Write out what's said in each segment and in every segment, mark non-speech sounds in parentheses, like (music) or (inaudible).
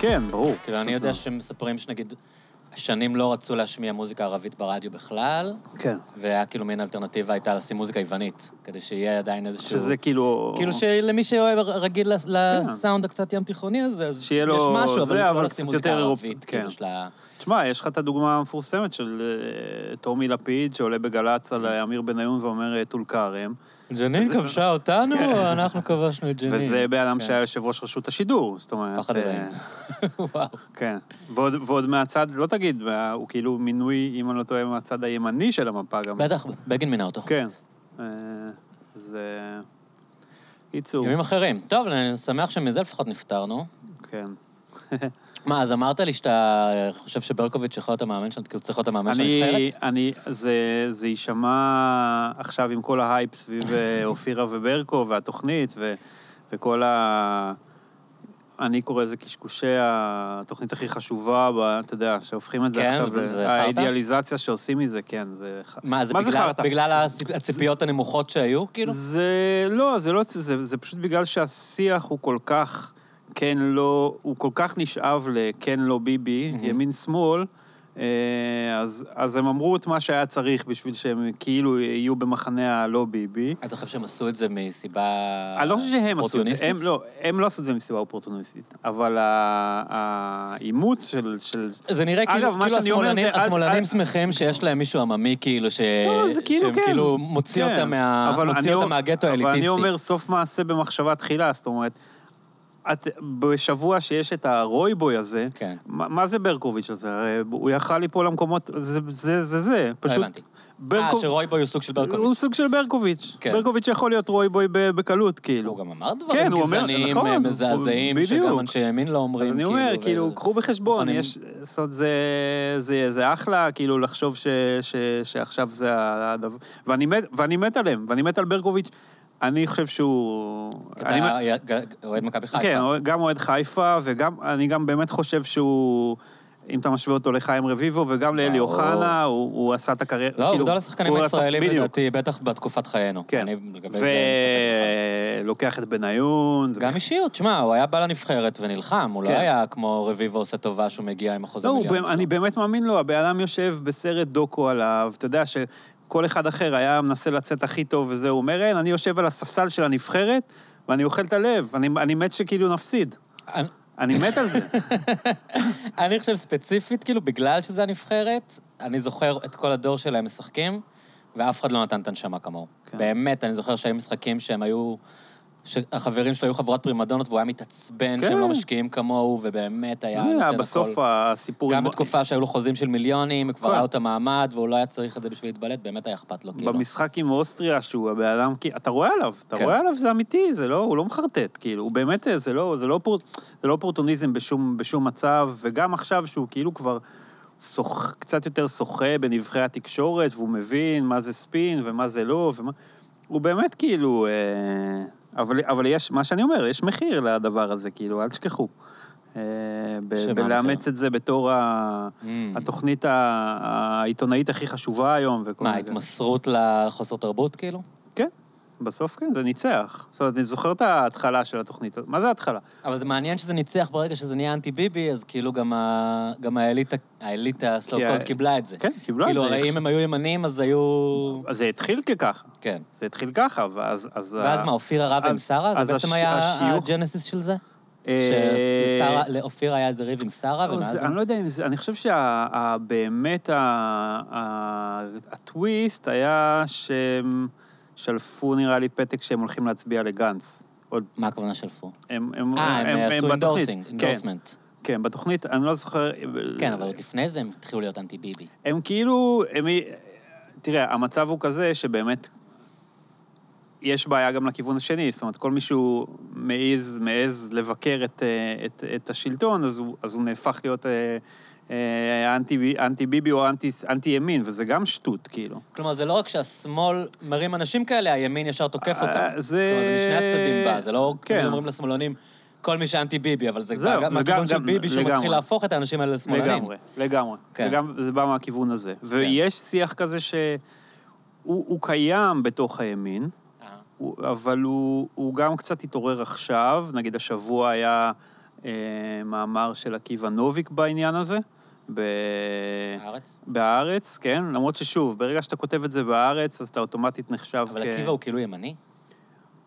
כן, ברור. כאילו, אני יודע שמספרים שנגיד, שנים לא רצו להשמיע מוזיקה ערבית ברדיו בכלל, כן. והיה כאילו מין אלטרנטיבה הייתה לשים מוזיקה יוונית, כדי שיהיה עדיין איזשהו... שזה כאילו... כאילו שלמי שאוהב רגיל לס- לסאונד הקצת ים תיכוני הזה, אז יש משהו, אבל לא לשים מוזיקה ערבית, כן. כאילו, של ה... תשמע, יש לך את הדוגמה המפורסמת של אה, טומי לפיד, שעולה בגל"צ על אה, אמיר בניון ואומר אה, טול כרם, ג'נין כבשה אותנו, אנחנו כבשנו את ג'נין. וזה בן אדם כן. שהיה יושב ראש רשות השידור, זאת אומרת... פחד אה, אלוהים. (laughs) וואו. כן. ועוד, מהצד, לא תגיד, הוא כאילו מינוי, אם אני לא טועה, מהצד הימני של המפה גם. בטח, בגין מינה אותו. כן. אה, זה... קיצור, ימים אחרים. טוב, אני שמח שמזה לפחות נפטרנו. כן. (laughs) מה, אז אמרת לי שאתה חושב שברקוביץ' יכול להיות המאמן שלנו, כאילו צריך להיות המאמן של אני, הנבחרת? אני, זה, זה יישמע עכשיו עם כל ההייפ סביב אה, אופירה וברקו והתוכנית ו, וכל ה... אני קורא לזה קשקושי התוכנית הכי חשובה, ב, אתה יודע, שהופכים את זה כן, עכשיו, זה- ל- זה? האידיאליזציה שעושים מזה, כן, זה... מה, זה מה זה בגלל- חרטא? בגלל הציפ- הציפיות הנמוכות שהיו, כאילו? זה לא, זה לא, זה, זה פשוט בגלל שהשיח הוא כל כך כן לא, הוא כל כך נשאב לכן לא ביבי, מהמם. ימין שמאל, אה, אז, אז הם אמרו את מה שהיה צריך בשביל שהם כאילו יהיו במחנה הלא ביבי. אתה חושב שהם עשו את זה מסיבה אני לא חושב שהם עשו את זה, אופורטוניסטית? הם לא, הם לא עשו את זה מסיבה אופורטוניסטית, אבל האימוץ של, של... זה נראה אגב, כאילו, מה כאילו אומר השמאלנים, זה- השמאלנים אל- שמחים שיש להם מישהו עממי, כאילו, ש... לא, זה כאילו שהם כן. כאילו מוציא כן. אותם מה... אבל מוציא אותם מהגטו אבל האליטיסטי. אני אומר סוף מעשה במחשבה תחילה, זאת אומרת, את, בשבוע שיש את הרויבוי הזה, כן. מה, מה זה ברקוביץ' הזה? הרי הוא יכל ליפול למקומות, זה זה, זה, זה לא פשוט... הבנתי. אה, ברקו- שרויבוי הוא סוג של הוא ברקוביץ'. סוג של ברקוביץ'. כן. ברקוביץ' יכול להיות רויבוי בקלות, כאילו. הוא גם אמר כן, דברים הוא אומר- גזעניים, נכון, אה, הוא- מזעזעים, בדיוק. שגם אנשי ימין לא אומרים, אני אומר, ו- כאילו, קחו בחשבון, מוכנים- יש, זאת אומרת, זה, זה, זה אחלה, כאילו, לחשוב ש, ש, שעכשיו זה הדבר, ואני מת, ואני מת עליהם, ואני מת על ברקוביץ', אני חושב שהוא... אתה אני, אוהד מכבי חיפה. כן, גם אוהד חיפה, וגם, אני גם באמת חושב שהוא, אם אתה משווה אותו לחיים רביבו, וגם לאלי ברור. אוחנה, הוא, הוא עשה את הקריירה, לא, הוא כאילו, גדול השחקנים הוא עשה- הישראלים, בדיוק. לדעתי, בטח בתקופת חיינו. כן, אני. ולוקח את בניון. גם אישיות, שמע, הוא היה בא לנבחרת ונלחם, הוא לא כן. היה כמו רביבו עושה טובה שהוא מגיע עם החוזה לא, מיליון באמת- אני באמת מאמין לו, הבן אדם יושב בסרט דוקו עליו, אתה יודע שכל אחד אחר היה מנסה לצאת הכי טוב וזה, הוא אומר, אין, אני יושב על הספסל של הנבחרת, ואני אוכל את הלב, אני, אני מת שכאילו נפסיד. אני- אני מת על זה. (laughs) אני חושב ספציפית, כאילו, בגלל שזה הנבחרת, אני זוכר את כל הדור שלהם משחקים, ואף אחד לא נתן את הנשמה כמוהו. כן. באמת, אני זוכר שהיו משחקים שהם היו... שהחברים שלו היו חבורת פרימדונות, והוא היה מתעצבן שהם כן. לא משקיעים כמוהו, ובאמת היה היה נותן בסוף הכל. הסיפור... גם בתקופה שהיו לו חוזים של מיליונים, כבר כן. היה לו את המעמד, והוא לא היה צריך את זה בשביל להתבלט, באמת היה אכפת לו, כאילו. במשחק עם אוסטריה, שהוא הבן אדם, אתה רואה עליו, אתה כן. רואה עליו, זה אמיתי, זה לא, הוא לא מחרטט, כאילו, הוא באמת, זה לא, זה לא, פור, זה לא אופורטוניזם בשום, בשום מצב, וגם עכשיו שהוא כאילו כבר שוח, קצת יותר שוחה בנבחרי התקשורת, והוא מבין מה זה ספין ומה זה לא, ומה... הוא באמת כאילו... אה, אבל, אבל יש, מה שאני אומר, יש מחיר לדבר הזה, כאילו, אל תשכחו. אה, ב- בלאמץ? את זה בתור ה... Mm. התוכנית העיתונאית הכי חשובה היום. וכל מה, מיני- התמסרות לחוסר תרבות, כאילו? כן, בסוף כן, זה ניצח. זאת אומרת, אני זוכר את ההתחלה של התוכנית. מה זה ההתחלה? אבל זה מעניין שזה ניצח ברגע שזה נהיה אנטי ביבי, אז כאילו גם, ה... גם האליטה, האליטה כי סו ה- קולד קיבלה את זה. כן, קיבלה את כאילו, זה. הרי אם הם היו ימנים, אז היו... אז זה התחיל כככה. כן. זה התחיל ככה, ואז... אז ואז ה- מה, אופירה רב עם אז- שרה? אז זה בעצם הש- היה השיוך- הג'נסיס של זה? אה, לאופירה היה איזה ריב עם שרה, ומאז... זה- אני לא יודע אם זה... אני חושב שבאמת הטוויסט היה שהם שלפו, נראה לי, פתק שהם הולכים להצביע לגנץ. עוד... מה הכוונה שלפו? הם, הם, אה, הם עשו בתוכנית. endorsing, כן, endorsement. כן, בתוכנית, אני לא זוכר... כן, אבל עוד לפני זה הם התחילו להיות אנטי ביבי. הם כאילו, הם... תראה, המצב הוא כזה שבאמת יש בעיה גם לכיוון השני, זאת אומרת, כל מישהו מעז, מעז לבקר את, אה, את, את השלטון, אז הוא, אז הוא נהפך להיות אה, אה, אנטי, אנטי ביבי או אנטי, אנטי ימין, וזה גם שטות, כאילו. כלומר, זה לא רק שהשמאל מרים אנשים כאלה, הימין ישר תוקף אה, אותם. זה- כלומר, זה משני הצדדים בא, זה לא כן. כאילו אומרים לשמאלנים, כל מי שאנטי ביבי, אבל זה זהו, גם מהכיוון של ביבי, שהוא לגמרי. מתחיל להפוך את האנשים האלה לשמאלנים. לגמרי, לגמרי. כן. זה, גם, זה בא מהכיוון הזה. ויש שיח כזה שהוא הוא קיים בתוך הימין, אה. הוא- אבל הוא, הוא גם קצת התעורר עכשיו, נגיד השבוע היה אה, מאמר של עקיבא נוביק בעניין הזה, ב... הארץ? בהארץ, כן? למרות ששוב, ברגע שאתה כותב את זה בהארץ, אז אתה אוטומטית נחשב אבל עקיבא הוא כאילו ימני?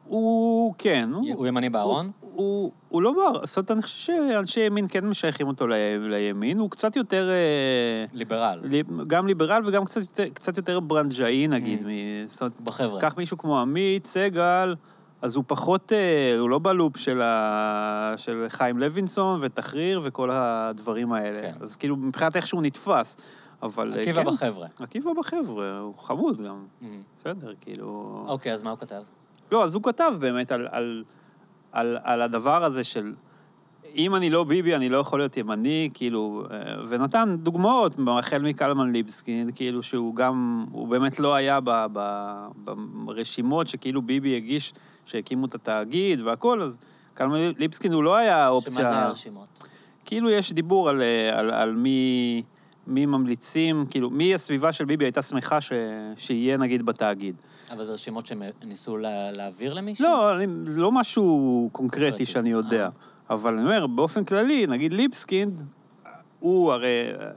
הוא, כן. הוא ימני בארון? הוא, הוא, הוא לא בארון, זאת אומרת, אני חושב שאנשי ימין כן משייכים אותו ל- לימין, הוא קצת יותר... אה, ליברל. לי- גם ליברל וגם קצת יותר, קצת יותר ברנג'אי, נגיד. Mm. מ- זאת אומרת, בחבר'ה. קח מישהו כמו עמית, סגל, אז הוא פחות, אה, הוא לא בלופ של, ה, של חיים לוינסון ותחריר וכל הדברים האלה. כן. אז כאילו, מבחינת איך שהוא נתפס. אבל אה, עקיבא כן, בחבר'ה. עקיבא בחבר'ה, הוא חמוד גם. Mhm. בסדר, כאילו... אוקיי, אז מה הוא כתב? לא, אז הוא כתב באמת על, על, על, על הדבר הזה של אם אני לא ביבי, אני לא יכול להיות ימני, כאילו, אה, ונתן דוגמאות, החל מקלמן ליבסקין, כאילו שהוא גם, הוא באמת לא היה ב, ב, ברשימות שכאילו ביבי הגיש, שהקימו את התאגיד והכל, אז קלמן ליבסקין הוא לא היה אופציה... שמה זה הרשימות? כאילו יש דיבור על, אה, על, על מי, מי ממליצים, כאילו, מי הסביבה של ביבי הייתה שמחה ש, שיהיה נגיד בתאגיד. אבל זה רשימות שהם ניסו לה- להעביר למישהו? לא, לא משהו קונקרטי קונקרטי. שאני יודע. אה. אבל אני אומר, באופן כללי, נגיד ליבסקינד, הוא הרי,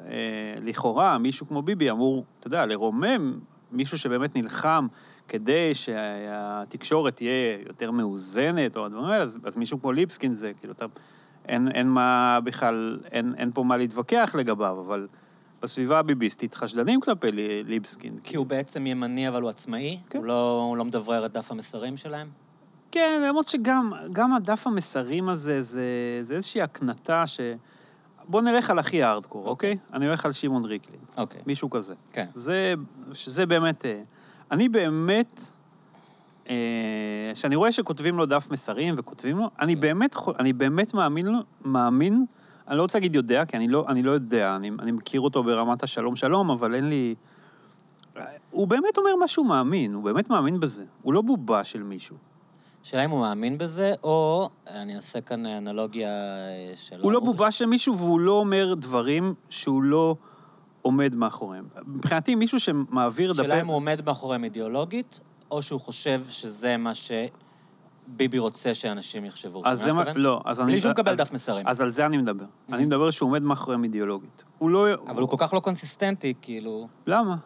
אה, לכאורה, מישהו כמו ביבי אמור, אתה יודע, לרומם מישהו שבאמת נלחם כדי שהתקשורת תהיה יותר מאוזנת, או הדברים האלה, אז, אז מישהו כמו ליבסקינד זה, כאילו, אתה, אין, אין מה בכלל, אין, אין פה מה להתווכח לגביו, אבל בסביבה הביביסטית חשדנים כלפי לי- ליבסקינד. כי הוא בעצם ימני, אבל הוא עצמאי? כן. הוא לא, הוא לא מדברר את דף המסרים שלהם? כן, למרות שגם גם הדף המסרים הזה, זה, זה איזושהי הקנטה ש... בוא נלך על הכי הארדקור, אוקיי? אני הולך על שמעון ריקלין, אוקיי. מישהו כזה. כן. זה, שזה באמת... אני באמת, אה, כשאני רואה שכותבים לו דף מסרים וכותבים לו, אני כן. באמת, אני באמת מאמין מאמין, אני לא רוצה להגיד יודע, כי אני לא, אני לא יודע, אני, אני מכיר אותו ברמת השלום שלום, אבל אין לי... הוא באמת אומר מה שהוא מאמין, הוא באמת מאמין בזה. הוא לא בובה של מישהו. שאלה אם הוא מאמין בזה, או, אני אעשה כאן אנלוגיה אה, שלא... הוא לא בובה של מישהו והוא לא אומר דברים שהוא לא עומד מאחוריהם. מבחינתי, מישהו שמעביר דפי... שאלה אם הוא עומד מאחוריהם אידיאולוגית, או שהוא חושב שזה מה שביבי רוצה שאנשים יחשבו. אז זה מה... לא, אז אני... בלי שהוא מקבל דף מסרים. אז על זה אני מדבר. Mhm. אני מדבר שהוא עומד מאחוריהם אידיאולוגית. הוא לא... אבל הוא כל כך לא קונסיסטנטי, כאילו... למה?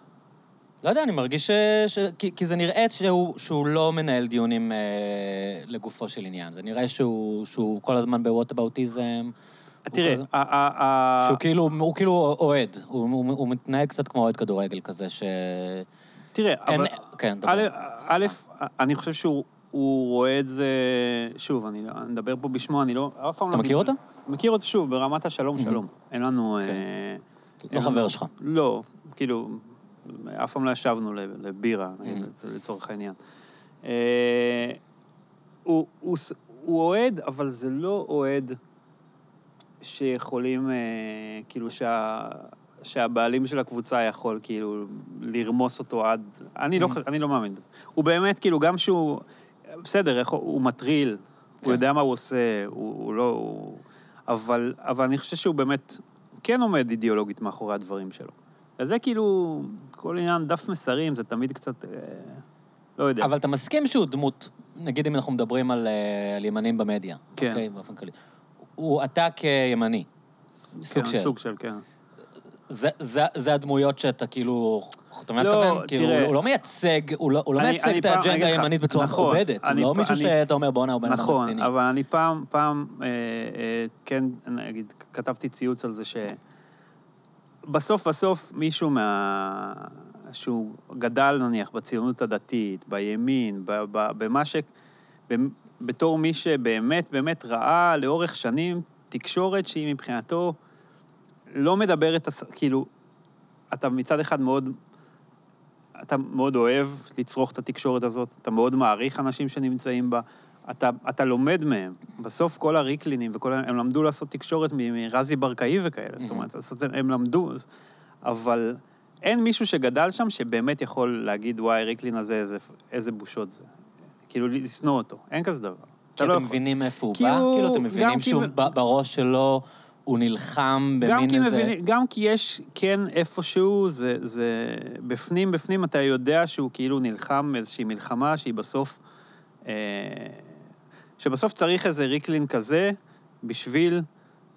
לא יודע, אני מרגיש ש... ש... כי, כי זה נראה שהוא, שהוא לא מנהל דיונים אה, לגופו של עניין. זה נראה שהוא, שהוא כל הזמן בווטאבאוטיזם. תראה, שהוא כאילו, הוא כאילו אוהד. הוא, מתנהג קצת כמו אוהד כדורגל כזה, ש... תראה. אבל... כן, דבר. א', אני חושב שהוא הוא רואה את זה... שוב, אני לא- אני מדבר פה בשמו, אני לא... אף פעם אתה לא... מכיר אותו? מכיר אותו שוב, ברמת השלום. שלום. אין לנו... אה, לא חבר שלך. לא, כאילו, אף פעם לא ישבנו לב- לבירה. לצורך העניין. אה, הוא אוהד, אבל זה לא אוהד שיכולים, אה, כאילו, שה... שהבעלים של הקבוצה יכול כאילו לרמוס אותו עד... אני לא, Mhm. אני לא מאמין בזה. הוא באמת, כאילו, גם שהוא... בסדר, איך, הוא מטריל, כן. הוא יודע מה הוא עושה, הוא, הוא לא... הוא, אבל, אבל אני חושב שהוא באמת כן עומד אידיאולוגית מאחורי הדברים שלו. וזה כאילו, כל עניין דף מסרים, זה תמיד קצת... אה, לא יודע. אבל אתה מסכים שהוא דמות, נגיד אם אנחנו מדברים על, אה, על ימנים במדיה. כן. אוקיי, באופן כללי. הוא, אתה כימני. סוג כן, של. סוג של, כן. זה, זה, זה הדמויות שאתה כאילו... אתה מבין לא, מתכוון? כאילו, תראה. הוא, הוא לא מייצג, הוא לא, הוא לא אני- מייצג אני את האג'נדה הימנית בצורה נכון, מכובדת. הוא לא מישהו שאתה אומר, בואנה, הוא בן אדם נכון, רציני. אבל אני פעם, פעם, אה, אה, כן, נגיד, כתבתי ציוץ על זה ש... בסוף בסוף מישהו מה... שהוא גדל נניח בציונות הדתית, בימין, ב... ב... במה ש... בתור מי שבאמת באמת ראה לאורך שנים תקשורת שהיא מבחינתו לא מדברת, כאילו, אתה מצד אחד מאוד, אתה מאוד אוהב לצרוך את התקשורת הזאת, אתה מאוד מעריך אנשים שנמצאים בה, אתה, אתה לומד מהם. בסוף כל הריקלינים וכל, הם למדו לעשות תקשורת מרזי ברקאי וכאלה, זאת אומרת, הם למדו, אבל אין מישהו שגדל שם שבאמת יכול להגיד, וואי, ריקלין הזה, איזה, איזה בושות זה. כאילו, לשנוא אותו, אין כזה דבר. כי לא אתם יכול. מבינים מאיפה הוא כי בא? הוא- כאילו, אתם מבינים כי- שהוא ב- בראש שלו, הוא נלחם במין כי, איזה... מבינים, גם כי יש, כן, איפשהו, זה, זה... בפנים, בפנים, אתה יודע שהוא כאילו נלחם איזושהי מלחמה שהיא בסוף... אה, שבסוף צריך איזה ריקלין כזה, בשביל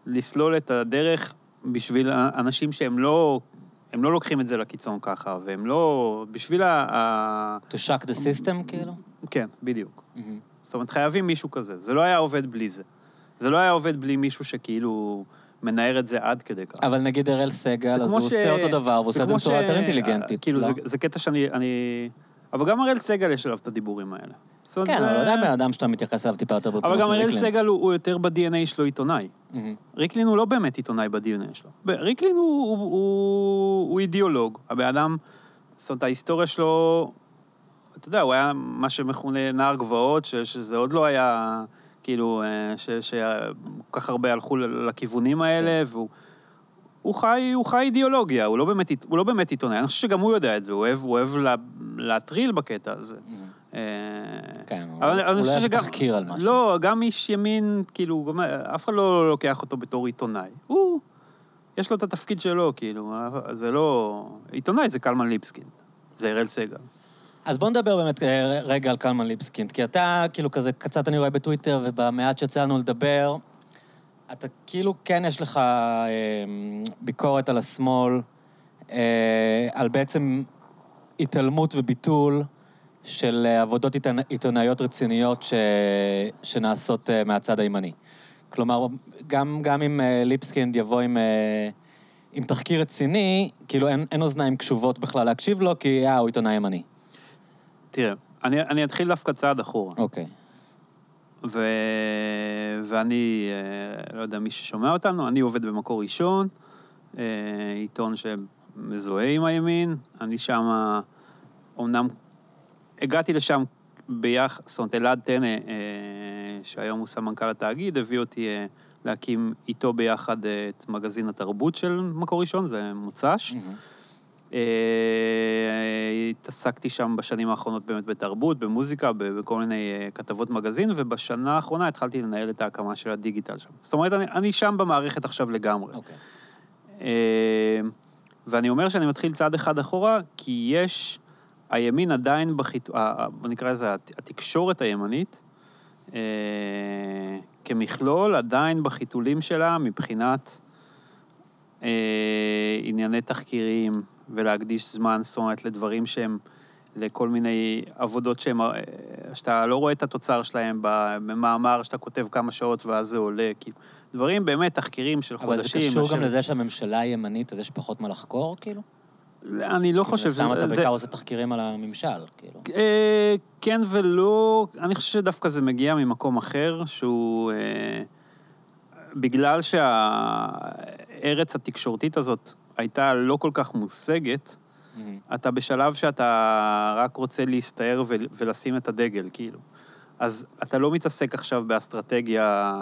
לסלול את הדרך בשביל אנשים שהם לא, הם לא לוקחים את זה לקיצון ככה, והם לא, בשביל ה... To shock the system, כאילו? כן, בדיוק. Mhm. זאת אומרת, חייבים מישהו כזה. זה לא היה עובד בלי זה. זה לא היה עובד בלי מישהו שכאילו מנער את זה עד כדי כך. אבל נגיד אראל סגל, אז הוא ש- עושה אותו דבר, והוא עושה את זה בצורה יותר אינטליגנטית, כאילו, לא? זה, זה קטע שאני... אני... אבל גם אראל סגל יש עליו את הדיבורים האלה. כן, זה- אבל עדיין בן אדם שאתה מתייחס אליו טיפה יותר ברצינות. אבל גם מריקלין. סגל הוא, הוא יותר ב-DNA שלו עיתונאי. מהמם. ריקלין הוא לא באמת עיתונאי ב-DNA שלו. ריקלין הוא, הוא, הוא, הוא אידיאולוג. הבן אדם, זאת אומרת, ההיסטוריה שלו, אתה יודע, הוא היה מה שמכונה נער גבעות, ש, שזה עוד לא היה, כאילו, אה, ש- שכל כך הרבה הלכו לכיוונים האלה, והוא... הוא חי, הוא חי אידיאולוגיה, הוא לא, באמת, הוא לא באמת עיתונאי, אני חושב שגם הוא יודע את זה, הוא אוהב, הוא אוהב לה, להטריל בקטע הזה. מהמם. אה, כן, אבל הוא לא שגם... תחקיר על משהו. לא, גם איש ימין, כאילו, גם, אף אחד לא לוקח אותו בתור עיתונאי. הוא, יש לו את התפקיד שלו, כאילו, זה לא... עיתונאי זה קלמן ליבסקין, זה אראל סגל. אז בוא נדבר באמת אה, רגע על קלמן ליבסקינד, כי אתה, כאילו, כזה, קצת אני רואה בטוויטר, ובמעט שיצא לנו לדבר, אתה כאילו, כן יש לך אה, ביקורת על השמאל, אה, על בעצם התעלמות וביטול של אה, עבודות עיתונא- עיתונאיות רציניות ש... שנעשות אה, מהצד הימני. כלומר, גם, גם אם אה, ליבסקינד יבוא עם, עם תחקיר רציני, כאילו אין, אין אוזניים קשובות בכלל להקשיב לו, כי אה, הוא עיתונאי ימני. תראה, אני, אני אתחיל דווקא צעד אחורה. אוקיי. ו... ואני, לא יודע, מי ששומע אותנו, אני עובד במקור ראשון, עיתון שמזוהה עם הימין. אני שם, אמנם הגעתי לשם ביחד, זאת אומרת, אלעד טנא, אה, שהיום הוא סמנכ"ל התאגיד, הביא אותי אה, להקים איתו ביחד אה, את מגזין התרבות של מקור ראשון, זה מוצ"ש. אה, התעסקתי שם בשנים האחרונות באמת בתרבות, במוזיקה, בכל מיני אה, כתבות מגזין, ובשנה האחרונה התחלתי לנהל את ההקמה של הדיגיטל שם. זאת אומרת, אני, אני שם במערכת עכשיו לגמרי. אוקיי. אה, ואני אומר שאני מתחיל צעד אחד אחורה, כי יש, הימין עדיין בחיתו... ה- ה- בוא נקרא לזה, הת- התקשורת הימנית, אה, כמכלול, עדיין בחיתולים שלה מבחינת אה, ענייני תחקירים, ולהקדיש זמן, זאת אומרת, לדברים שהם, לכל מיני עבודות שהם, אה, שאתה לא רואה את התוצר שלהם במאמר שאתה כותב כמה שעות ואז זה עולה, כאילו, דברים באמת, תחקירים של אבל זה חודשים. קשור גם לשבת- לזה שהממשלה היא ימנית, אז יש פחות מה לחקור, כאילו? אני לא חושב סתם אתה בעיקר עושה תחקירים על הממשל, כאילו. אה, כן ולא, אני חושב שדווקא זה מגיע ממקום אחר, שהוא... אה, בגלל שהארץ התקשורתית הזאת הייתה לא כל כך מושגת, מהמם. אתה בשלב שאתה רק רוצה להסתער ו- ולשים את הדגל, כאילו. אז אתה לא מתעסק עכשיו באסטרטגיה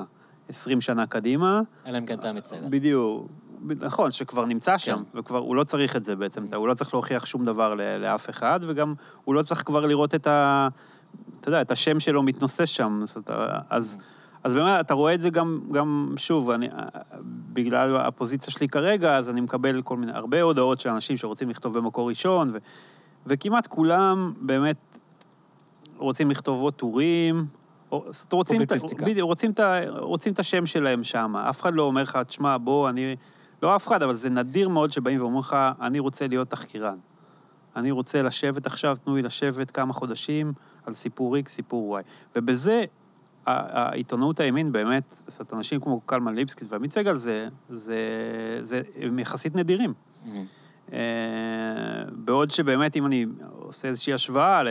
20 שנה קדימה. אלא אם כן אתה מצגת. בדיוק. נכון, שכבר נמצא שם, וכבר הוא לא צריך את זה בעצם, הוא לא צריך להוכיח שום דבר לאף אחד, וגם הוא לא צריך כבר לראות את ה... אתה יודע, את השם שלו מתנוסס שם, אז, אז, אז באמת, אתה רואה את זה גם, גם שוב, אני, בגלל הפוזיציה שלי כרגע, אז אני מקבל כל מיני, הרבה הודעות של אנשים שרוצים לכתוב במקור ראשון, ו, וכמעט כולם באמת רוצים לכתוב עוד טורים, רוצים, רוצים, רוצים את השם שלהם שם. אף אחד לא אומר לך, תשמע, בוא, אני... לא אף אחד, אבל זה נדיר מאוד שבאים ואומרים לך, אני רוצה להיות תחקירן. אני רוצה לשבת עכשיו, תנו לי לשבת כמה חודשים על סיפור X, סיפור Y. ובזה, ה- העיתונות הימין באמת, זאת אנשים כמו קלמן ליבסקי ועמית סגל, זה, זה, זה, הם יחסית נדירים. מהמם. אה, בעוד שבאמת, אם אני עושה איזושהי השוואה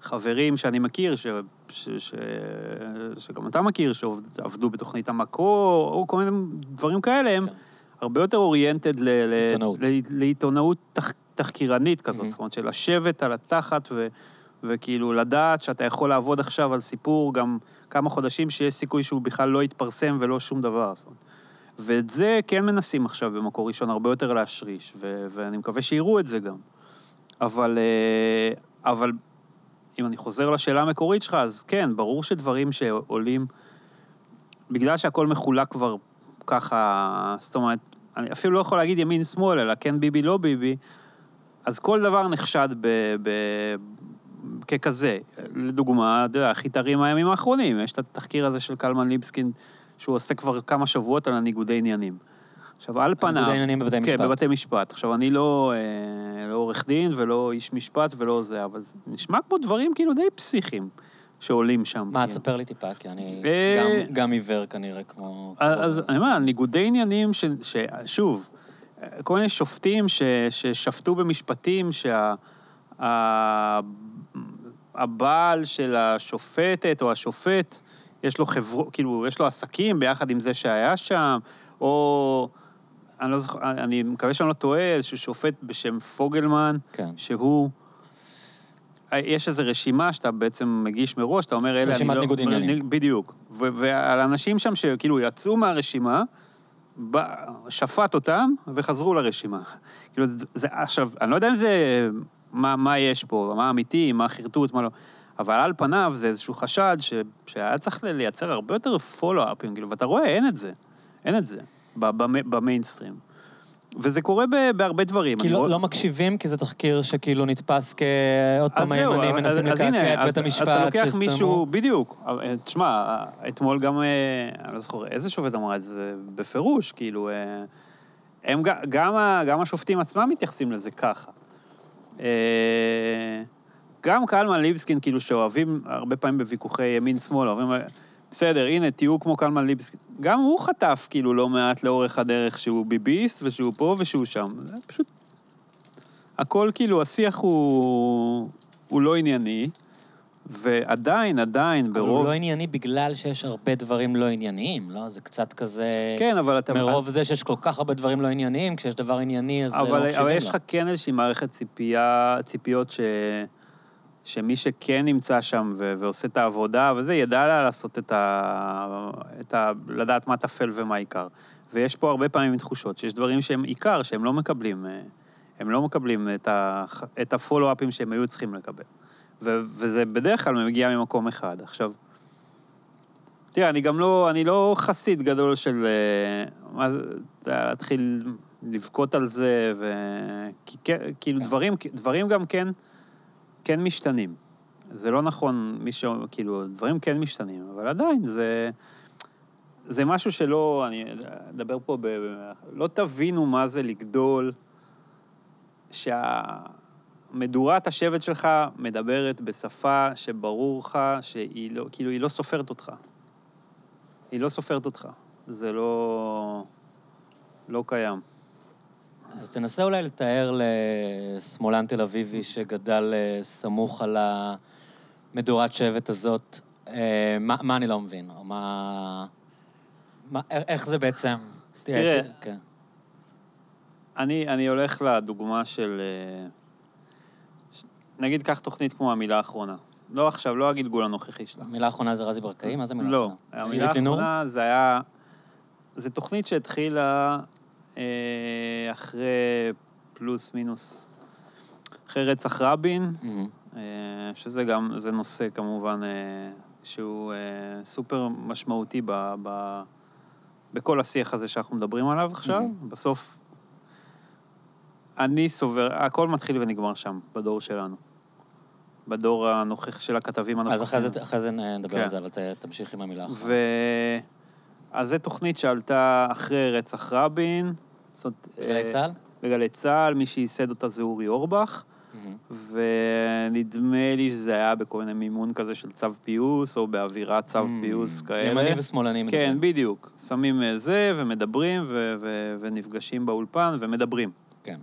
לחברים שאני מכיר, ש, ש, ש, שגם אתה מכיר, שעבדו בתוכנית המקור, או כל מיני דברים כאלה, הם כן. הרבה יותר אוריינטד ל, ל, עיתונאות. ל, לעיתונאות תח, תחקירנית כזאת, מהמם. זאת אומרת, של לשבת על התחת ו, וכאילו לדעת שאתה יכול לעבוד עכשיו על סיפור גם כמה חודשים, שיש סיכוי שהוא בכלל לא יתפרסם ולא שום דבר. זאת אומרת. ואת זה כן מנסים עכשיו במקור ראשון הרבה יותר להשריש, ו- ואני מקווה שיראו את זה גם. אבל, אה, אבל אם אני חוזר לשאלה המקורית שלך, אז כן, ברור שדברים שעולים, בגלל שהכל מחולק כבר ככה, זאת אומרת, אני אפילו לא יכול להגיד ימין-שמאל, אלא כן ביבי, לא ביבי, אז כל דבר נחשד ב... ב ככזה. לדוגמה, אתה יודע, הכי טרי מהימים האחרונים, יש את התחקיר הזה של קלמן ליבסקין, שהוא עושה כבר כמה שבועות על הניגודי עניינים. עכשיו, על פניו... ניגודי עניינים בבתי משפט. כן, בבתי משפט. עכשיו, אני לא, אה, לא עורך דין ולא איש משפט ולא זה, אבל זה נשמע כמו דברים כאילו די פסיכיים שעולים שם. מה, כאילו. תספר לי טיפה, כי אני גם- עיוור כנראה, כמו... אז אני אומר, ניגודי עניינים ש... ש... שוב, כל מיני שופטים ש... ששפטו במשפטים שה... ה- הבעל של השופטת או השופט, יש לו חברו... כאילו, יש לו עסקים ביחד עם זה שהיה שם, או... אני לא זוכר, אני מקווה שאני לא טועה, איזשהו שופט בשם פוגלמן, כן. שהוא... יש איזו רשימה שאתה בעצם מגיש מראש, אתה אומר, אלה... אני רשימת לא- ניגוד עניינים. בדיוק. ועל אנשים שם שכאילו יצאו מהרשימה, שפט אותם וחזרו לרשימה. (laughs) כאילו, זה, עכשיו, אני לא יודע אם זה... מה, מה יש פה, מה אמיתי, מה חרטוט, מה לא. אבל על פניו זה איזשהו חשד ש, שהיה צריך לייצר הרבה יותר פולו-אפים, כאילו, ואתה רואה, אין את זה. אין את זה במיינסטרים. וזה קורה בהרבה דברים. כי לא רואה- לא מקשיבים, כי זה תחקיר שכאילו נתפס כעוד פעם הימנים מנסים לקעקע את בית המשפט. אז אתה לוקח שהסתיימו. מישהו, בדיוק. אה, תשמע, אתמול גם, אה, אני לא זוכר איזה שופט אמר את זה בפירוש, כאילו, אה, הם גם גם השופטים עצמם מתייחסים לזה ככה. אה, גם קלמן ליבסקין, כאילו, שאוהבים הרבה פעמים בוויכוחי ימין-שמאל, אוהבים, אה, בסדר, הנה, תהיו כמו קלמן ליבסקין. גם הוא חטף, כאילו, לא מעט לאורך הדרך שהוא ביביסט, ושהוא פה ושהוא שם. זה פשוט... הכל, כאילו, השיח הוא, הוא לא ענייני, ועדיין, עדיין, אבל הוא ברוב... לא ענייני בגלל שיש הרבה דברים לא ענייניים, לא? זה קצת כזה... כן, אבל אתה... מרוב זה שיש כל כך הרבה דברים לא ענייניים, כשיש דבר ענייני, אז לא אבל, מקשיבים אבל. יש לך כן איזושהי מערכת ציפייה, ציפיות ש... שמי שכן נמצא שם ו... ועושה את העבודה וזה, ידע לה לעשות את ה... את ה... לדעת מה טפל ומה עיקר. ויש פה הרבה פעמים תחושות שיש דברים שהם עיקר, שהם לא מקבלים. אה, הם לא מקבלים את, ה... את הפולו-אפים שהם היו צריכים לקבל. ו... וזה בדרך כלל מגיע ממקום אחד. עכשיו, תראה, אני גם לא, אני לא חסיד גדול של... אה, מה זה, להתחיל לבכות על זה, ו... כי, כן, כאילו, כן. דברים, דברים גם כן, כן משתנים. זה לא נכון, מי ש... כאילו, דברים כן משתנים, אבל עדיין, זה... זה משהו שלא, אני אדבר פה ב... לא תבינו מה זה לגדול, שהמדורת השבט שלך מדברת בשפה שברור לך שהיא לא, כאילו, היא לא סופרת אותך. היא לא סופרת אותך. זה לא... לא קיים. אז תנסה אולי לתאר לשמאלן תל אביבי שגדל אה, סמוך על המדורת שבט הזאת, אה, מה, מה אני לא מבין, או מה... מה איך, איך זה בעצם... תראה, כן. אני, אני הולך לדוגמה של... אה, נגיד, קח תוכנית כמו המילה האחרונה. לא עכשיו, לא הגלגול הנוכחי שלה. מילה אחרונה זה רזי ברקאי? מה זה מילה לא, אחרונה? המילה עירית לינור? האחרונה זה היה... זו תוכנית שהתחילה אה, אחרי פלוס מינוס, אחרי רצח רבין. אה, שזה גם, זה נושא כמובן אה, שהוא אה, סופר משמעותי ב, ב, בכל השיח הזה שאנחנו מדברים עליו עכשיו. Mhm. בסוף, אני סובר, הכל מתחיל ונגמר שם, בדור שלנו. בדור הנוכח של הכתבים הנוכחים. אז אחרי זה, אחרי זה נדבר כן. על זה, אבל ת- תמשיך עם המילה האחרונה. ו... אז זו תוכנית שעלתה אחרי רצח רבין. זאת, בגלי אה, צה"ל? בגלי צה"ל, מי שייסד אותה זה אורי אורבך, מהמם. ונדמה לי שזה היה בכל מיני מימון כזה של צו פיוס, או באווירת צו Mm, פיוס כאלה. ימני ושמאלני כן, מדברים. בדיוק. שמים אה, זה, ומדברים, ו- ו- ונפגשים באולפן, ומדברים. כן.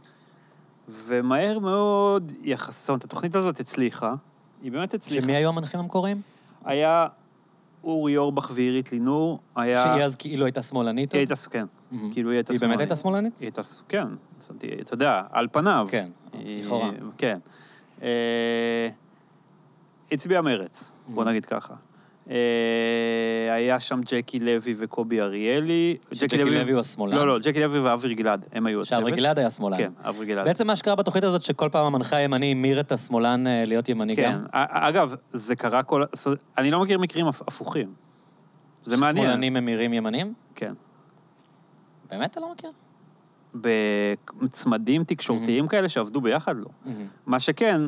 ומהר מאוד, יחס... זאת אומרת, התוכנית הזאת הצליחה. היא באמת הצליחה. שמי היו המנחים המקוריים? היה אורי אורבך ועירית לינור, היה... שהיא אז כאילו הייתה שמאלנית? היא הייתה, כן. כאילו היא הייתה היא באמת שמאלנית. הייתה שמאלנית? היא הייתה, כן. אתה יודע, על פניו. כן, לכאורה. כן. אה, הצביעה מרץ, בוא. נגיד ככה. אה, היה שם ג'קי לוי וקובי אריאלי. שג'קי לוי הוא השמאלן. לא, לא, ג'קי לוי ואברי גלעד, הם היו הצוות. שאברי גלעד היה שמאלן. כן, אברי גלעד. בעצם מה שקרה בתוכנית הזאת, שכל פעם המנחה הימני המיר את השמאלן אה, להיות ימני כן. גם. אגב, זה קרה כל... אני לא מכיר מקרים הפ- הפוכים. זה מעניין. שמאלנים ממירים ימנים? כן. באמת אתה לא מכיר? בצמדים תקשורתיים כאלה שעבדו ביחד, לא. מהמם. מה שכן,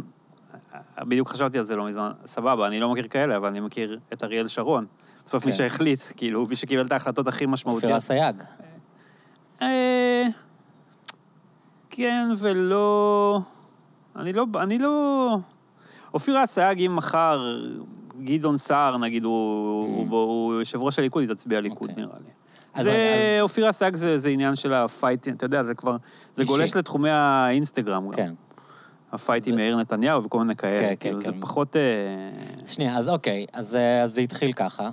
בדיוק חשבתי על זה לא מזמן, סבבה, אני לא מכיר כאלה, אבל אני מכיר את אריאל שרון. בסוף מי כן. שהחליט, כאילו, מי שקיבל את ההחלטות הכי משמעותיות. אסייג. אה, כן ולא... אני לא... אני לא... אופירה אסייג, אם מחר גדעון סער, נגיד, הוא, mm. הוא, הוא יושב ראש הליכוד, היא תצביע ליכוד, אוקיי. נראה לי. אז- זה, אז- אופירה אסייג זה, זה עניין של הפייטים, אתה יודע, זה כבר, זה אישי. גולש לתחומי האינסטגרם גם. כן. הפייט עם יאיר נתניהו וכל מיני כאלה, כן, כאילו, כן, זה כן. פחות... אה, שנייה, אז אוקיי, אז אה, אז זה התחיל ככה.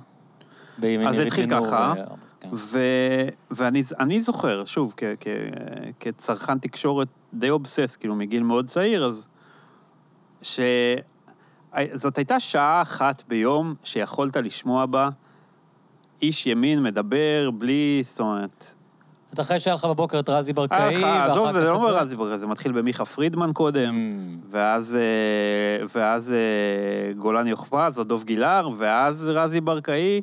אז זה התחיל ככה, ו- כן. ואני אני זוכר, שוב. כצרכן תקשורת די אובסס, כאילו מגיל מאוד צעיר, אז שזאת הייתה שעה אחת ביום שיכולת לשמוע בה איש ימין מדבר בלי, זאת אומרת... אתה אחרי שהיה לך בבוקר את רזי ברקאי, לך, ואחר עזוב, כך זה לא אומר רזי ברקאי, זה מתחיל במיכה פרידמן קודם, Mm. ואז, אה, ואז אה, גולן יוכפז, או דוב גילהר, ואז רזי ברקאי,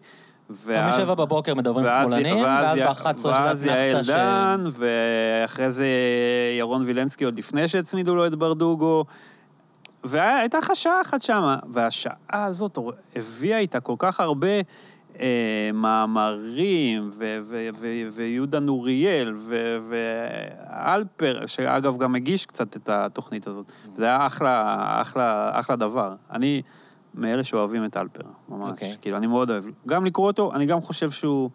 ואז... משבע בבוקר מדברים ואז- שמאלנים, ואז י- ב-11 של ואז יעל ש... דן, ואחרי זה ירון וילנסקי עוד לפני שהצמידו לו את ברדוגו. והייתה לך שעה אחת שמה, והשעה הזאת הביאה איתה כל כך הרבה אה, מאמרים, ו- ו- ו- ויהודה נוריאל, ואלפר, שאגב גם הגיש קצת את התוכנית הזאת. זה היה אחלה, אחלה, אחלה דבר. אני מאלה שאוהבים את אלפר, ממש. אוקיי. כאילו, אני מאוד אוהב. גם לקרוא אותו, אני גם חושב שהוא...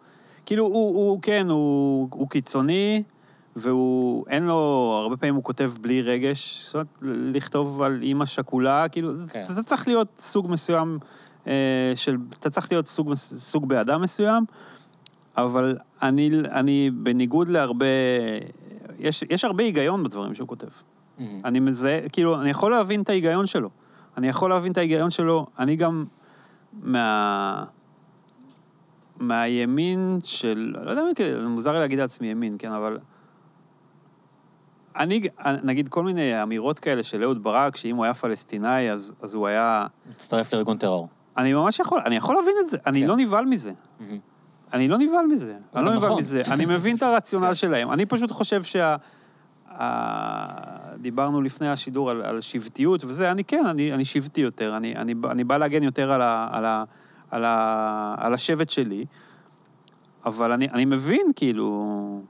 כאילו, הוא, הוא כן, הוא, הוא קיצוני, והוא, אין לו, הרבה פעמים הוא כותב בלי רגש, זאת אומרת, לכתוב על אימא שכולה, כאילו, זה, כן. זה צריך להיות סוג מסוים של, אתה צריך להיות סוג, סוג באדם מסוים, אבל אני, אני בניגוד להרבה, יש, יש הרבה היגיון בדברים שהוא כותב. Mm. אני מזהה, כאילו, אני יכול להבין את ההיגיון שלו. אני יכול להבין את ההיגיון שלו, אני גם מה... מהימין של, לא יודע מה, כאילו, מוזר לי להגיד לעצמי ימין, כן, אבל... אני, נגיד, כל מיני אמירות כאלה של אהוד ברק, שאם הוא היה פלסטיני, אז, אז הוא היה... מצטרף לארגון טרור. אני ממש יכול, אני יכול להבין את זה, אני כן. לא נבהל מזה. אני לא נבהל מזה. אני לא נבהל נכון. מזה. אני מבין את הרציונל שלהם. אני פשוט חושב שה... דיברנו לפני השידור על, על שבטיות וזה, אני כן, אני, אני שבטי יותר. אני, אני, אני בא להגן יותר על, ה, על, ה, על, ה, על השבט שלי, אבל אני, אני מבין, כאילו...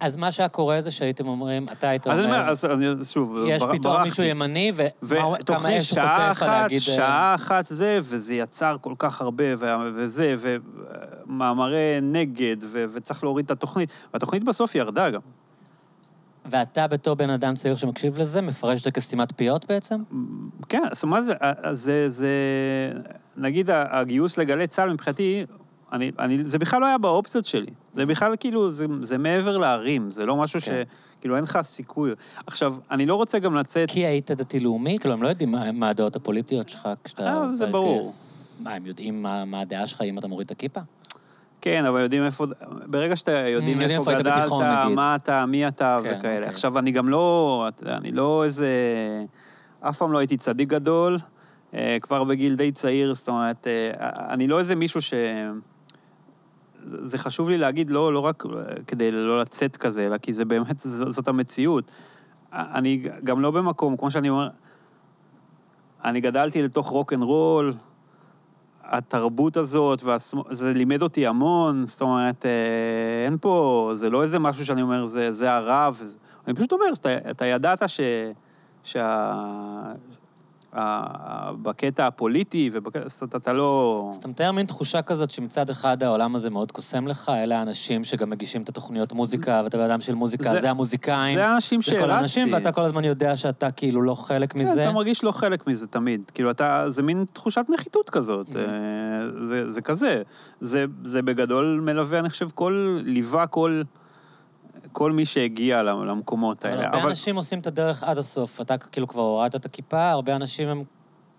אז מה שהיה קורה זה שהייתם אומרים, אתה היית אז אני אומר, אומר, אז אני, שוב, יש בר- פתאום ברחתי. מישהו ימני, וכמה אש שעה חוטף אחת, להגיד... אה, שעה אחת זה, וזה יצר כל כך הרבה, וזה, ומאמרי נגד, ו- וצריך להוריד את התוכנית. והתוכנית בסוף ירדה גם. ואתה בתור בן אדם צעיר שמקשיב לזה, מפרש את זה כסתימת פיות בעצם? כן, אז מה זה, זה, זה, נגיד הגיוס לגלי צה"ל מבחינתי, אני, אני, זה בכלל לא היה באופציות שלי. זה בכלל כאילו, זה, זה מעבר להרים, זה לא משהו כן. ש... כאילו, אין לך סיכוי. עכשיו, אני לא רוצה גם לצאת... כי היית דתי-לאומי? כאילו, הם לא יודעים מה- מה הדעות הפוליטיות שלך כשאתה... אה, זה ברור. להתגייס. מה, הם יודעים מה מה הדעה שלך אם אתה מוריד את הכיפה? כן, אבל יודעים איפה... ברגע שאתה יודעים יודעים איפה איפה גדלת, בתיכון. מה אתה, מי אתה כן, וכאלה. אוקיי. עכשיו, אני גם לא... אני לא איזה... אף פעם לא הייתי צדיק גדול, אה, כבר בגיל די צעיר, זאת אומרת, אה, אני לא איזה מישהו ש... זה חשוב לי להגיד, לא, לא רק כדי לא לצאת כזה, אלא כי זה באמת, זאת המציאות. אני גם לא במקום, כמו שאני אומר, אני גדלתי לתוך rock and roll, התרבות הזאת, והשמאל, זה לימד אותי המון, זאת אומרת, אה, אין פה, זה לא איזה משהו שאני אומר, זה, זה הרב, אני פשוט אומר, שאתה, אתה ידעת ש... שה... בקטע הפוליטי, ובקטע, זאת אומרת, אתה לא... אז אתה מתאר מין תחושה כזאת שמצד אחד העולם הזה מאוד קוסם לך, אלה האנשים שגם מגישים את התוכניות מוזיקה, ואתה בן אדם של מוזיקה, זה- זה המוזיקאים. זה האנשים זה כל שהרצתי. האנשים, ואתה כל הזמן יודע שאתה כאילו לא חלק כן, מזה. אתה מרגיש לא חלק מזה תמיד. כאילו, אתה, זה מין תחושת נחיתות כזאת. Mhm. אה, זה, זה כזה. זה, זה בגדול מלווה, אני חושב, כל, ליווה כל, כל מי שהגיע למקומות אבל האלה. הרבה אנשים עושים את הדרך עד הסוף. אתה כאילו כבר הורדת את הכיפה, הרבה אנשים הם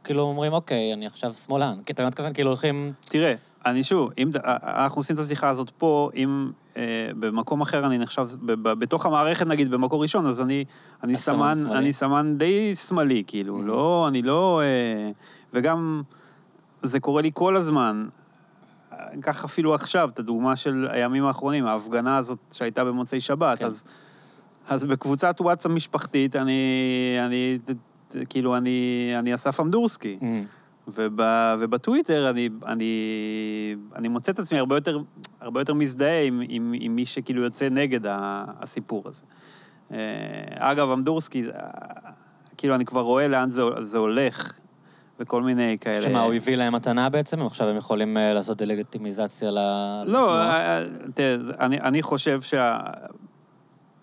כאילו אומרים, אוקיי, אני עכשיו שמאלן. כי אתה מתכוון, כאילו הולכים... תראה, אני שוב, אם ד- אנחנו עושים את השיחה הזאת פה, אם אה, במקום אחר אני נחשב, ב- ב- בתוך המערכת נגיד, במקום ראשון, אז אני, אני סמן שמאלי. אני סמן די שמאלי, כאילו, Mhm. לא, אני לא... אה, וגם, זה קורה לי כל הזמן. קח אפילו עכשיו, את הדוגמה של הימים האחרונים, ההפגנה הזאת שהייתה במוצאי שבת, כן. אז, אז בקבוצת וואטסאפ משפחתית, אני, אני כאילו, אני, אני אסף אמדורסקי. Mm. וב, ובטוויטר אני, אני, אני מוצא את עצמי הרבה יותר, הרבה יותר מזדהה עם, עם, עם מי שכאילו יוצא נגד ה, הסיפור הזה. אה, אגב, אמדורסקי, אה, כאילו, אני כבר רואה לאן זה, זה הולך, וכל מיני כאלה... שמה, הוא הביא להם מתנה בעצם? עכשיו הם יכולים אה, לעשות דה-לגיטימיזציה ל... לא, לתנועה? אה, תראה, אני, אני חושב שה...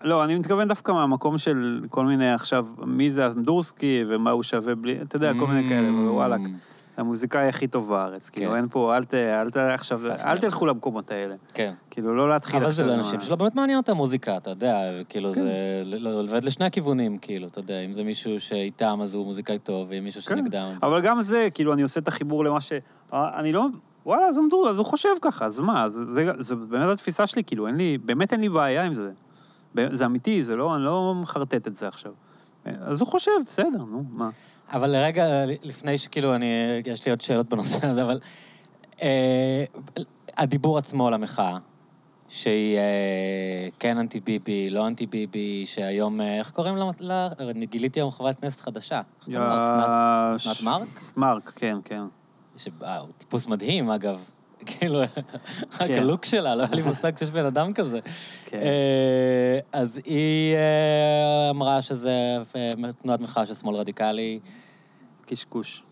לא, אני מתכוון דווקא מהמקום של כל מיני עכשיו, מי זה אמדורסקי ומה הוא שווה בלי, אתה יודע, כל מיני כאלה, Mm. המוזיקאי הכי טוב בארץ. כאילו, כן. אין פה, אל ת... אל ת... עכשיו, אל. תלכו למקומות האלה. כן. כאילו, לא להתחיל אבל זה עכשיו לא עם אנשים ה- שלא באמת מעניין אותם מוזיקה, אתה יודע, כאילו כן. זה עובד לשני הכיוונים, כאילו, אתה יודע, אם זה מישהו שאיתם אז הוא מוזיקאי טוב, ואם מישהו כן. שנגדם... אבל גם זה, כאילו, אני עושה את החיבור למה ש... אה, אני לא... וואלה, אז אמדור, אז הוא חושב ככה, אז מה? אז זה, זה באמת התפיסה שלי, כאילו, אין לי, באמת אין לי בעיה עם זה. זה אמיתי, זה לא, אני לא מחרטט את זה עכשיו. אז הוא חושב, בסדר, נו, מה? אבל לרגע, לפני שכאילו, אני, יש לי עוד שאלות בנושא הזה, אבל אה, הדיבור עצמו על המחאה, שהיא אה, כן אנטי ביבי, לא אנטי ביבי, שהיום, אה, איך קוראים לה? אני גיליתי היום חברת כנסת חדשה. איך קוראים לה? אסנת- מרק? מרק, כן, כן. שבה, הוא טיפוס מדהים, אגב. כאילו, רק כן. הלוק שלה, לא היה לי מושג שיש בן אדם כזה. כן. אה, אז היא אה, אמרה שזה אה, תנועת מחאה של שמאל רדיקלי. קשקוש.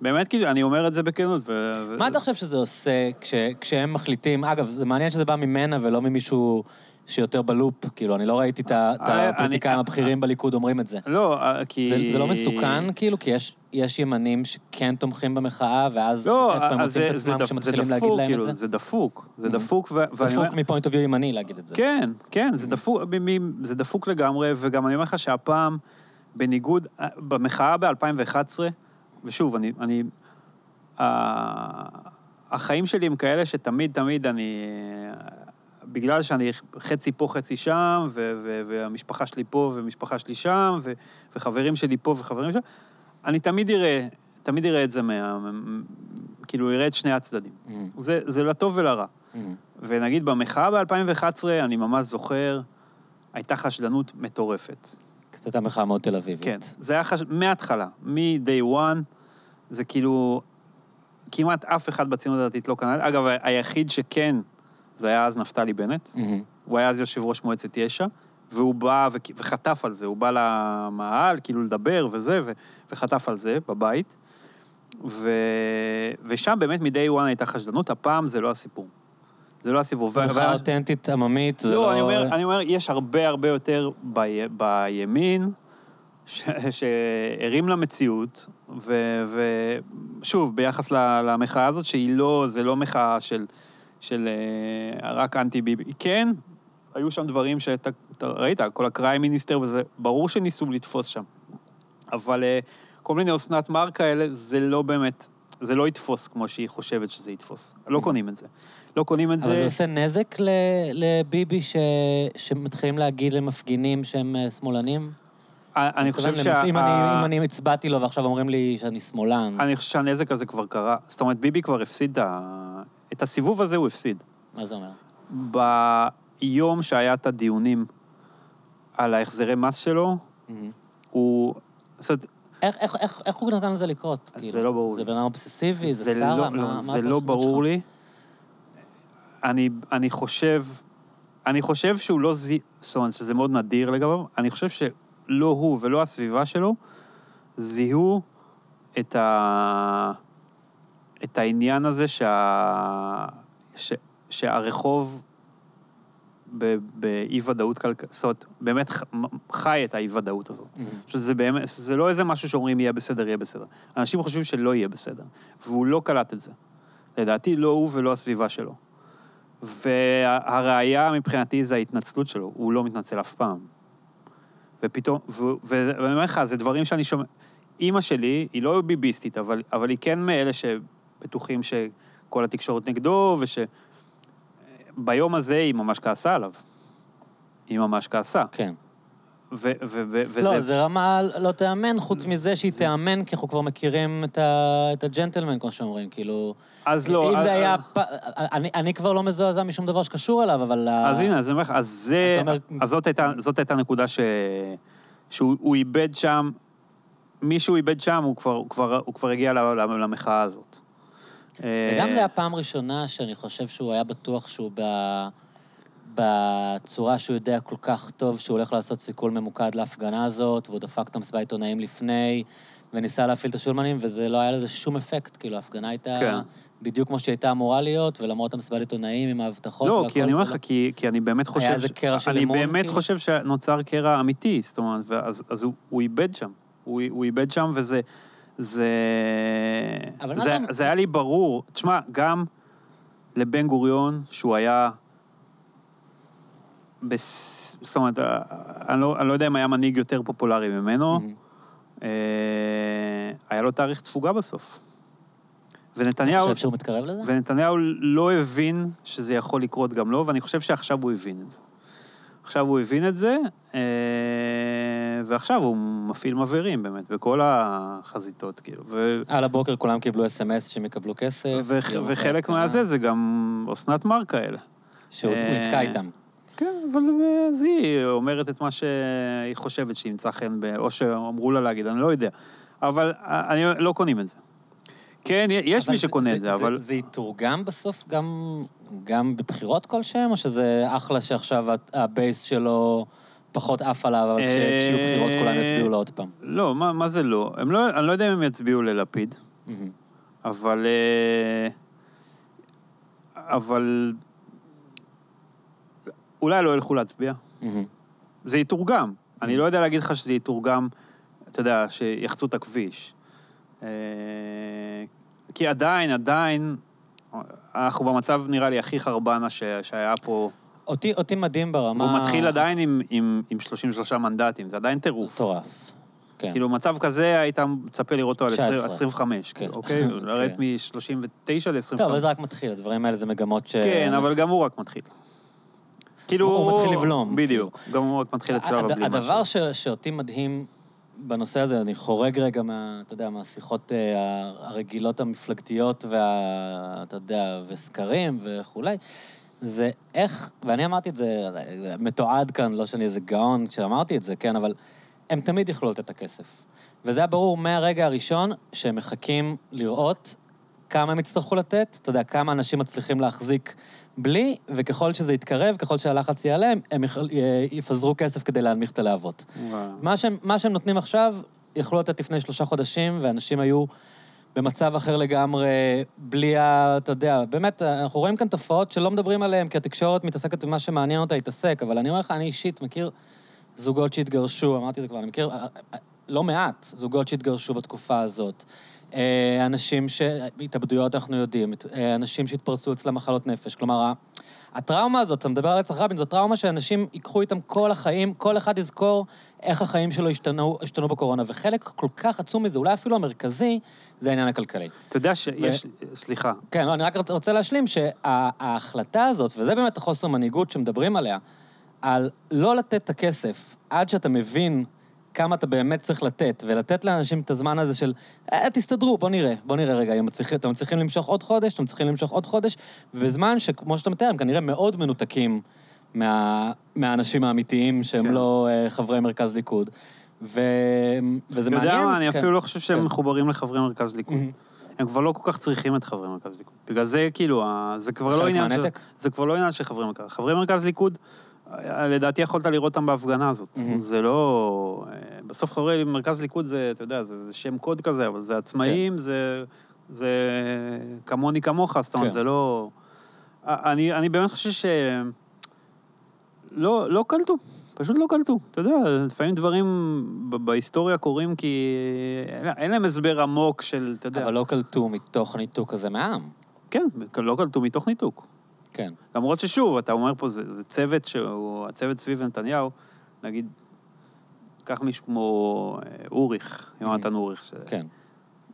באמת, כאילו, אני אומר את זה בכנות. ו- מה אתה חושב שזה עושה כש, כשהם מחליטים, אגב, זה מעניין שזה בא ממנה ולא ממישהו שיותר ב loop, כאילו, אני לא ראיתי את אה, הפוליטיקאים אני- הבכירים בליכוד אומרים את זה. לא, אה, כי... זה, זה לא מסוכן, כאילו, כי יש, יש ימנים שכן תומכים במחאה, ואז לא, איפה הם מוצאים את עצמם דפ- כשמתחילים להגיד דפוק, להם כאילו, את זה? זה דפוק. זה Mhm. דפוק, ו- ואני אומר... דפוק מ point of view ימני להגיד את זה. כן, כן, זה דפוק, מ- מ- זה דפוק לגמרי, וגם אני אומר לך שהפעם, בניגוד, אה, במחאה ב-2011, ושוב, אני, החיים שלי הם כאלה שתמיד, תמיד אני, בגלל שאני חצי פה, חצי שם, ו- ו- והמשפחה שלי פה ומשפחה שלי שם, ו- וחברים שלי פה וחברים שם, אני תמיד אראה, תמיד אראה את זה מה... כאילו, אראה את שני הצדדים. Mhm, זה, זה לטוב ולרע. mhm. ונגיד במחאה ב-2011, אני ממש זוכר, הייתה חשדנות מטורפת. זאת הייתה מחאה מאוד תל אביבית. כן, זה היה חש... מההתחלה, מ-day one, זה כאילו, כמעט אף אחד בציונות הדתית לא קנה. אגב, היחיד שכן, זה היה אז נפתלי בנט. מהמם. הוא היה אז יושב ראש מועצת יש"ע, והוא בא ו... וחטף על זה, הוא בא למאהל, כאילו לדבר וזה, ו... וחטף על זה בבית. ו... ושם באמת מ-day one הייתה חשדנות, הפעם זה לא הסיפור. זה לא הסיפור. ו- וה- אותנטית עממית, זה לא, לא... אני אומר, אני אומר, יש הרבה הרבה יותר ב... בימין, ש... שהרים למציאות, ו... ושוב, ביחס ל... למחאה הזאת, שהיא לא, זה לא מחאה של, של אה, רק אנטי ביבי. כן, היו שם דברים שאתה אתה ראית, כל הקריים מיניסטר וזה, ברור שניסו לתפוס שם. אבל אה, כל מיני אסנת מארק כאלה, זה לא באמת, זה לא יתפוס כמו שהיא חושבת שזה יתפוס. לא קונים את זה. לא קונים את אבל זה זה. עושה נזק ל- לביבי ש... שמתחילים להגיד למפגינים שהם אה, שמאלנים? אני חושב שה... אם אני הצבעתי לו ועכשיו אומרים לי שאני שמאלן, אני חושב שהנזק הזה כבר קרה. זאת אומרת, ביבי כבר הפסיד את הסיבוב הזה, הוא הפסיד. מה זה אומר? ביום שהיה את הדיונים על ההחזרי מס שלו, מהמם. הוא... זאת אומרת, איך- איך- איך איך הוא נתן לזה לקרות? זה כאילו? לא ברור זה לי. בן אדם אובססיבי? זה זה שרה? לא, מה- לא, מה זה לא ברור שלך? לי. אני, אני חושב, אני חושב שהוא לא זי... זאת אומרת, שזה מאוד נדיר לגביו, אני חושב שלא הוא ולא הסביבה שלו זיהו את, ה... את העניין הזה שה... ש... שהרחוב ב... באי-ודאות כלכלית, זאת אומרת, באמת ח- חי את האי-ודאות הזאת. מהמם. שזה באמת, זה לא איזה משהו שאומרים יהיה בסדר, יהיה בסדר. אנשים חושבים שלא יהיה בסדר, והוא לא קלט את זה. לדעתי, לא הוא ולא הסביבה שלו. והראיה מבחינתי זה ההתנצלות שלו, הוא לא מתנצל אף פעם. ופתאום, ו- ואני אומר לך, זה דברים שאני שומע... אימא שלי, היא לא ביביסטית, אבל, אבל היא כן מאלה שבטוחים שכל התקשורת נגדו, וש... ביום הזה היא ממש כעסה עליו. היא ממש כעסה. כן. ו- ו- ו- וזה... לא, זה רמה לא תיאמן, חוץ מזה שהיא תיאמן, כי אנחנו כבר מכירים את ה- את הג'נטלמן, כמו שאומרים, כאילו... אז לא... אם אז- זה היה... אז- פ- אני- אני כבר לא מזועזע משום דבר שקשור אליו, אבל... אז הנה, אז אני אומר לך, אז זה... אומר- אז זאת הייתה, זאת הייתה נקודה ש... שהוא הוא איבד שם מישהו איבד שם, הוא כבר, הוא כבר, הוא כבר הגיע למחאה הזאת. וגם אה, זה הפעם הראשונה שאני חושב שהוא היה בטוח שהוא ב... בצורה שהוא יודע כל כך טוב שהוא הולך לעשות סיכול ממוקד להפגנה הזאת, והוא דפק את המסיבת עיתונאים לפני, וניסה להפעיל את השולמנים, וזה לא היה לזה שום אפקט, כאילו, ההפגנה הייתה כן. בדיוק כמו שהייתה אמורה להיות, ולמרות המסיבת עיתונאים עם ההבטחות לא, והכל, כי אני אומר זה לך, כי, כי אני באמת חושב... איזה קרע של אני אמון, באמת כאילו? חושב שנוצר קרע אמיתי, זאת אומרת, ואז, אז הוא, הוא איבד שם. הוא, הוא איבד שם, וזה... זה... זה, אתה- זה היה לי ברור. תשמע, גם לבן גוריון, שהוא היה... בס... זאת אומרת, אני לא, אני לא יודע אם היה מנהיג יותר פופולרי ממנו, מהמם. אה, היה לו תאריך תפוגה בסוף. אתה ונתניהו... חושב שהוא מתקרב לזה? ונתניהו לא הבין שזה יכול לקרות גם לו, ואני חושב שעכשיו הוא הבין את זה. עכשיו הוא הבין את זה, אה, ועכשיו הוא מפעיל מבערים באמת, בכל החזיתות, כאילו. ו... על הבוקר כולם קיבלו אס.אם.אס שהם יקבלו כסף. יום אחרי וחלק ההפגנה, מהזה זה גם אסנת מארק כאלה. שהוא הוא אה, יתקע איתם. כן, אבל אז היא אומרת את מה שהיא חושבת שימצא חן. או שאמרו לה להגיד, אני לא יודע. אבל אה, אני לא קונים את זה. כן, יש מי שקונה את זה, אבל... זה יתורגם בסוף גם, גם בבחירות כלשהם, או שזה אחלה שעכשיו הבייס שלו פחות עף עליו, אבל אה, כשיהיו בחירות כולם יצביעו לו עוד פעם? לא, מה, מה זה לא? לא? אני לא יודע אם הם יצביעו ללפיד. אבל... אה, אבל... אולי לא ילכו להצביע. זה יתורגם. אני לא יודע להגיד לך שזה יתורגם, אתה יודע, שיחצו את הכביש. אה, כי עדיין, עדיין, אנחנו במצב, נראה לי, הכי חרבן הש- שהיה פה. אותי, אותי מדהים ברמה... והוא מתחיל עדיין עם, עם, עם 33 מנדטים, זה עדיין טירוף. מטורף. כן. כאילו, מצב כזה, היית מצפה לראות אותו על 19. 25, כן. כאילו, אוקיי? (laughs) לרדת כן. מ-39 ל-25. טוב, אבל זה רק מתחיל, הדברים האלה זה מגמות ש... כן, אבל גם הוא רק מתחיל. כאילו, הוא מתחיל לבלום, בדיוק, גם הוא רק מתחיל את הד- הבלימה הדבר שלו. ש, שאותי מדהים בנושא הזה, אני חורג רגע מה, אתה יודע, מהשיחות אה, הרגילות המפלגתיות וה... אתה יודע, וסקרים וכולי, זה איך, ואני אמרתי את זה, מתועד כאן, לא שאני איזה גאון כשאמרתי את זה, כן, אבל הם תמיד יכלו לתת את הכסף. וזה היה ברור מהרגע הראשון שהם מחכים לראות כמה הם יצטרכו לתת, אתה יודע, כמה אנשים מצליחים להחזיק בלי, וככל שזה יתקרב, ככל שהלחץ יעלה, הם י- יפזרו כסף כדי להנמיך את הלהבות. מה שהם, מה שהם נותנים עכשיו, יכלו לתת לפני שלושה חודשים, ואנשים היו במצב אחר לגמרי, בלי ה... אתה יודע, באמת, אנחנו רואים כאן תופעות שלא מדברים עליהן, כי התקשורת מתעסקת במה שמעניין אותה להתעסק, אבל אני אומר לך, אני אישית מכיר זוגות שהתגרשו, אמרתי את זה כבר, אני מכיר אה, אה, לא מעט זוגות שהתגרשו בתקופה הזאת. אה, אנשים ש... התאבדויות אנחנו יודעים, אה, אנשים שהתפרצו אצלם מחלות נפש. כלומר, הטראומה הזאת, אתה מדבר על רצח רבין, זו טראומה שאנשים ייקחו איתם כל החיים, כל אחד יזכור איך החיים שלו השתנו, השתנו בקורונה, וחלק כל כך עצום מזה, אולי אפילו המרכזי, זה העניין הכלכלי. אתה יודע שיש... סליחה. כן, לא, אני רק רוצ- רוצה להשלים שההחלטה הזאת, וזה באמת החוסר מנהיגות שמדברים עליה, על לא לתת את הכסף עד שאתה מבין כמה אתה באמת צריך לתת, ולתת לאנשים את הזמן הזה של, אה, תסתדרו, בוא נראה, בוא נראה רגע, אם מצליחים, אתם מצליחים למשוך עוד חודש, אתם מצליחים למשוך עוד חודש, ובזמן שכמו שאתה מתאר, הם כנראה מאוד מנותקים מה, מהאנשים האמיתיים שהם כן. לא אה, חברי מרכז ליכוד. ו... וזה אתה מעניין. יודע מה, אני כן. אפילו לא חושב שהם כן. מחוברים לחברי מרכז ליכוד. הם כבר לא כל כך צריכים את חברי מרכז ליכוד. בגלל זה, כאילו, זה כבר לא עניין של... זה כבר לא עניין של חברי מרכז. חברי מרכז ליכוד, לדעתי יכולת לראות אותם בהפגנה הזאת. מהמם. זה לא... אה, בסוף חברי מרכז ליכוד זה, אתה יודע, זה זה שם קוד כזה, אבל זה עצמאים, זה... זה כמוני כמוך, זאת אומרת, כן. זה לא... אה, אני, אני באמת חושב ש... לא, לא קלטו, פשוט לא קלטו. אתה יודע, לפעמים דברים ב- בהיסטוריה קורים כי אין, אין להם הסבר עמוק של, אתה יודע... אבל לא קלטו מתוך הניתוק הזה מהעם. כן, לא קלטו מתוך ניתוק. כן. למרות ששוב, אתה אומר פה, זה, זה צוות שהוא, הצוות סביב נתניהו, נגיד, קח מישהו כמו אה, אוריך, יונתן אוריך, ש... כן.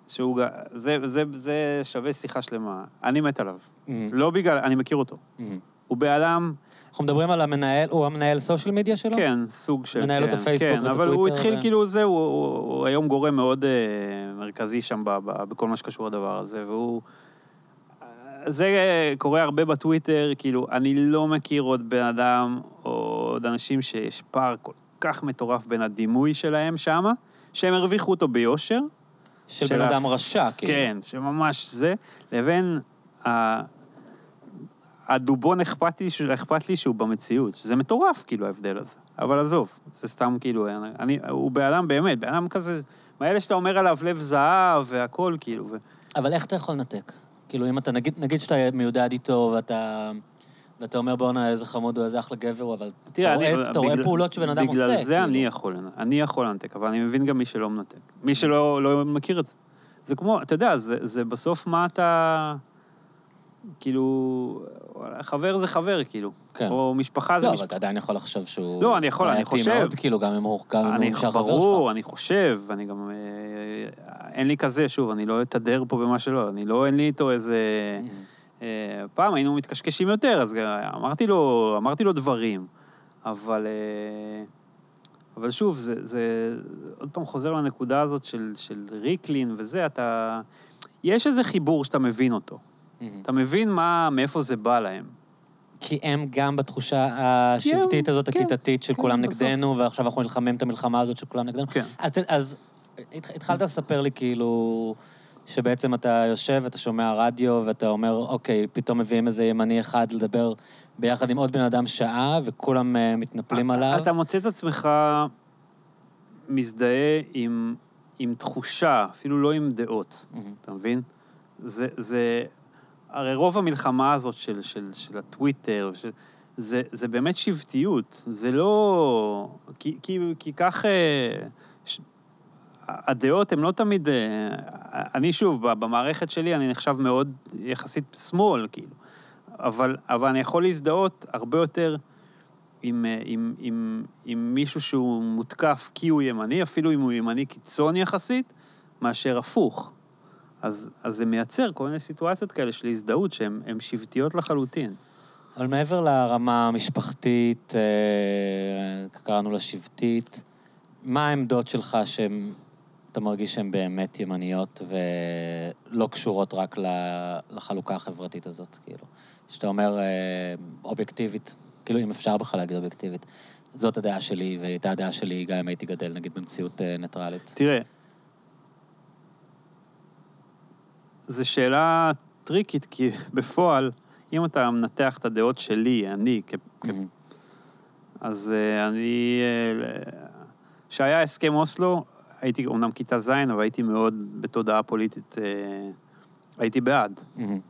שהוא, זה, זה, זה שווה שיחה שלמה. אני מת עליו. מהמם. לא בגלל, אני מכיר אותו. מהמם. הוא באדם, אנחנו מדברים על המנהל, הוא המנהל סושיאל מדיה שלו? כן, סוג של... מנהל כן, הפייסבוק כן, ואת אבל הוא הטוויטר התחיל ו- כאילו זה, הוא, הוא, הוא היום גורם מאוד אה, מרכזי שם ב, ב, בכל מה שקשור לדבר הזה, והוא... זה אה, קורה הרבה בטוויטר, כאילו, אני לא מכיר עוד בן אדם, או עוד אנשים שיש פער כל כך מטורף בין הדימוי שלהם שמה, שהם הרוויחו אותו ביושר. של בן אדם רשע, כאילו. כן, שממש זה, לבין ה... הדובון אכפת לי, אכפת לי שהוא במציאות, שזה מטורף, כאילו, ההבדל הזה. אבל עזוב, זה סתם כאילו, אני, הוא בן אדם באמת, בן אדם כזה, מאלה שאתה אומר עליו לב זהב והכל, כאילו, ו... אבל איך אתה יכול לנתק? כאילו, אם אתה, נגיד, נגיד שאתה מיודד איתו ואתה... ואתה אומר, בואנה, איזה חמוד הוא, איזה אחלה גבר הוא, אבל תראה, אתה, רואה, אני, אתה רואה בגלל- פעולות שבן אדם עושה. בגלל זה כאילו. אני יכול, אני יכול לנתק, אבל אני מבין גם מי שלא מנתק. מי שלא לא מכיר את זה. זה כמו, אתה יודע, זה, זה בסוף מה אתה... כאילו, חבר זה חבר, כאילו. כן. או משפחה זה לא, משפחה. אבל אתה עדיין יכול לחשוב שהוא... לא, אני יכול, אני חושב. מאוד, כאילו, גם אם הוא נשאר חבר שלך. ברור, אני חושב, אני גם... אה, אין לי כזה, שוב, אני לא אתהדר פה במה שלא, אני לא, אין לי איתו איזה... אה, פעם היינו מתקשקשים יותר, אז אמרתי לו, אמרתי לו דברים, אבל... אה, אבל שוב, זה, זה עוד פעם חוזר לנקודה הזאת של, של ריקלין וזה, אתה... יש איזה חיבור שאתה מבין אותו. מהמם. אתה מבין מה, מאיפה זה בא להם. כי הם גם בתחושה השבטית הזאת, כן, הכיתתית, של כן, כולם בסוף. נגדנו, ועכשיו אנחנו נלחמים את המלחמה הזאת של כולם נגדנו. כן. אז, התחלת לספר לי כאילו, שבעצם אתה יושב ואתה שומע רדיו, ואתה אומר, אוקיי, פתאום מביאים איזה ימני אחד לדבר ביחד עם עוד בן אדם שעה, וכולם אה, מתנפלים עליו. אתה מוצא את עצמך מזדהה עם, עם תחושה, אפילו לא עם דעות. מהמם. אתה מבין? זה, זה, הרי רוב המלחמה הזאת של, של, של הטוויטר, של, זה, זה באמת שבטיות, זה לא... כי, כי, כי כך... אה, ש, הדעות הן לא תמיד... אה, אני שוב, במערכת שלי אני נחשב מאוד יחסית שמאל, כאילו. אבל, אבל אני יכול להזדהות הרבה יותר עם, אה, עם, עם, עם מישהו שהוא מותקף כי הוא ימני, אפילו אם הוא ימני קיצון יחסית, מאשר הפוך. אז, אז זה מייצר כל מיני סיטואציות כאלה של הזדהות שהן הן שבטיות לחלוטין. אבל מעבר לרמה המשפחתית, אה, קראנו לה שבטית, מה העמדות שלך שהן, אתה מרגיש שהן באמת ימניות ולא קשורות רק לחלוקה החברתית הזאת, כאילו? שאתה אומר אה, אובייקטיבית, כאילו אם אפשר בכלל להגיד אובייקטיבית, זאת הדעה שלי והיא הייתה הדעה שלי גם אם הייתי גדל, נגיד, במציאות אה, ניטרלית. תראה, זו שאלה טריקית, כי בפועל, אם אתה מנתח את הדעות שלי, אני, כ- מהמם. אז אה, אני... כשהיה הסכם אוסלו, הייתי אומנם כיתה ז', אבל הייתי מאוד בתודעה פוליטית, אה, הייתי בעד. מהמם.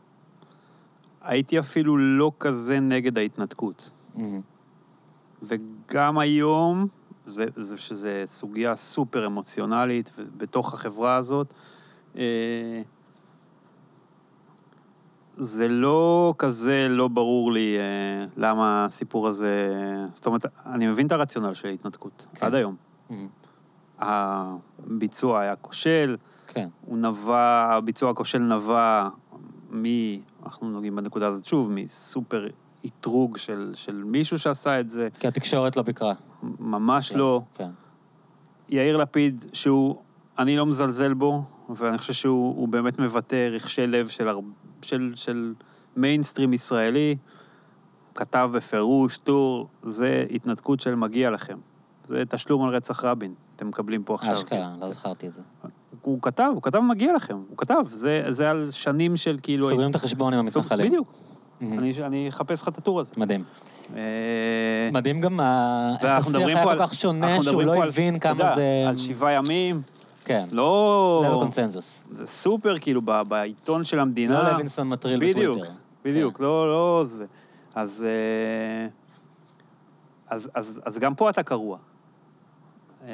הייתי אפילו לא כזה נגד ההתנתקות. מהמם. וגם היום, זה, זה, שזה סוגיה סופר אמוציונלית בתוך החברה הזאת, אה, זה לא כזה לא ברור לי אה, למה הסיפור הזה... זאת אומרת, אני מבין את הרציונל של ההתנתקות, כן. עד היום. מהמם. הביצוע היה כושל, כן. הוא נבע, הביצוע הכושל נבע מ... אנחנו נוגעים בנקודה הזאת שוב, מסופר אתרוג של, של מישהו שעשה את זה, כי התקשורת לא ביקרה. ממש כן, לא. כן. יאיר לפיד, שהוא, אני לא מזלזל בו, ואני חושב שהוא הוא באמת מבטא רכשי לב של, הר... של, של מיינסטרים ישראלי, כתב בפירוש, טור, זה התנתקות של מגיע לכם. זה תשלום על רצח רבין, אתם מקבלים פה עכשיו. אשכרה, לא זכרתי את זה. הוא כתב, הוא כתב מגיע לכם, הוא כתב, זה, זה על שנים של כאילו... סוגרים את החשבון עם המתנחלים. בדיוק. אני, אני אחפש לך את הטור הזה. מדהים. אה, מדהים גם איך השיח היה כל. כך שונה, שהוא לא הבין כמה זה... על שבעה ימים, כן, לא... ללא קונצנזוס. זה סופר, כאילו, בעיתון של המדינה. לא לוינסון מטריל בדיוק, בטוויטר. בדיוק, כן. לא, לא זה. אז, אה, אז, אז, אז גם פה אתה קרוע. אה,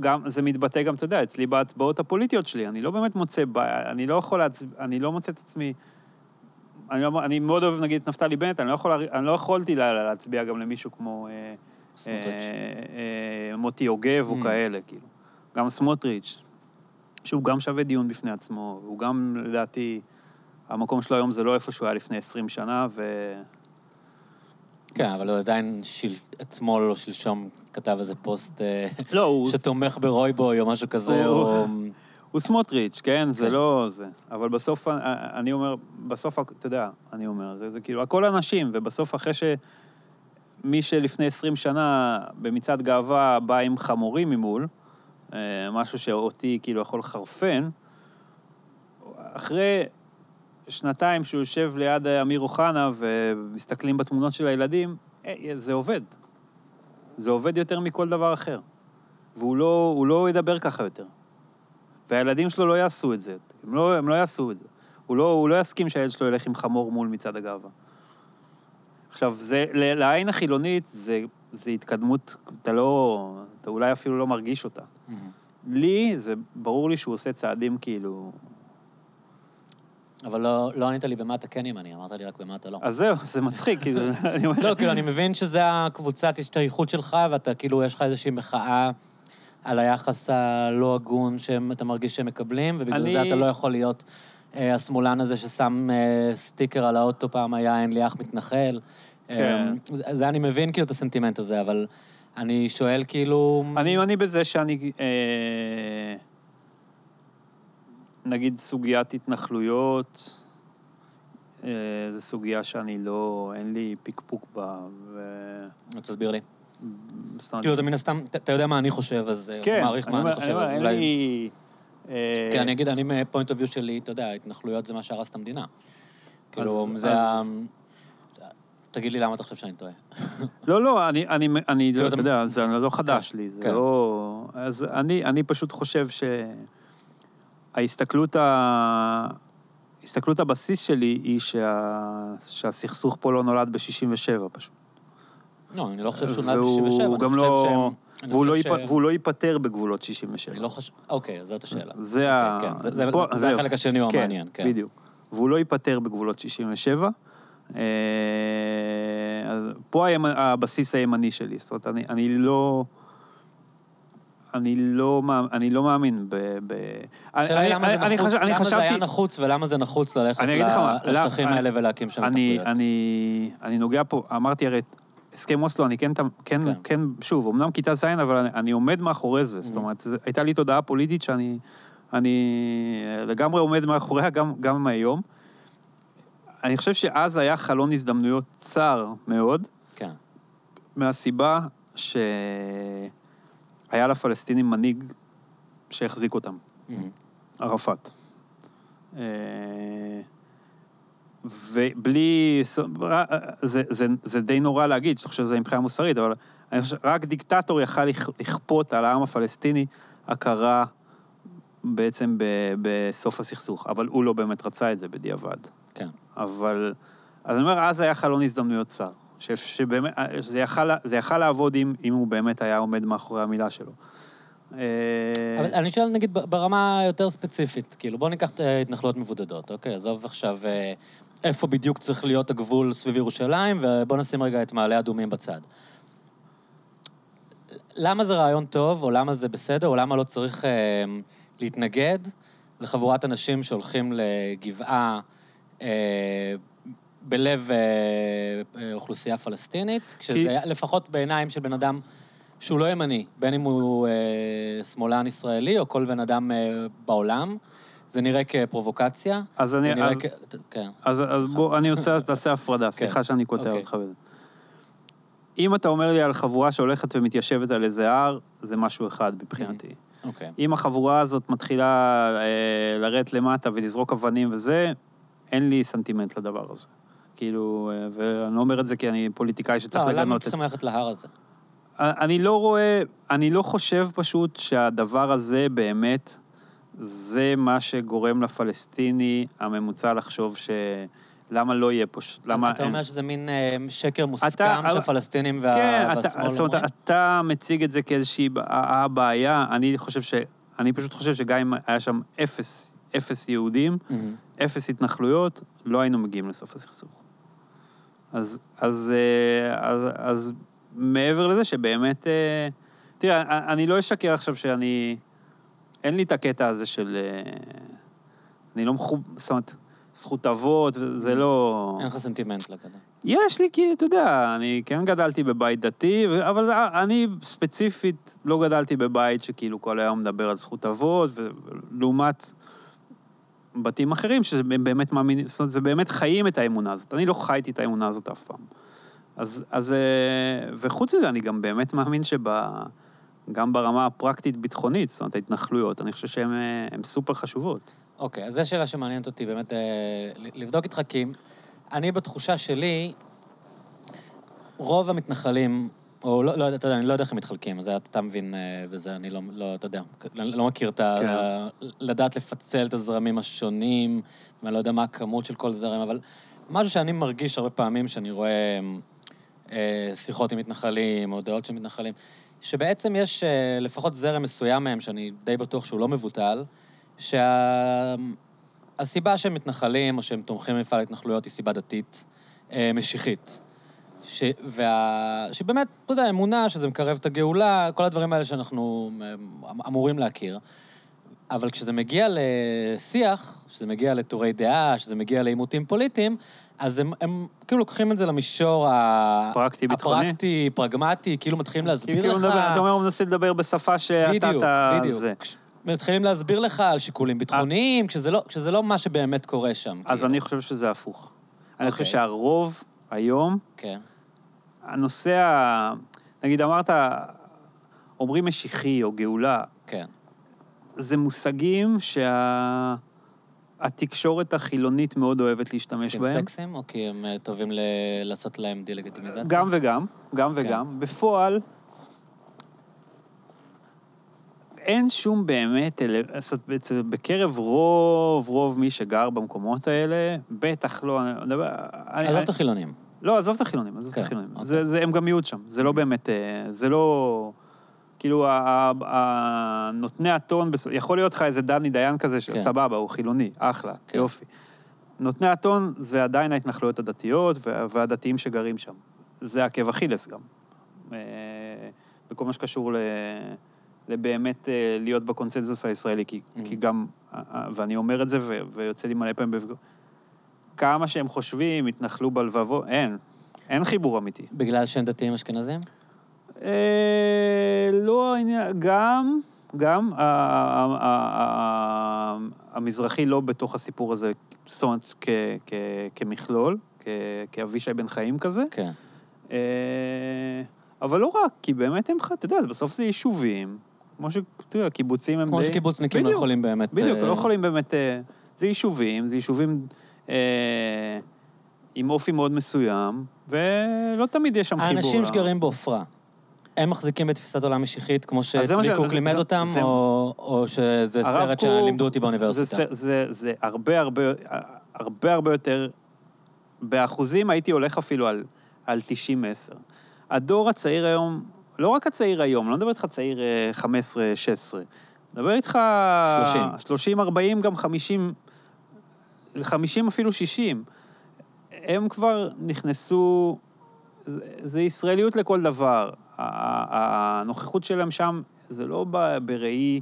גם, זה מתבטא גם, אתה יודע, אצלי בהצבעות הפוליטיות שלי, אני לא באמת מוצא, אני לא יכול להצביע, אני לא מוצא את עצמי, אני, לא, אני מאוד אוהב נגיד את נפתלי בנט, אני לא, יכול, אני לא יכולתי לה, להצביע גם למישהו כמו אה, סמוטריץ'. אה, אה, מוטי יוגב או Mm. כאלה, כאילו. גם סמוטריץ', שהוא גם שווה דיון בפני עצמו, הוא גם, לדעתי, המקום שלו היום זה לא איפה שהוא היה לפני 20 שנה, ו... כן, אבל הוא עדיין של- אתמול או שלשום כתב איזה פוסט אה, לא, (laughs) שתומך ברוי-בוי או משהו כזה, הוא- או... הוא סמוטריץ', כן? זה כן. לא זה. אבל בסוף, אני אומר, בסוף, אתה יודע, אני אומר, זה, זה כאילו, הכל אנשים, ובסוף אחרי ש... מי שלפני 20 שנה במצעד גאווה בא עם חמורים ממול, אה, משהו שאותי כאילו יכול לחרפן, אחרי שנתיים שהוא יושב ליד אמיר אוחנה ומסתכלים בתמונות של הילדים, אה, זה עובד. זה עובד יותר מכל דבר אחר. והוא לא, לא ידבר ככה יותר. והילדים שלו לא יעשו את זה. הם לא, הם לא יעשו את זה. הוא לא, הוא לא יסכים שהילד שלו ילך עם חמור מול מצעד הגאווה. עכשיו, זה, לעין החילונית זה, זה התקדמות, אתה לא, אתה אולי אפילו לא מרגיש אותה. לי, זה ברור לי שהוא עושה צעדים כאילו... אבל לא, לא ענית לי במה אתה כן ימני, אמרת לי רק במה אתה לא. אז זהו, זה מצחיק, כאילו, (laughs) אני אומר... לא, כאילו, אני מבין שזה הקבוצת השתייכות שלך, ואתה כאילו, יש לך איזושהי מחאה על היחס הלא הגון שאתה מרגיש שהם מקבלים, ובגלל אני- זה אתה לא יכול להיות השמאלן הזה ששם אה, סטיקר על האוטו פעם היה אין לי אח מתנחל. כן. אה, זה- אני מבין כאילו את הסנטימנט הזה, אבל אני שואל כאילו... אני ימני בזה שאני... אה, נגיד סוגיית התנחלויות, אה, זו סוגיה שאני לא... אין לי פקפוק בה, ו... תסביר לי. כאילו, אתה מן הסתם, אתה- יודע מה אני חושב, אז אה, כן, מעריך מה אני חושב, אז אולי... אה, כן, אני אגיד, אני מ point of view שלי, אתה יודע, התנחלויות זה מה שהרס את המדינה. כאילו, זה ה... תגיד לי למה אתה חושב שאני טועה. (laughs) לא, לא, אני, אני, אני אתה אתה- יודע, זה לא חדש לי, זה כן. לא... אז אני, אני פשוט חושב שההסתכלות ה... הסתכלות הבסיס שלי היא שה... שהסכסוך פה לא נולד ב-67 פשוט. לא, אני לא חושב שהוא נולד והוא ב-67, אני חושב לא... שהם... אני והוא, לא. ש- והוא לא ייפטר בגבולות 67. אני לא חושב... אוקיי, זאת השאלה. זה ה... כן, זה- זה- פה- זה זהו. החלק השני הוא המעניין, כן. בדיוק. והוא לא ייפטר בגבולות 67. אה, אז פה הימ... הבסיס הימני שלי. זאת אומרת, אני, אני לא... אני לא, אני לא מאמין ב... ב... אני- למה זה אני נחוץ, אני למה זה היה. נחוץ ולמה זה נחוץ ללכת אני ל- לשטחים האלה ולהקים שם אני, התנחלויות. אני, אני נוגע פה, אמרתי הרי, הסכם אוסלו, אני כן, כן, כן. כן, שוב, אמנם כיתה ז', אבל אני, אני עומד מאחורי זה. זאת אומרת, הייתה לי תודעה פוליטית שאני אני לגמרי עומד מאחוריה גם, גם היום. אני חושב שאז היה חלון הזדמנויות צר מאוד, כן. מהסיבה שהיה לפלסטינים מנהיג שהחזיק אותם. מהמם. ערפאת. אה, ובלי... זה, זה, זה די נורא להגיד, שאתה חושב שזה מבחינה מוסרית, אבל אני חושב שרק דיקטטור יכל לכ- לכפות על העם הפלסטיני הכרה בעצם ב, בסוף הסכסוך, אבל הוא לא באמת רצה את זה בדיעבד. כן. אבל... אז אני אומר, אז היה חלון הזדמנויות צר. ש, שבאמת, זה יכל, זה יכל לעבוד אם, אם הוא באמת היה עומד מאחורי המילה שלו. אה, אבל אני שואל, נגיד, ברמה יותר ספציפית, כאילו, בוא ניקח את ההתנחלויות מבודדות, אוקיי? עזוב עכשיו אה, איפה בדיוק צריך להיות הגבול סביב ירושלים, ובוא נשים רגע את מעלה אדומים בצד. למה זה רעיון טוב, או למה זה בסדר, או למה לא צריך אה, להתנגד לחבורת אנשים שהולכים לגבעה אה, בלב אה, אה, אוכלוסייה פלסטינית, כשזה כי- לפחות בעיניים של בן אדם שהוא לא ימני, בין אם הוא אה, שמאלן ישראלי או כל בן אדם אה, בעולם, זה נראה כפרובוקציה. אז אני... אז- כ... כן. אז, אז בוא, אני עושה, תעשה הפרדה, סליחה שאני קוטע אוקיי. אותך בזה. אם אתה אומר לי על חבורה שהולכת ומתיישבת על איזה הר, זה משהו אחד מבחינתי. אוקיי. אם החבורה הזאת מתחילה אה, לרדת למטה ולזרוק אבנים וזה, אין לי סנטימנט לדבר הזה. כאילו, אה, ואני לא אומר את זה כי אני פוליטיקאי שצריך לא, למה לגנות את... צריכים ללכת להר הזה? אני לא רואה, אני לא חושב פשוט שהדבר הזה באמת, זה מה שגורם לפלסטיני הממוצע לחשוב ש... למה לא יהיה פה... למה אתה אין... אומר שזה מין אה, שקר מוסכם אתה- שהפלסטינים וה... כן, והשמאל זאת אומרת, אומרים? אתה מציג את זה כאיזושהי הבעיה, אני חושב ש... אני פשוט חושב שגם אם היה שם אפס, אפס יהודים. אפס התנחלויות, לא היינו מגיעים לסוף הסכסוך. אז, אז, אה, אז, אז מעבר לזה שבאמת, אה, תראה, אני לא אשקר עכשיו שאני, אין לי את הקטע הזה של, אה, אני לא מחוב, זאת אומרת, זכות אבות, זה לא... אין לך סנטימנט לכזה. יש לי, כי אתה יודע, אני כן גדלתי בבית דתי, אבל אני ספציפית לא גדלתי בבית שכאילו כל היום מדבר על זכות אבות, ולעומת בתים אחרים שהם באמת מאמינים, זאת אומרת, זה באמת חיים את האמונה הזאת. אני לא חייתי את האמונה הזאת אף פעם. אז, אז, אה, וחוץ מזה, אני גם באמת מאמין שגם ברמה הפרקטית-ביטחונית, זאת אומרת, ההתנחלויות, אני חושב שהן אה, סופר חשובות. אוקיי, אז זו שאלה שמעניינת אותי באמת אה, לבדוק איתך, כי אני בתחושה שלי, רוב המתנחלים, או לא, לא, אתה יודע, אני לא יודע איך הם מתחלקים, אז אתה מבין אה, בזה, אני לא, לא, אתה יודע, אני לא מכיר את ה... כן. לדעת לפצל את הזרמים השונים, ואני לא יודע מה הכמות של כל זרם, אבל משהו שאני מרגיש הרבה פעמים, שאני רואה אה, שיחות עם מתנחלים, או דעות של מתנחלים, שבעצם יש אה, לפחות זרם מסוים מהם, שאני די בטוח שהוא לא מבוטל, שהסיבה שהם מתנחלים או שהם תומכים במפעל ההתנחלויות היא סיבה דתית, אה, משיחית. ש... וה... שבאמת, אתה יודע, אמונה שזה מקרב את הגאולה, כל הדברים האלה שאנחנו אה, אמורים להכיר. אבל כשזה מגיע לשיח, כשזה מגיע לטורי דעה, כשזה מגיע לעימותים פוליטיים, אז הם, הם כאילו לוקחים את זה למישור ה... פרקטי, ביטחוני? הפרקטי, פרגמטי, כאילו מתחילים להסביר כאילו לך... מדבר, אתה אומר, הוא מנסה לדבר בשפה שאתה... בדיוק, אתה, בדיוק. זה. מתחילים להסביר לך על שיקולים ביטחוניים, כשזה לא, כשזה לא מה שבאמת קורה שם. אז כאילו. אני חושב שזה הפוך. אני חושב אוקיי. שהרוב היום, כן, הנושא ה... נגיד, אמרת, אומרים משיחי או גאולה, כן. זה מושגים שהתקשורת החילונית מאוד אוהבת להשתמש כי הם בהם. סקסים, או כי הם אה, טובים ל... לעשות להם דה-לגיטימיזציה? גם וגם, גם כן. וגם. בפועל, אין שום באמת, זאת אומרת, בקרב רוב, רוב מי שגר במקומות האלה, בטח לא, אני מדבר... אני- עזוב את החילונים. לא, עזוב את החילונים, עזוב את כן, החילונים. אוקיי. זה, זה, הם גם מיעוט שם, זה לא באמת, אה, זה לא... כאילו, נותני הטון, יכול להיות לך איזה דני דיין כזה, כן. שסבבה, הוא חילוני, אחלה, כן. יופי. נותני הטון זה עדיין ההתנחלויות הדתיות וה- והדתיים שגרים שם. זה עקב אכילס גם. אה, בכל מה שקשור ל... לבאמת אה, להיות בקונסנזוס הישראלי, כי, Mm. כי גם, אה, ואני אומר את זה, ו- ויוצא לי מלא פעמים בפגוש... כמה שהם חושבים, התנחלו בלבבו, אין. אין חיבור אמיתי. בגלל שהם דתיים אשכנזים? אה, לא העניין, גם, גם המזרחי לא בתוך הסיפור הזה, זאת אומרת, כמכלול, כאבישי בן חיים כזה. כן. אה, אבל לא רק, כי באמת הם, אתה יודע, בסוף זה יישובים, כמו ש... אתה יודע, קיבוצים הם כמו די... שקיבוצניקים לא בדיוק, יכולים באמת... בדיוק, אה, לא יכולים באמת... אה, זה יישובים, זה יישובים אה, עם אופי מאוד מסוים, ולא תמיד יש שם חיבור. האנשים שגרים בעופרה, הם מחזיקים בתפיסת עולם משיחית, כמו שצבי קוק לימד זה- אותם, זה- או או שזה סרט שלימדו אותי באוניברסיטה? זה, זה, זה הרבה הרבה, הרבה הרבה יותר, באחוזים הייתי הולך אפילו על, על 90-10. הדור הצעיר היום, לא רק הצעיר היום, לא מדבר איתך צעיר אה, 15-16, מדבר איתך... 30. 30-40, גם 50, 50 אפילו 60. הם כבר נכנסו, זה, ישראליות לכל דבר. הנוכחות שלהם שם, זה לא בראי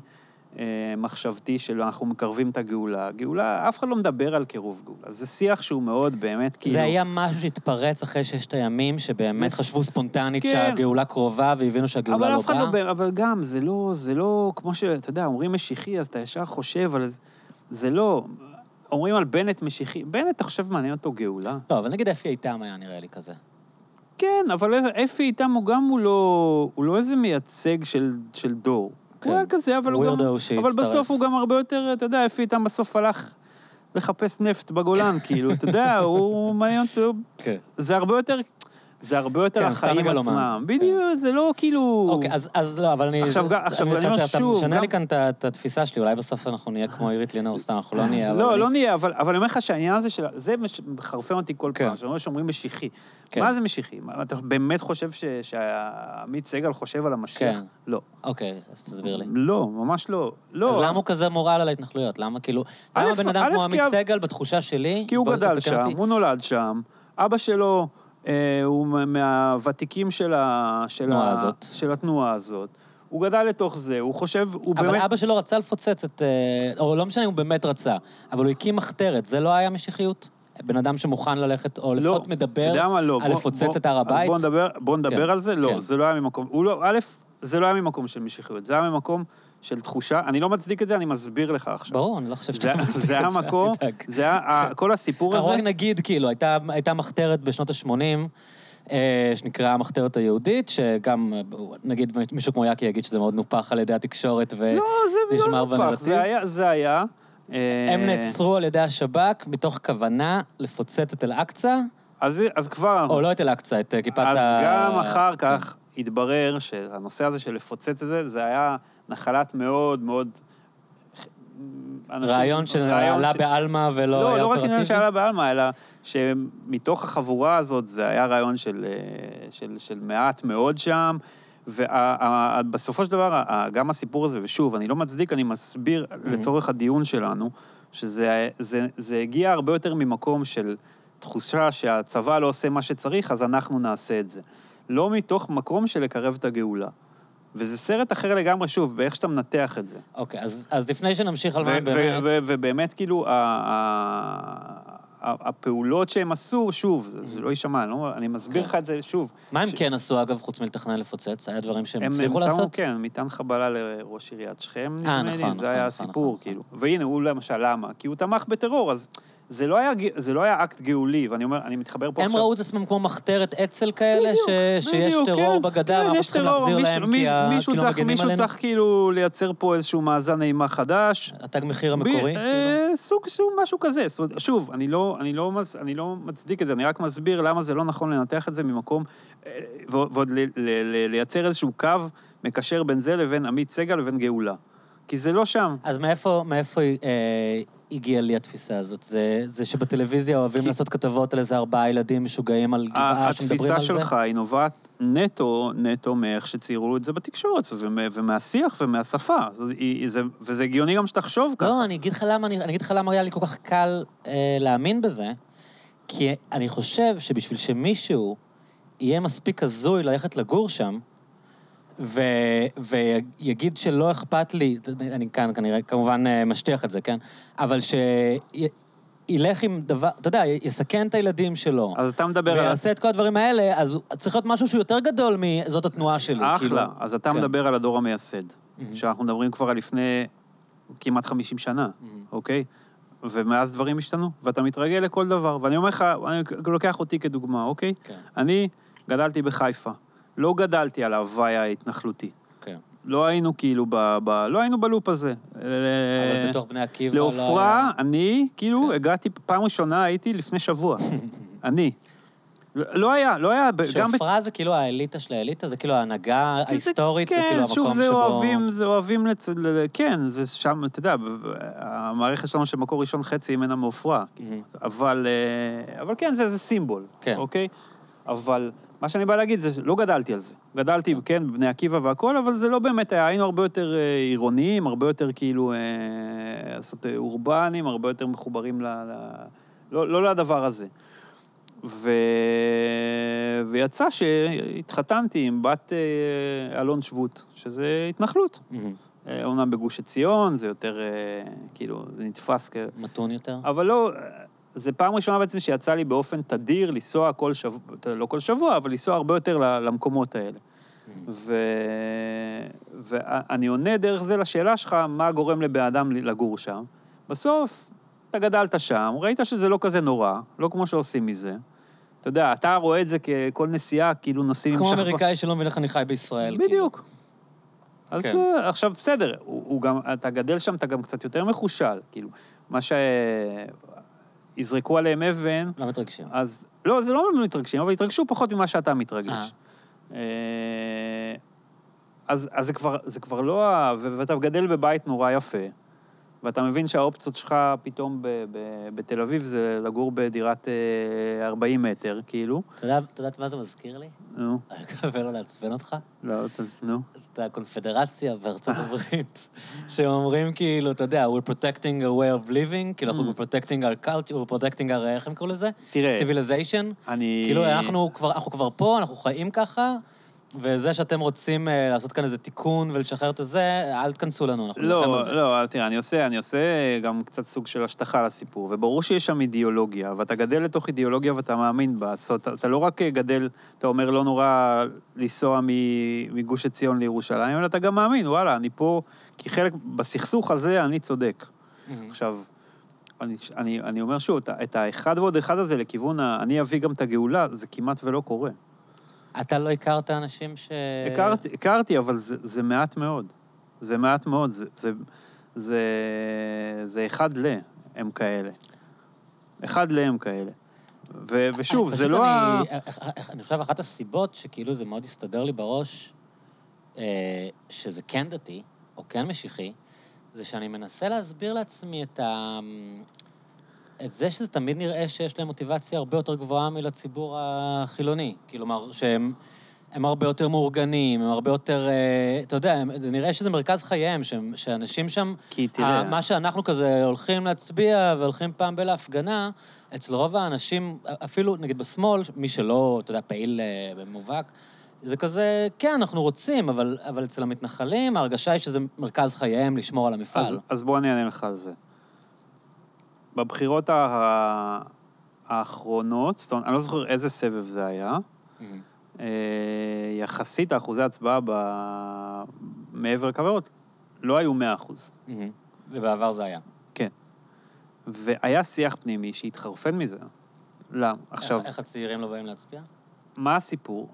אה, מחשבתי של אנחנו מקרבים את הגאולה. גאולה, אף אחד לא מדבר על קירוב גאולה. זה שיח שהוא מאוד באמת כאילו... זה היה משהו שהתפרץ אחרי ששת הימים, שבאמת חשבו ספונטנית כן. שהגאולה קרובה, והבינו שהגאולה אבל לא אף אחד באה? לא, באמת- אבל גם, זה לא, זה לא, כמו שאתה יודע, אומרים משיחי, אז אתה ישר חושב על זה. זה לא, אומרים על בנט משיחי, בנט, אתה חושב, מעניין אותו גאולה? לא, אבל נגיד אפי איתם היה נראה לי כזה. כן, אבל אפי איתם הוא גם, הוא לא, הוא לא איזה מייצג של, של דור. כן. הוא היה כזה, אבל הוא ווירדו גם... אבל בסוף הוא גם הרבה יותר, אתה יודע, אפי איתם בסוף הלך לחפש נפט בגולן, (laughs) כאילו, אתה יודע, הוא מעניין אותו... כן. זה הרבה יותר... זה הרבה יותר כן, החיים מגלומן. עצמם. בדיוק, זה לא כאילו... אוקיי, אז, אז לא, אבל אני... עכשיו, גם- עכשיו, אני אומר אתה- שוב, אתה משנה גם- לי כאן את התפיסה שלי, אולי בסוף אנחנו נהיה כמו עירית לינור, סתם, אנחנו לא (laughs) נהיה, אבל... לא, אני- לא נהיה, אבל אבל אני אומר לך שהעניין הזה של... זה מחרפן אותי כל כן. פעם, שאומרים שאומרים משיחי. כן. מה זה משיחי? אתה באמת חושב שעמית סגל חושב על המשיח? כן. לא. אוקיי, אז תסביר לי. לא, ממש לא. לא. אז למה הוא כזה מורל על ההתנחלויות? למה כאילו... למה בן אדם כמו עמית סגל, בתחושה שלי... כי הוא גדל שם, הוא נולד שם, אבא שלו הוא מהוותיקים של, ה, של, ה, הזאת. של התנועה הזאת. הוא גדל לתוך זה, הוא חושב, הוא אבל באמת... אבא שלו רצה לפוצץ את... אה, או לא משנה אם הוא באמת רצה, אבל הוא הקים מחתרת, זה לא היה משיחיות? בן אדם שמוכן ללכת, או לא, לפחות מדבר לא. על בוא- לפוצץ בוא- את הר הבית? בוא נדבר, בוא נדבר כן, על זה, לא, כן. זה לא היה ממקום... הוא לא, א', זה לא היה ממקום של משיחיות, זה היה ממקום של תחושה, אני לא מצדיק את זה, אני מסביר לך עכשיו. ברור, אני לא חושב זה, שאתה מצדיק זה היה את זה, אל מקום, תדאג. זה היה, כל הסיפור הזה... רק נגיד, כאילו, הייתה, הייתה מחתרת בשנות ה-80, אה, שנקרא המחתרת היהודית, שגם, נגיד מישהו כמו יאקי יגיד שזה מאוד נופח על ידי התקשורת, ו... לא, זה לא נופח, בנרטיב. זה היה, זה היה. אה, הם נעצרו על ידי השב"כ מתוך כוונה לפוצץ את אל-אקצא, אז, אז כבר... או לא את אל-אקצא, את אה, כיפת ה... אז גם אחר כך התברר שהנושא הזה של לפוצץ את זה, זה היה נחלת מאוד מאוד... אנשים- רעיון שעלה ש- בעלמא ולא לא, היה לא רק. עניין שעלה בעלמא, אלא שמתוך החבורה הזאת זה היה רעיון של, אה, של, של מעט מאוד שם, ובסופו של דבר, גם הסיפור הזה, ושוב, אני לא מצדיק, אני מסביר לצורך הדיון שלנו, שזה זה, זה הגיע הרבה יותר ממקום של תחושה שהצבא לא עושה מה שצריך, אז אנחנו נעשה את זה. לא מתוך מקום של לקרב את הגאולה. וזה סרט אחר לגמרי, שוב, באיך שאתה מנתח את זה. אוקיי, אז, אז לפני שנמשיך על מה באמת... ובאמת, כאילו, הפעולות שהם עשו, שוב, זה זה לא יישמע, לא- אני מסביר לך את זה שוב. מה הם ש- כן עשו, אגב, חוץ מלתכנן לפוצץ? היה דברים שהם הם הצליחו הם שמו, לעשות? כן, מטען חבלה לראש עיריית שכם, אה, נדמה נכון, לי, נכון, זה היה נכון, הסיפור, נכון, כאילו. והנה, הוא למשל, למה? כי הוא תמך בטרור, אז זה לא היה זה לא היה אקט גאולי, ואני אומר, אני מתחבר פה הם עכשיו... ראו את עצמם כמו מחתרת אצ"ל כאלה, בדיוק, ש... שיש בדיוק, טרור כן, בגדה, כן, ואנחנו צריכים טרור, להחזיר מישהו- להם מי- כי ה- מישהו צריך- מגנים מישהו עלינו? צריך כאילו לייצר פה איזשהו מאזן אימה חדש. התג מחיר ב- המקורי? כאילו? אה, סוג של משהו כזה. זאת אומרת, שוב, אני לא, אני, לא, אני לא מצדיק את זה, אני רק מסביר למה זה לא נכון לנתח את זה ממקום, אה, ועוד ל, ל, ל, לייצר איזשהו קו מקשר בין זה לבין עמית סגל לבין גאולה. כי זה לא שם. אז מאיפה, מאיפה אה, הגיעה לי התפיסה הזאת? זה, זה שבטלוויזיה אוהבים כי- לעשות כתבות על איזה ארבעה ילדים משוגעים על גבעה שמדברים על התפיסה זה? שלך היא נובעת נטו, נטו מאיך שציירו את זה בתקשורת, ומ- ומהשיח ומהשפה. זה, וזה הגיוני גם שתחשוב ככה. לא, אני אגיד לך למה, אני, אני אגיד לך למה היה לי כל כך קל אה, להאמין בזה, כי אני חושב שבשביל שמישהו יהיה מספיק הזוי ללכת לגור שם, ו, ויגיד שלא אכפת לי, אני כאן כנראה כמובן אה, משטיח את זה, כן? אבל שילך עם דבר, אתה יודע, יסכן את הילדים שלו. אז אתה מדבר על... ויעשה את כל הדברים האלה, אז צריך להיות משהו שהוא יותר גדול מזאת התנועה שלי. אחלה. כאילו. אז אתה כן. מדבר על הדור המייסד, מהמם. שאנחנו מדברים כבר על לפני כמעט 50 שנה, מהמם. אוקיי? ומאז דברים השתנו, ואתה מתרגל לכל דבר. ואני אומר לך, אני לוקח אותי כדוגמה, אוקיי? כן, אני גדלתי בחיפה. לא גדלתי על ההוואי ההתנחלותי. כן. לא היינו כאילו ב... ב לא היינו בלופ הזה. אבל אה, בתוך בני עקיבא לא לעופרה, אני, כאילו, כן. הגעתי, פעם ראשונה הייתי לפני שבוע. (laughs) אני. לא לא היה, לא היה, גם... ב- שעפרה זה כאילו האליטה של האליטה, זה כאילו ההנהגה ההיסטורית, זה כן, כאילו שוב, המקום זה שבו... אוהבים, זה אוהבים, לצ... ל- ל- כן, זה שם, אתה יודע, המערכת שלנו של מקור ראשון חצי ממנה מעופרה. אבל, אה, אבל כן, זה, זה סימבול, כן. אוקיי? אבל מה שאני בא להגיד זה, לא גדלתי על זה. גדלתי, כן, בבני עקיבא והכול, אבל זה לא באמת היה, היינו הרבה יותר אה, עירוניים, הרבה יותר כאילו, אה, לעשות אה, אורבניים, הרבה יותר מחוברים ל... ל... לא, לא לדבר הזה. ו... ויצא שהתחתנתי עם בת אה, אלון שבות, שזה התנחלות. מהמם. אה, אומנם בגוש עציון, זה יותר, אה, כאילו, זה נתפס כ... מתון יותר. אבל לא, זה פעם ראשונה בעצם שיצא לי באופן תדיר לנסוע כל שבוע, לא כל שבוע, אבל לנסוע הרבה יותר למקומות האלה. ו... ואני עונה דרך זה לשאלה שלך, מה גורם לבן אדם לגור שם. בסוף, אתה גדלת שם, ראית שזה לא כזה נורא, לא כמו שעושים מזה. אתה יודע, אתה רואה את זה ככל נסיעה, כאילו נוסעים עם כמו שכפ"ץ. אמריקאי שלא מבין איך אני חי בישראל. כאילו. בדיוק. אז כן. אה, עכשיו, בסדר, הוא, הוא גם, אתה גדל שם, אתה גם קצת יותר מחושל. כאילו, מה שיזרקו עליהם אבן, לא מתרגשים. אז... לא, זה לא מתרגשים, אבל יתרגשו פחות ממה שאתה מתרגש. אה, אז, אז זה, כבר, זה כבר לא ה... ואתה גדל בבית נורא יפה, ואתה מבין שהאופציות שלך פתאום בתל אביב זה לגור בדירת אה, 40 מטר, כאילו. אתה יודע- יודעת מה זה מזכיר לי? נו, (laughs) אני מקווה לא לעצבן אותך. לא, נו. את הקונפדרציה בארצות הברית, (laughs) שאומרים כאילו, אתה יודע, we're protecting a way of living, כאילו אנחנו Mm. protecting our culture, we're protecting our, איך הם קוראים לזה? תראה, civilization. אני... כאילו, אנחנו כבר פה, אנחנו חיים ככה, וזה שאתם רוצים אה, לעשות כאן איזה תיקון ולשחרר את הזה, אל תכנסו לנו, אנחנו נלחם על לא, זה. לא, תראה, אני עושה, אני עושה גם קצת סוג של השטחה לסיפור, וברור שיש שם אידיאולוגיה, ואתה גדל לתוך אידיאולוגיה ואתה מאמין בה, זאת אומרת, אתה לא רק גדל, אתה אומר, לא נורא לנסוע מגוש עציון לירושלים, אלא אתה גם מאמין, וואלה, אני פה, כי חלק, בסכסוך הזה אני צודק. מהמם. עכשיו, אני, אני, אני אומר שוב, את האחד ועוד אחד הזה לכיוון ה... אני אביא גם את הגאולה, זה כמעט ולא קורה. אתה לא הכרת אנשים ש... הכרתי, הכרתי, אבל זה, זה מעט מאוד. זה מעט מאוד, זה, זה, זה, זה אחד ל, הם כאלה. אחד ל הם כאלה. ו, ושוב, אני- זה לא ה... אני, אני חושב, אחת הסיבות שכאילו זה מאוד הסתדר לי בראש, אה, שזה כן דתי, או כן משיחי, זה שאני מנסה להסביר לעצמי את ה... את זה שזה תמיד נראה שיש להם מוטיבציה הרבה יותר גבוהה מלציבור החילוני. כלומר, שהם הם הרבה יותר מאורגנים, הם הרבה יותר... אה, אתה יודע, הם- זה נראה שזה מרכז חייהם, שהם, שאנשים שם... כי תראה, ה- מה שאנחנו כזה הולכים להצביע והולכים פעם בלהפגנה, אצל רוב האנשים, אפילו נגיד בשמאל, מי שלא, אתה יודע, פעיל אה, מובהק, זה כזה, כן, אנחנו רוצים, אבל, אבל אצל המתנחלים ההרגשה היא שזה מרכז חייהם לשמור על המפעל. אז, אז בוא אני אענה לך על זה. בבחירות האחרונות, זאת אומרת, אני לא זוכר איזה סבב זה היה, מהמם. אה, יחסית האחוזי הצבעה ב... מעבר לקו הירוק לא היו 100 אחוז. מהמם. ובעבר זה היה. כן. והיה שיח פנימי שהתחרפן מזה. למה? עכשיו, איך, הצעירים לא באים להצביע? מה הסיפור?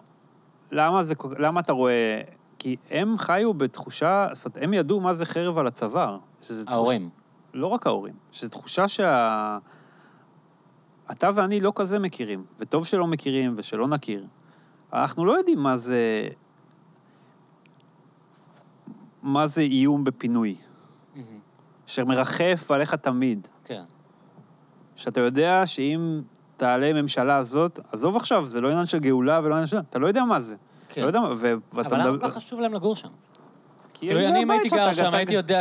למה, זה, למה אתה רואה... כי הם חיו בתחושה, זאת אומרת, הם ידעו מה זה חרב על הצוואר. ההורים. לא רק ההורים, שזו תחושה שה... אתה ואני לא כזה מכירים, וטוב שלא מכירים ושלא נכיר. אנחנו לא יודעים מה זה... מה זה איום בפינוי, מהמם. שמרחף עליך תמיד. כן. שאתה יודע שאם תעלה ממשלה הזאת, עזוב עכשיו, זה לא עניין של גאולה ולא עניין של... אתה לא יודע מה זה. כן. לא יודע מה, ו- ואתה אבל למה כל כך חשוב להם לגור שם? כאילו, אני אם הייתי שאתה גר שם, הייתי יודע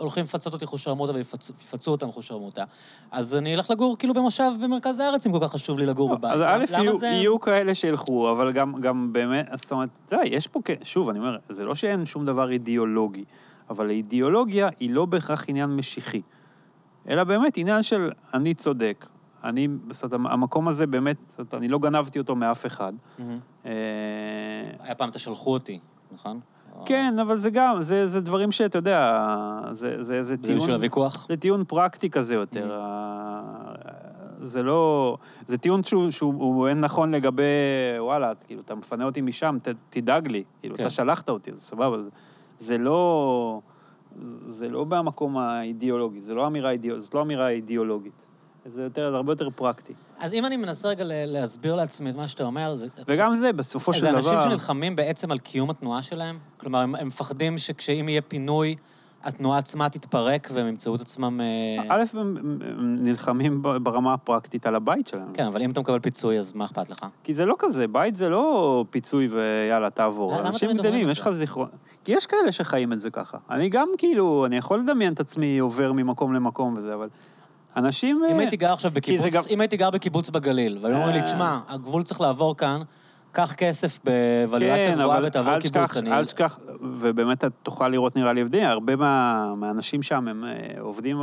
שהולכים לפצות אותי חושרמוטה ויפצו אותם חושרמוטה, אז אני אלך לגור כאילו במושב במרכז הארץ, אם כל כך חשוב לי לגור בבית. אז א', יהיו, זה- יהיו כאלה שילכו, אבל גם, גם באמת, זאת אומרת, אתה יש פה, שוב, אני אומר, זה לא שאין שום דבר אידיאולוגי, אבל האידיאולוגיה היא לא בהכרח עניין משיחי, אלא באמת עניין של אני צודק. אני, זאת אומרת, המקום הזה באמת, זאת אומרת, אני לא גנבתי אותו מאף אחד. אה, היה פעם תשלחו אותי, נכון? כן, אבל זה גם, זה, זה דברים שאתה יודע, זה, זה, זה זה טיעון... בשביל הוויכוח? זה טיעון פרקטי כזה יותר. Mm-hmm. ה- זה לא... זה טיעון שהוא, שהוא הוא אין נכון לגבי, וואלה, כאילו, אתה מפנה אותי משם, ת, תדאג לי. כאילו, כן. אתה שלחת אותי, אז סבבה. זה, זה לא... זה לא במקום האידיאולוגי, זה לא אמירה זאת לא אמירה אידיאולוגית. זה יותר, זה הרבה יותר פרקטי. אז אם אני מנסה רגע להסביר לעצמי את מה שאתה אומר, זה... וגם זה, בסופו של זה דבר... אנשים שנלחמים בעצם על קיום התנועה שלהם? כלומר, הם, הם מפחדים שכשאם יהיה פינוי, התנועה עצמה תתפרק והם ימצאו את עצמם... אה, א', הם נלחמים ברמה הפרקטית על הבית שלהם. כן, אבל אם אתה מקבל פיצוי, אז מה אכפת לך? כי זה לא כזה, בית זה לא פיצוי ויאללה, תעבור. למה אנשים גדלים, יש זה? לך זיכרון... כי יש כאלה שחיים את זה ככה. אני גם כאילו, אני יכול לדמיין את עצמי עובר ממקום למקום וזה, אבל אנשים... אם אה, הייתי גר עכשיו בקיבוץ, גם- אם הייתי גר בקיבוץ בגליל, והיו אומרים לי, אה. תשמע, הגבול צריך לעבור כאן, קח כסף בוולואציה כן, גבוהה אבל ותעבור קיבוץ. תשכח, אני... אל תשכח, ובאמת אתה תוכל לראות נראה לי הבדל, הרבה מה, מהאנשים שם הם אה, עובדים...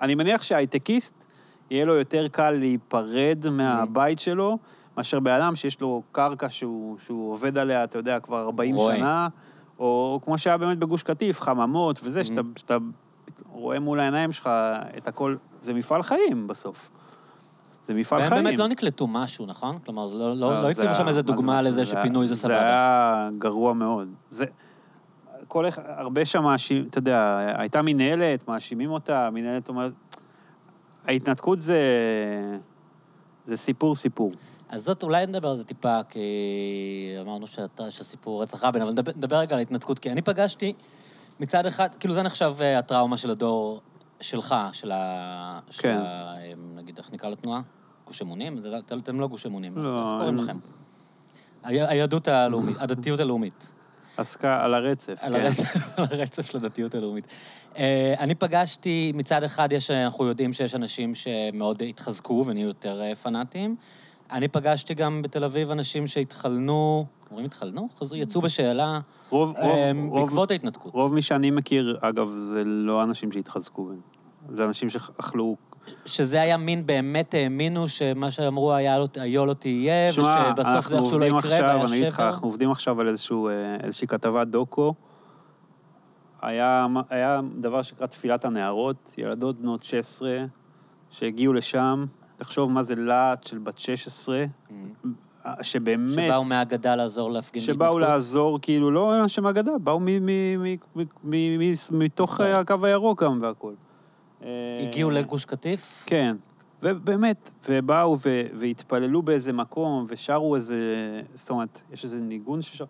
אני מניח שההייטקיסט, יהיה לו יותר קל להיפרד מהבית שלו, מאשר בן אדם שיש לו קרקע שהוא, שהוא עובד עליה, אתה יודע, כבר 40 רואה. שנה, או כמו שהיה באמת בגוש קטיף, חממות וזה, שאתה, Mm-hmm. שאתה רואה מול העיניים שלך את הכל, זה מפעל חיים בסוף. זה מפעל והם חיים. באמת לא נקלטו משהו, נכון? כלומר, זה לא- לא לא זה הציבו שם איזה מה זה דוגמה משהו? לזה היה- שפינוי זה זה סבבה. היה גרוע מאוד. זה... כל אחד, הרבה שם מאשים, אתה יודע, הייתה מנהלת, מאשימים אותה, המנהלת אומרת... ההתנתקות זה... זה סיפור סיפור. אז זאת, אולי נדבר על זה טיפה, כי אמרנו שאתה- שהסיפור רצח רבין, אבל נדבר, נדבר רגע על ההתנתקות, כי אני פגשתי מצד אחד, כאילו זה נחשב אה, הטראומה של הדור שלך, של ה... של כן. ה... אה, נגיד, איך נקרא לתנועה? גוש אמונים? לא- אתם- לא גוש אמונים, לא, איך קוראים לכם? היהדות הלאומית, הדתיות הלאומית. עסקה על הרצף, על כן. הרצף, על הרצף של הדתיות הלאומית. אה, אני פגשתי, מצד אחד, יש, אנחנו יודעים שיש אנשים שמאוד התחזקו ונהיו יותר אה, פנאטיים. אני פגשתי גם בתל אביב אנשים שהתחלנו, אומרים התחלנו? חזרו, יצאו בשאלה רוב, רוב, אה, רוב, בעקבות ההתנתקות. רוב מי שאני מכיר, אגב, זה לא אנשים שהתחזקו. זה אנשים שאכלו... שזה היה מין באמת האמינו שמה שאמרו היה לא, היה לא תהיה, שמע, ושבסוף זה איכשהו לא יקרה, עכשיו, אני אגיד לך. אנחנו עובדים עכשיו על איזשהו, אה, איזושהי כתבת דוקו. היה, היה דבר שנקרא תפילת הנערות, ילדות בנות 16 שהגיעו לשם. תחשוב מה זה להט של בת 16. Mm. שבאמת... שבאו מהגדה לעזור להפגין שבאו בהתנתקות? לעזור, כאילו, לא אנשי מהגדה, באו מתוך אוקיי. הקו הירוק גם והכול. הגיעו אה, לגוש קטיף? כן, ובאמת, ובאו והתפללו באיזה מקום, ושרו איזה, זאת אומרת, יש איזה ניגון ששר...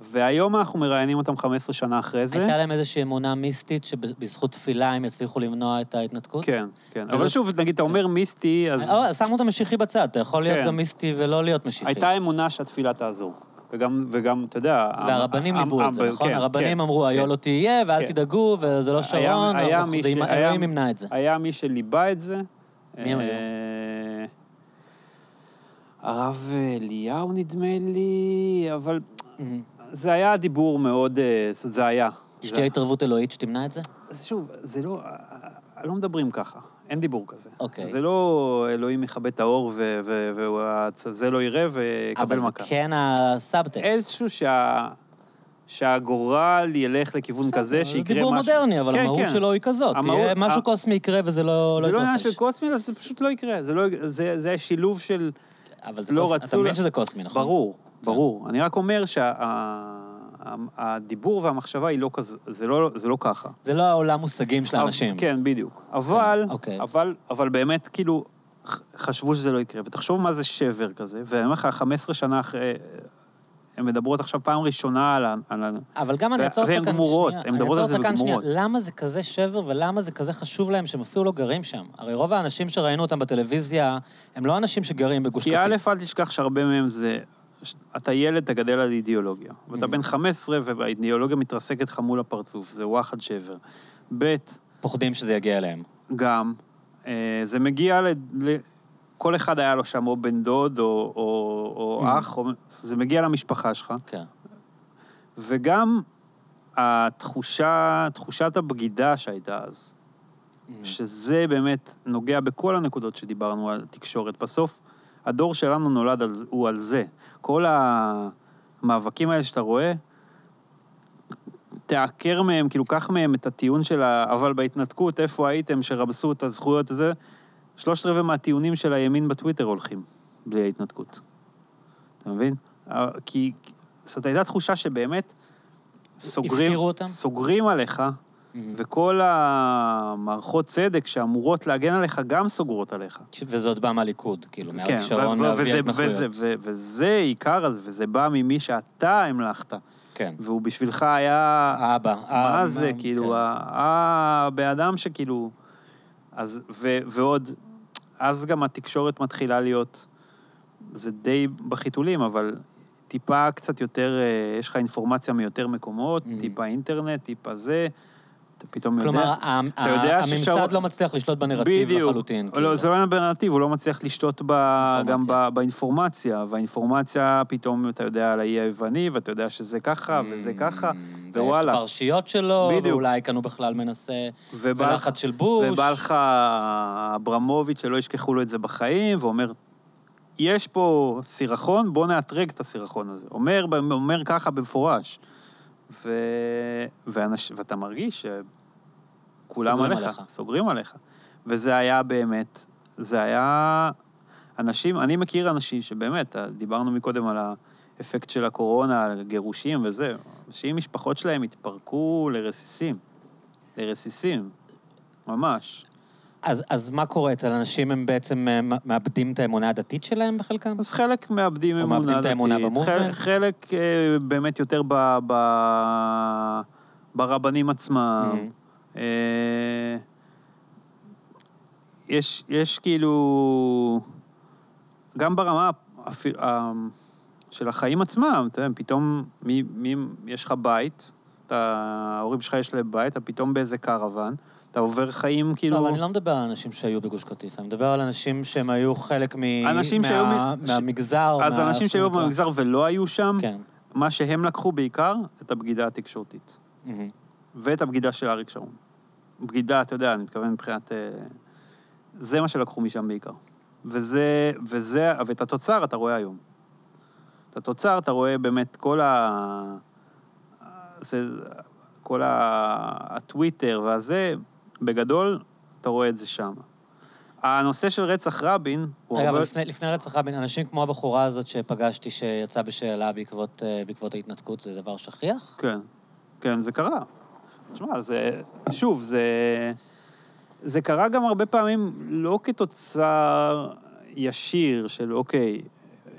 והיום אנחנו מראיינים אותם 15 שנה אחרי זה. הייתה להם איזושהי אמונה מיסטית שבזכות תפילה הם יצליחו למנוע את ההתנתקות? כן, כן. אבל שוב, נגיד, אתה אומר מיסטי, אז אה, שמו את המשיחי בצד, אתה יכול להיות כן. גם מיסטי ולא להיות משיחי. הייתה אמונה שהתפילה תעזור. וגם, וגם, אתה יודע... והרבנים ליבו את זה, נכון? כן, הרבנים כן, אמרו, היה כן. לא תהיה, ואל כן. תדאגו, וזה לא שרון, אלוהים ימנע את זה. היה מי שליבה את זה. מי הם היו? אה, הרב אליהו, נדמה לי, אבל. זה היה דיבור מאוד... אה, זה היה. שתהיה התערבות אלוהית שתמנע את זה? אז שוב, זה לא... לא מדברים ככה, אין דיבור כזה. אוקיי. זה לא אלוהים יכבה את האור וזה לא יראה ויקבל אבל זה מכה. כן הסאבטקסט. איזשהו שה... שהגורל ילך לכיוון כזה, זה שיקרה משהו. דיבור מודרני, אבל כן, המהות כן. שלו היא כזאת. המהות- תהיה משהו ה- קוסמי יקרה וזה לא זה לא לא עניין יתרחש. של קוסמי, זה פשוט לא יקרה. זה, לא, זה, זה שילוב של... אבל זה לא קוס- אתה רצו מבין לה- שזה קוסמי, נכון? ברור, ברור. אני רק אומר שהדיבור והמחשבה היא לא כזה, זה לא, זה לא ככה. זה לא העולם מושגים של האנשים. כן, בדיוק. אבל, אוקיי. אבל, אבל באמת, כאילו, חשבו שזה לא יקרה. ותחשוב מה זה שבר כזה, ואני אומר לך, 15 שנה אחרי, הן מדברות עכשיו פעם ראשונה על ה... אבל גם אני ו- אעצור אותך והן כאן גמורות, שנייה. הן מדברות אני על זה. וגמורות. למה זה כזה שבר ולמה זה כזה חשוב להם שהם אפילו לא גרים שם? הרי רוב האנשים שראינו אותם בטלוויזיה, הם לא אנשים שגרים בגוש כי קטיף. א', אל תשכח שהרבה מהם זה... אתה ילד, תגדל על אידיאולוגיה. ואתה Mm. בן 15 והאידיאולוגיה מתרסקת לך מול הפרצוף, זה וואחד שבר. ב', פוחדים שזה יגיע אליהם. גם, אה, זה מגיע ל... ל... כל אחד היה לו שם או בן דוד או, או, או Mm. אח, או... זה מגיע למשפחה שלך. כן. וגם התחושה, תחושת הבגידה שהייתה אז, שזה באמת נוגע בכל הנקודות שדיברנו על תקשורת. בסוף, הדור שלנו נולד על, הוא על זה. כל המאבקים האלה שאתה רואה, תעקר מהם, כאילו, קח מהם את הטיעון של ה... אבל בהתנתקות, איפה הייתם שרמסו את הזכויות הזה? שלושת רבעי מהטיעונים של הימין בטוויטר הולכים, בלי ההתנתקות. אתה מבין? כי זאת הייתה תחושה שבאמת סוגרים? סוגרים עליך, מהמם. וכל המערכות צדק שאמורות להגן עליך גם סוגרות עליך. וזה עוד בא מהליכוד, כאילו, מאריק ו- שרון ו- להביא וזה- התנחלויות. וזה- ו- וזה עיקר הזה, וזה בא ממי שאתה המלכת, כן. והוא בשבילך היה... האבא. מה זה, כאילו, כן. הבן אדם שכאילו... אז, ו, ועוד, אז גם התקשורת מתחילה להיות, זה די בחיתולים, אבל טיפה קצת יותר, אה, יש לך אינפורמציה מיותר מקומות, Mm. טיפה אינטרנט, טיפה זה, אתה פתאום יודע... כלומר, אתה יודע הממסד לא מצליח לשלוט בנרטיב בדיוק. לחלוטין. לא, כאילו. זה לא בנרטיב, הוא לא מצליח לשלוט ב... גם ב... באינפורמציה, והאינפורמציה, פתאום אתה יודע על האי היווני, ואתה יודע שזה ככה, וזה ככה, Mm, ווואלה. ויש את הפרשיות שלו, בדיוק. ואולי כאן הוא בכלל מנסה... בלחץ של בוש. ובא לך אברמוביץ' שלא ישכחו לו את זה בחיים, ואומר, יש פה סירחון, בוא נאתרג את הסירחון הזה. אומר, אומר ככה במפורש. ו... ואנש... ואתה מרגיש שכולם סוגרים עליך, עליך. סוגרים עליך. וזה היה באמת, זה היה... אנשים, אני מכיר אנשים שבאמת, דיברנו מקודם על האפקט של הקורונה, על גירושים וזה, אנשים, משפחות שלהם התפרקו לרסיסים. לרסיסים, ממש. אז, אז מה קורה? אצל אנשים הם בעצם אה, מאבדים את האמונה הדתית שלהם בחלקם? אז חלק מאבדים או אמונה מאבדים את האמונה דתית, במובמנט? חלק, חלק אה, באמת יותר ב, ב, ברבנים עצמם. אה, יש, יש כאילו, גם ברמה אפילו, של החיים עצמם, אתה יודע, פתאום מי, מי, יש לך בית, אתה, ההורים שלך יש להם בית, אתה פתאום באיזה קרוון, אתה עובר חיים כאילו... לא, אבל אני לא מדבר על אנשים שהיו בגוש קטיף, אני מדבר על אנשים שהם היו חלק מ... אנשים מה... שהיו ש- מהמגזר. אז מה- אנשים שהיו במגזר ולא היו שם, כן. מה שהם לקחו בעיקר, זה את הבגידה התקשורתית. מהמם. ואת הבגידה של אריק שרון. בגידה, אתה יודע, אני מתכוון מבחינת... אה, זה מה שלקחו משם בעיקר. וזה, וזה, ואת התוצר אתה רואה היום. את התוצר אתה רואה באמת כל ה... זה, כל ה... הטוויטר והזה, בגדול, אתה רואה את זה שם. הנושא של רצח רבין, רגע, אבל לפני, לפני רצח רבין, אנשים כמו הבחורה הזאת שפגשתי שיצאה בשאלה בעקבות, אה, בעקבות ההתנתקות, זה דבר שכיח? כן, כן, זה קרה. תשמע, זה... שוב, זה... זה קרה גם הרבה פעמים לא כתוצר ישיר של, אוקיי,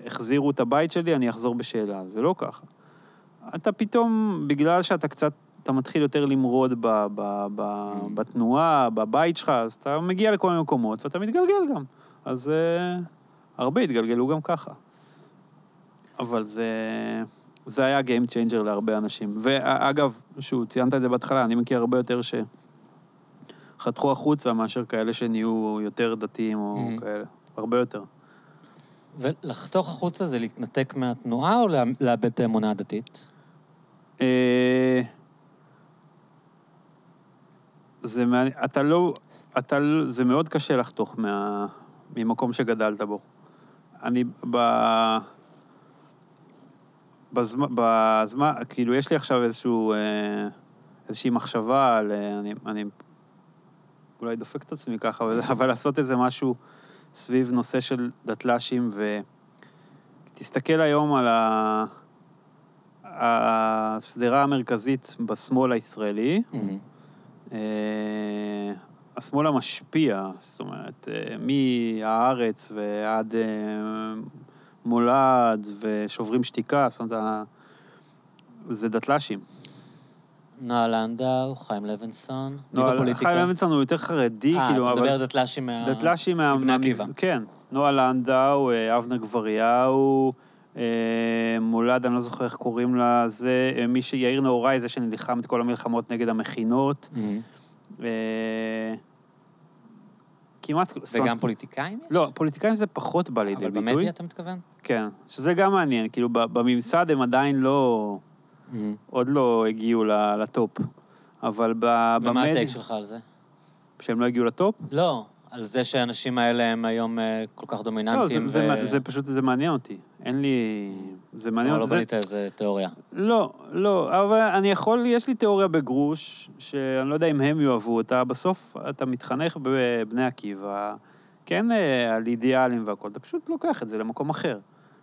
החזירו את הבית שלי, אני אחזור בשאלה. זה לא ככה. אתה פתאום, בגלל שאתה קצת, אתה מתחיל יותר למרוד ב, ב, ב, Mm. בתנועה, בבית שלך, אז אתה מגיע לכל מיני מקומות ואתה מתגלגל גם. אז uh, הרבה התגלגלו גם ככה. אבל זה, זה היה Game Changer להרבה אנשים. ואגב, שוב, ציינת את זה בהתחלה, אני מכיר הרבה יותר שחתכו החוצה מאשר כאלה שנהיו יותר דתיים או Mhm. כאלה. הרבה יותר. ולחתוך החוצה זה להתנתק מהתנועה או לאבד את האמונה הדתית? אה, זה מעניין, אתה לא, אתה, לא- זה מאוד קשה לחתוך מה, ממקום שגדלת בו. אני, ב... בזמן, בזמן, כאילו, יש לי עכשיו איזשהו, אה, איזושהי מחשבה על, אה, אני, אני אולי דופק את עצמי ככה, אבל, אבל לעשות איזה משהו סביב נושא של דתל"שים, ותסתכל היום על ה... השדרה המרכזית בשמאל הישראלי, אה, השמאל המשפיע, זאת אומרת, אה, מהארץ ועד אה, מולד ושוברים שתיקה, זאת אומרת, זה דתל"שים. נועה לנדאו, חיים לוינסון, מי בפוליטיקה? חיים לוינסון הוא יותר חרדי, אה, כאילו, אתה אבל... מדבר דתל"שים מה... דתל"שים מה... מבני עקיבא. כן. נועה לנדאו, אה, אבנר גבריהו, אה, מולד, אני לא זוכר איך קוראים לה, זה אה, מי ש... יאיר נהוראי, זה שנלחם את כל המלחמות נגד המכינות. אה, כמעט... וגם פוליטיקאים? לא, פוליטיקאים זה פחות בא לידי אבל ביטוי. במדיה אתה מתכוון? כן, שזה גם מעניין, כאילו בממסד הם עדיין לא... עוד לא הגיעו לטופ. אבל ב- ומה במדיה... הטייק שלך על זה? שהם לא הגיעו לטופ? לא, על זה שהאנשים האלה הם היום אה, כל כך לא, זה, דומיננטיים. זה, ו- מה- זה פשוט, זה מעניין אותי. אין לי... זה מעניין אבל לא אותי. זה- בנית איזה תיאוריה. לא, לא, אבל אני יכול, יש לי תיאוריה בגרוש, שאני לא יודע אם הם יאהבו אותה, בסוף אתה מתחנך בבני עקיבא, כן אה, על אידיאלים והכול, אתה פשוט לוקח את זה למקום אחר.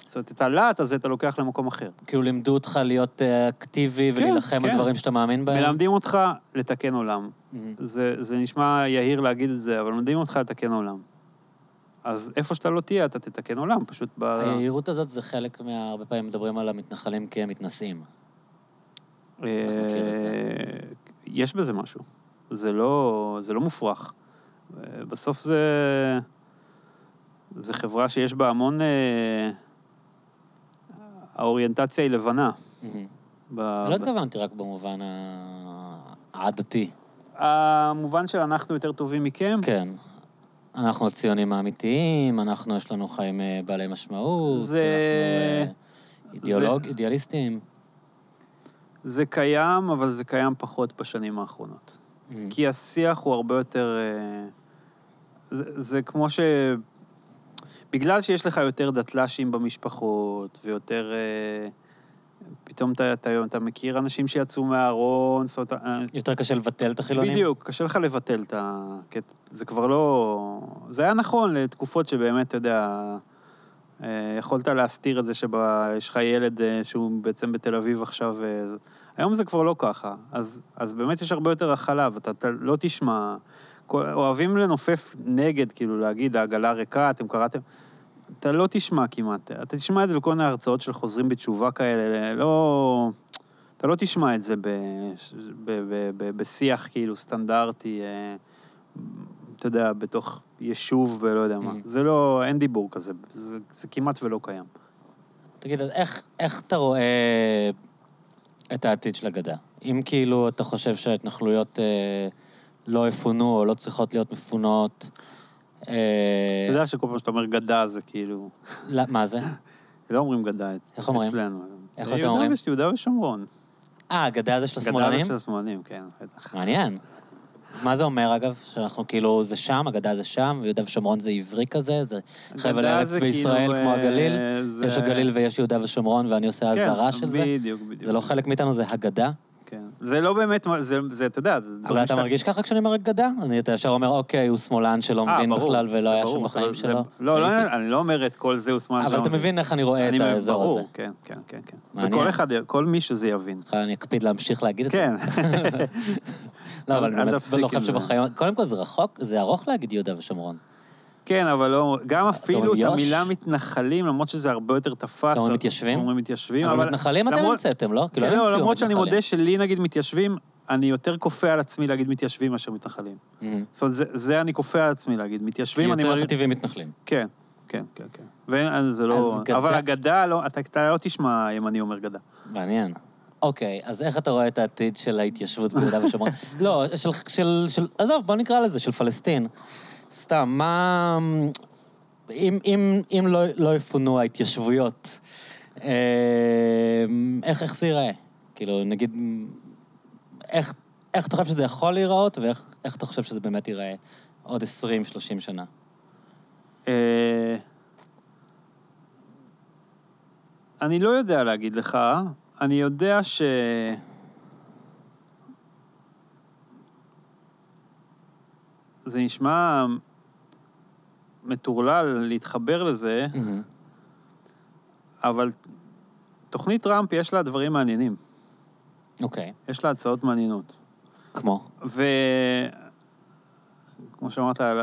זאת אומרת, את הלהט הזה אתה לוקח למקום אחר. כאילו לימדו אותך להיות אה, אקטיבי כן, ולהילחם על כן. דברים שאתה מאמין בהם? מלמדים אותך לתקן עולם. מהמם. זה, זה נשמע יהיר להגיד את זה, אבל מלמדים אותך לתקן עולם. אז איפה שאתה לא תהיה, אתה תתקן עולם, פשוט ב... היהירות הזאת זה חלק מה... הרבה פעמים מדברים על המתנחלים כמתנשאים. אה. יש בזה משהו. זה לא, זה לא מופרך. אה, בסוף זה... זה חברה שיש בה המון... האוריינטציה היא לבנה. ב- לא התכוונתי רק במובן העדתי. המובן של אנחנו יותר טובים מכם, כן. אנחנו הציונים האמיתיים, אנחנו, יש לנו חיים אה, בעלי משמעות. זה- אנחנו אה, אידיאולוג, אידיאליסטים. זה קיים, אבל זה קיים פחות בשנים האחרונות. מהמם. כי השיח הוא הרבה יותר... אה, זה, זה כמו ש... בגלל שיש לך יותר דתל"שים במשפחות, ויותר... אה, פתאום אתה, אתה, אתה מכיר אנשים שיצאו מהארון, זאת. אה, יותר קשה לבטל את החילונים? בדיוק, קשה לך לבטל את ה... כי זה כבר לא... זה היה נכון לתקופות שבאמת, אתה יודע, אה, יכולת להסתיר את זה שיש לך ילד שהוא בעצם בתל אביב עכשיו. היום זה כבר לא ככה. אז, אז באמת יש הרבה יותר הכלה, ואתה אתה לא תשמע... אוהבים לנופף נגד, כאילו, להגיד, העגלה ריקה, אתם קראתם... אתה לא תשמע כמעט. אתה תשמע את זה בכל מיני הרצאות של חוזרים בתשובה כאלה, לא... אתה לא תשמע את זה ב, ב, ב, ב, בשיח כאילו סטנדרטי, אה, אתה יודע, בתוך יישוב ולא יודע מה. Mm. זה לא, אין דיבור כזה, זה, זה כמעט ולא קיים. תגיד, אז איך, איך אתה רואה את העתיד של הגדה? אם כאילו אתה חושב שההתנחלויות אה, לא יפונו או לא צריכות להיות מפונות, אה, אתה יודע שכל פעם שאתה אומר גדה זה כאילו, לא, מה זה? לא אומרים גדה איך אומרים? אצלנו. איך אתם אומרים? יהודה ושומרון. אה, הגדה זה של גדה השמאלנים? זה של השמאלנים, כן, בטח. מעניין. מה זה אומר, אגב? שאנחנו כאילו, זה שם, הגדה זה שם, ויהודה ושומרון זה עברי כזה, זה חבל גדה ארץ זה בישראל כאילו, כמו אה, הגליל? זה- יש הגליל ויש יהודה ושומרון, ואני עושה כן, אזהרה של זה? בדיוק, בדיוק. זה לא חלק מאיתנו, זה הגדה? כן. זה לא באמת, זה, זה, אתה יודע, זה אבל דברים אתה שאתה- מרגיש ככה כשאני אומר אגדה? אני, אתה ישר אומר, אוקיי, הוא שמאלן שלא אה, מבין ברור, בכלל ולא היה ברור, שם בחיים אבל שלו. לא, לא, אני לא אומר את כל זה הוא שמאל אבל שלא אתה מבין איך אני רואה את מבין, האזור ברור, הזה. כן, כן, כן, כן. מעניין. וכל אחד, כל מי שזה יבין. אני אקפיד להמשיך להגיד את זה. כן. (laughs) לא, אבל באמת, לא חושב. שבחיים... קודם כל זה רחוק, זה ארוך להגיד יהודה ושומרון. כן, אבל לא, גם אפילו את יו"ש? המילה מתנחלים, למרות שזה הרבה יותר תפס. אתם אומרים מתיישבים? אומרים מתיישבים, אבל מתנחלים אתם למרות- המצאתם, לא? כאילו, כן, הם לא, המציאו למרות שאני מתנחלים. מודה שלי נגיד מתיישבים, אני יותר כופה על עצמי להגיד מתיישבים מאשר מתנחלים. זאת אומרת, זה- זה אני כופה על עצמי להגיד. כי מתיישבים, אני יותר מרגיש... טבעי מתנחלים. כן, כן, כן, כן. וזה לא... אז גדה- אבל אגדה, לא, אתה- אתה לא תשמע ימני אומר גדה. מעניין. אוקיי, אז איך אתה רואה את העתיד של ההתיישבות ביהודה ושומרון? (laughs) לא, של, של, של, עזוב, בוא נקרא לזה, של פלסטין. סתם, מה... אם, אם, אם לא, לא יפונו ההתיישבויות, אה, איך, איך זה ייראה? כאילו, נגיד, איך, איך אתה חושב שזה יכול להיראות, ואיך איך אתה חושב שזה באמת ייראה עוד 20-30 שנה? אה, אני לא יודע להגיד לך, אני יודע ש... זה נשמע מטורלל להתחבר לזה, אבל תוכנית טראמפ יש לה דברים מעניינים. אוקיי, יש לה הצעות מעניינות. כמו? וכמו שאמרת על,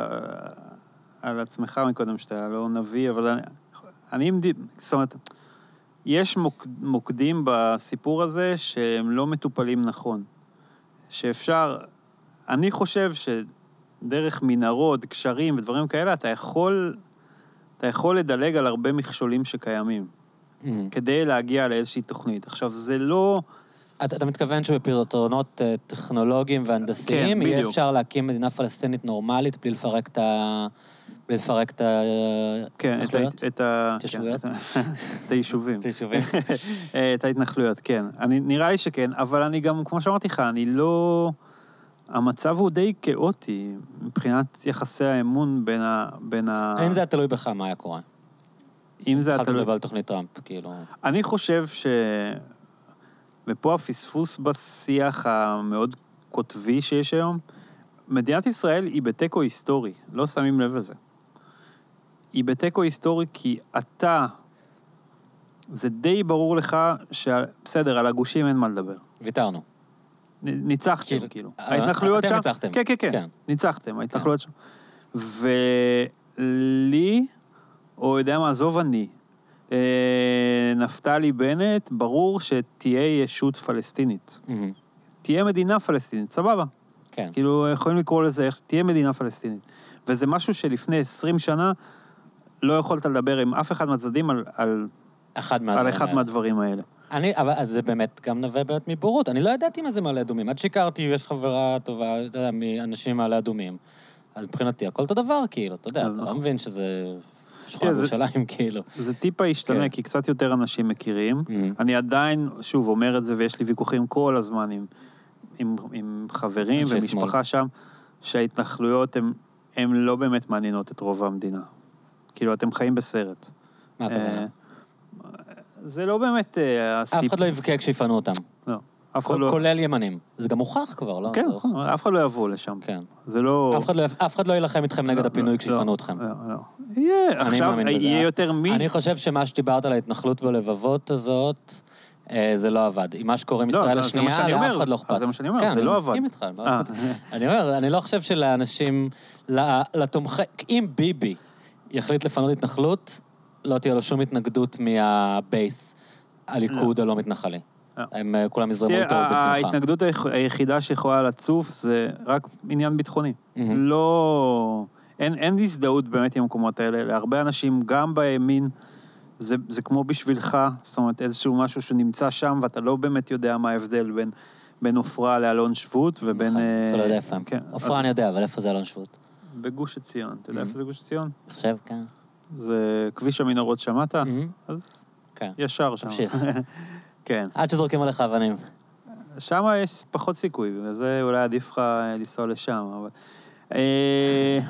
על עצמך מקודם, שאתה לא נביא, אבל אני, אני עם זאת אומרת, יש מוק, מוקדים בסיפור הזה שהם לא מטופלים נכון. שאפשר, אני חושב שדרך מנהרות, קשרים ודברים כאלה, אתה יכול, אתה יכול לדלג על הרבה מכשולים שקיימים, כדי להגיע לאיזושהי תוכנית. עכשיו, זה לא... אתה, אתה מתכוון שבפתרונות אה, טכנולוגיים והנדסיים כן, יהיה בדיוק. אפשר להקים מדינה פלסטינית נורמלית בלי לפרק את ה... בלי לפרק את כן, את, ההתנחלויות? ה- את, ה... התיישבויות? כן, (laughs) את, את היישובים. (laughs) את היישובים? את ההתנחלויות, כן. אני, נראה לי שכן, אבל אני גם, כמו שאמרתי לך, אני לא... המצב הוא די כאוטי מבחינת יחסי האמון בין ה... בין ה... האם זה היה תלוי בך, מה היה קורה? אם זה התחלת התלוי... לדבר על תוכנית טראמפ, כאילו... אני חושב ש... ופה הפספוס בשיח המאוד קוטבי שיש היום, מדינת ישראל היא בתיקו היסטורי, לא שמים לב לזה. היא בתיקו היסטורי כי אתה, זה די ברור לך שבסדר, על הגושים אין מה לדבר. ויתרנו. ניצחתם, כאילו, כאילו. אה, ההתנחלויות אתם שם... ניצחתם. כן, כן, כן. כן. ניצחתם, ההתנחלויות שם. ולי, או יודע מה, עזוב אני, אה, נפתלי בנט, ברור שתהיה ישות פלסטינית. תהיה מדינה פלסטינית, סבבה. כן. כאילו, יכולים לקרוא לזה, איך- תהיה מדינה פלסטינית. וזה משהו שלפני 20 שנה לא יכולת לדבר עם אף אחד מהצדדים על, על, אחד על אחד. מהדברים האלה. אני, אבל זה באמת גם נובע באמת מבורות. אני לא ידעתי מה זה מעלה אדומים. עד שהכרתי, ויש חברה טובה, אתה יודע, מאנשים מעלה אדומים. אז מבחינתי, הכל אותו דבר, כאילו, אתה יודע, אתה לא נכון. מבין שזה שכונה כן, בירושלים, (laughs) כאילו. זה טיפה השתנה, כן. כי קצת יותר אנשים מכירים. מהמם. אני עדיין, שוב, אומר את זה, ויש לי ויכוחים כל הזמן עם, עם, עם חברים ומשפחה. שם, שההתנחלויות הן לא באמת מעניינות את רוב המדינה. כאילו, אתם חיים בסרט. מה הכוונה? זה לא באמת אה, אף. אחד לא יבכה כשיפנו אותם. לא. אף אחד לא... כולל ימנים. זה גם הוכח כבר, לא? כן. אף אחד לא יבוא לשם. כן. זה לא... אף אחד לא- לא יילחם איתכם נגד לא, הפינוי לא, כשיפנו אתכם. לא, לא. יהיה, עכשיו. יהיה יותר מי... אני חושב שמה שדיברת על ההתנחלות בלבבות הזאת, אה, זה לא עבד. עם מה שקורה עם ישראל השנייה, לאף. אחד לא אכפת. זה מה שאני אומר, כן, זה לא אני עבד. מסכים איתך. אה. אני אומר, אני לא חושב שלאנשים, לתומכי... אם ביבי יחליט לפנות התנחלות, לא תהיה לו שום התנגדות מהבייס, הליכוד הלא מתנחלי. לא. הם אה, כולם יזרמו איתו בשמחה. ההתנגדות היח- היחידה שיכולה לצוף זה רק עניין ביטחוני. לא... אין, אין הזדהות באמת עם המקומות האלה. להרבה אנשים, גם בימין, זה, זה כמו בשבילך, זאת אומרת, איזשהו משהו שנמצא שם, ואתה לא באמת יודע מה ההבדל בין, בין עופרה לאלון שבות ובין... נכון, אתה לא יודע איפה הם. כן, עופרה אני יודע, אבל איפה זה אלון שבות? בגוש עציון. אתה יודע. איפה זה גוש עציון? אני חושב, כן. זה כביש המנהרות, שמעת? מהמם. אז כן. ישר שם. תמשיך. (laughs) כן. עד שזורקים עליך אבנים. שם יש פחות סיכוי, וזה אולי עדיף לך לנסוע לשם, אבל... אה, (laughs)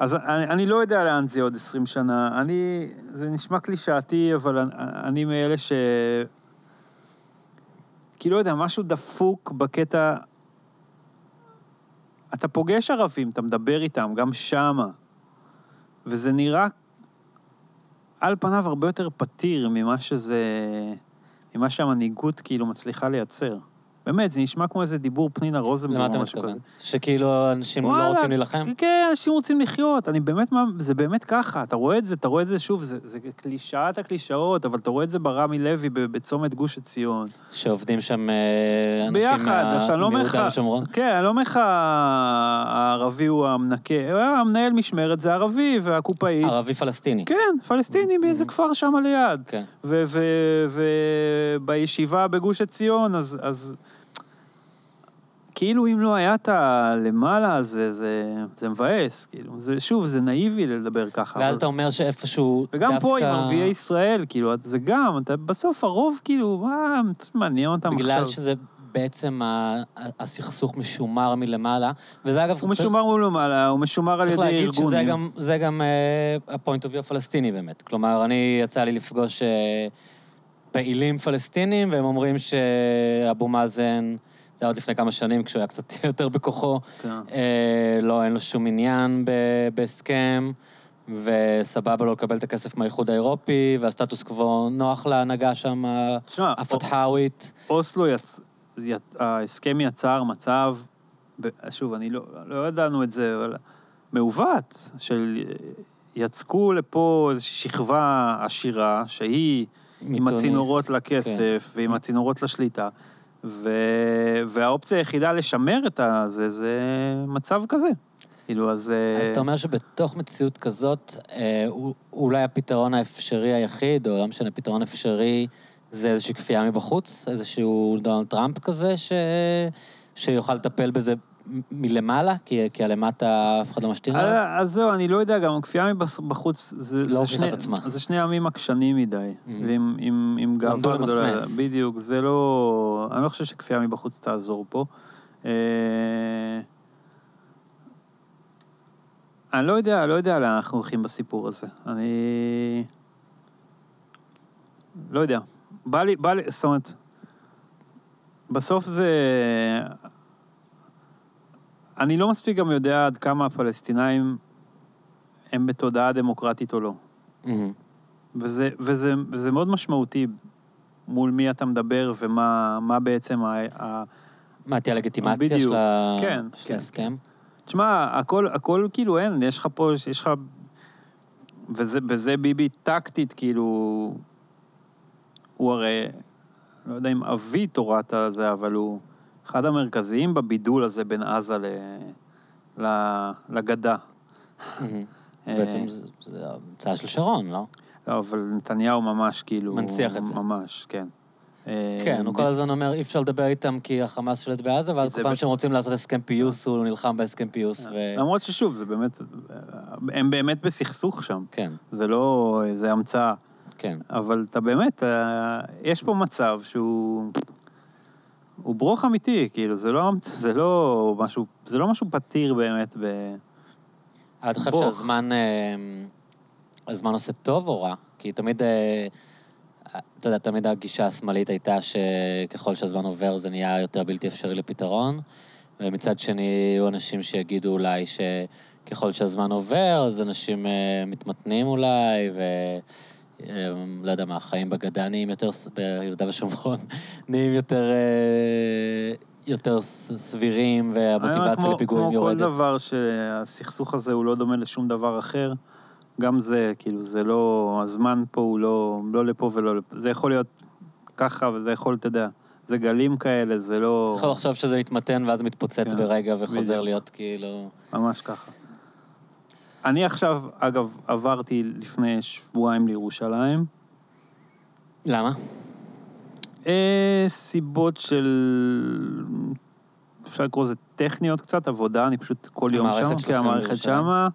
אז אני, אני לא יודע לאן זה עוד 20 שנה. אני... זה נשמע קלישאתי, אבל אני, אני מאלה ש... כאילו, לא יודע, משהו דפוק בקטע... אתה פוגש ערבים, אתה מדבר איתם, גם שמה, וזה נראה על פניו הרבה יותר פתיר ממה שזה... ממה שהמנהיגות כאילו מצליחה לייצר. באמת, זה נשמע כמו איזה דיבור פנינה רוזנבלום למה או אתה משהו מתכוון? כזה. שכאילו אנשים לא וואלה, רוצים להילחם? כן, אנשים רוצים לחיות, אני באמת, זה באמת ככה, אתה רואה את זה, אתה רואה את זה שוב, זה, זה קלישאת הקלישאות, אבל אתה רואה את זה ברמי לוי בצומת גוש עציון. שעובדים שם אה, אנשים ביחד, עכשיו אני לא אומר לך? כן, אני לא אומר לך הערבי הוא המנקה, המנהל משמרת זה ערבי והקופאית. ערבי פלסטיני. כן, פלסטיני מאיזה כפר שם ליד. כן. ובישיבה בגוש עציון, אז כאילו אם לא היה את הלמעלה הזה, זה, זה מבאס, כאילו. זה, שוב, זה נאיבי לדבר ככה. ואז אבל- אתה אומר שאיפשהו וגם דווקא... פה עם ערביי ישראל, כאילו, זה גם, אתה, בסוף הרוב, כאילו, מה, מעניין אותם בגלל עכשיו. שזה... שזה בעצם ה- הסכסוך משומר מלמעלה, וזה אגב... הוא משומר מול למעלה, הוא משומר על צריך ידי להגיד ארגונים. שזה גם, זה גם uh, הפוינט אוף יו הפלסטיני באמת. כלומר, אני יצא לי לפגוש uh, פעילים פלסטינים, והם אומרים שאבו מאזן, זה היה עוד לפני כמה שנים, כשהוא היה קצת (laughs) יותר בכוחו, כן. אה, לא, אין לו שום עניין בהסכם, וסבבה לו לקבל את הכסף מהאיחוד האירופי, והסטטוס קוו נוח להנהגה שם, הפתחאווית. אוסלו, יצ... י... ההסכם יצר מצב, ב... שוב, אני לא, לא ידענו את זה, אבל מעוות, של יצקו לפה איזושהי שכבה עשירה, שהיא עם מתוניס, הצינורות כן. לכסף ועם הצינורות לשליטה, ו... והאופציה היחידה לשמר את הזה זה מצב כזה. כאילו, אז... אז אתה אומר שבתוך מציאות כזאת, אה, אולי הפתרון האפשרי היחיד, או לא משנה, פתרון אפשרי, זה איזושהי כפייה מבחוץ, איזשהו דונלד טראמפ כזה, ש... שיוכל לטפל בזה מלמעלה, כי, כי הלמטה אף אחד לא משתין עליו. אה, אז זהו, אני לא יודע, גם כפייה מבחוץ, זה, לא זה, שני. זה שני עמים עקשנים מדי, Mhm. ועם עם, עם גאווה גדולה. בדיוק, זה לא... אני לא חושב שכפייה מבחוץ תעזור פה. אה, אני לא יודע, לא יודע לאן אנחנו הולכים בסיפור הזה. אני... לא יודע. בא לי, בא לי, זאת אומרת, בסוף זה... אני לא מספיק גם יודע עד כמה הפלסטינאים הם בתודעה דמוקרטית או לא. מהמם. וזה, וזה, וזה מאוד משמעותי מול מי אתה מדבר ומה מה בעצם ה... ה... מה, תהיה לגיטימציה של. ה- כן, של כן. ההסכם? תשמע, הכל, הכל כאילו אין, יש לך פה, יש לך... וזה, בזה ביבי טקטית, כאילו... הוא הרי, לא יודע אם אבי תורת הזה, אבל הוא אחד המרכזיים בבידול הזה בין עזה ל... ל... לגדה. אה, בעצם זה זה המצאה של שרון, לא? לא, אבל נתניהו ממש כאילו... מנציח את זה. ממש, כן. אה, כן, הוא כל הזמן אומר, אי אפשר לדבר איתם כי החמאס שולט בעזה, ואז זה כל פעם שהם רוצים לעשות הסכם פיוס, הוא נלחם בהסכם פיוס, ו... למרות ששוב, זה באמת... הם באמת בסכסוך שם. כן, זה לא איזה המצאה. כן. אבל אתה באמת, אה, יש פה מצב שהוא... הוא ברוך אמיתי, כאילו, זה לא, זה לא משהו, זה לא משהו פתיר באמת ב... אבל אתה חושב. שהזמן אה, הזמן עושה טוב או רע? כי תמיד, אה, אתה יודע, תמיד הגישה השמאלית הייתה שככל שהזמן עובר זה נהיה יותר בלתי אפשרי לפתרון, ומצד שני יהיו אנשים שיגידו אולי שככל שהזמן עובר, אז אנשים אה, מתמתנים אולי, ו... אה, לא יודע מה, החיים בגדה נהיים יותר, ביהודה ושומרון, (laughs) נהיים יותר, אה, יותר סבירים, והמוטיבציה לפיגועים יורדת. כמו כל דבר שהסכסוך הזה הוא לא דומה לשום דבר אחר, גם זה, כאילו, זה לא... הזמן פה הוא לא, לא לפה ולא לפה. זה יכול להיות ככה, וזה יכול, אתה יודע, זה גלים כאלה, זה לא... יכול לחשוב שזה מתמתן ואז מתפוצץ כן, ברגע וחוזר בדיוק. להיות כאילו... ממש ככה. אני עכשיו, אגב, עברתי לפני שבועיים לירושלים. למה? אה, סיבות של... אפשר לקרוא לזה טכניות קצת, עבודה, אני פשוט כל יום שם, כי המערכת. שמה,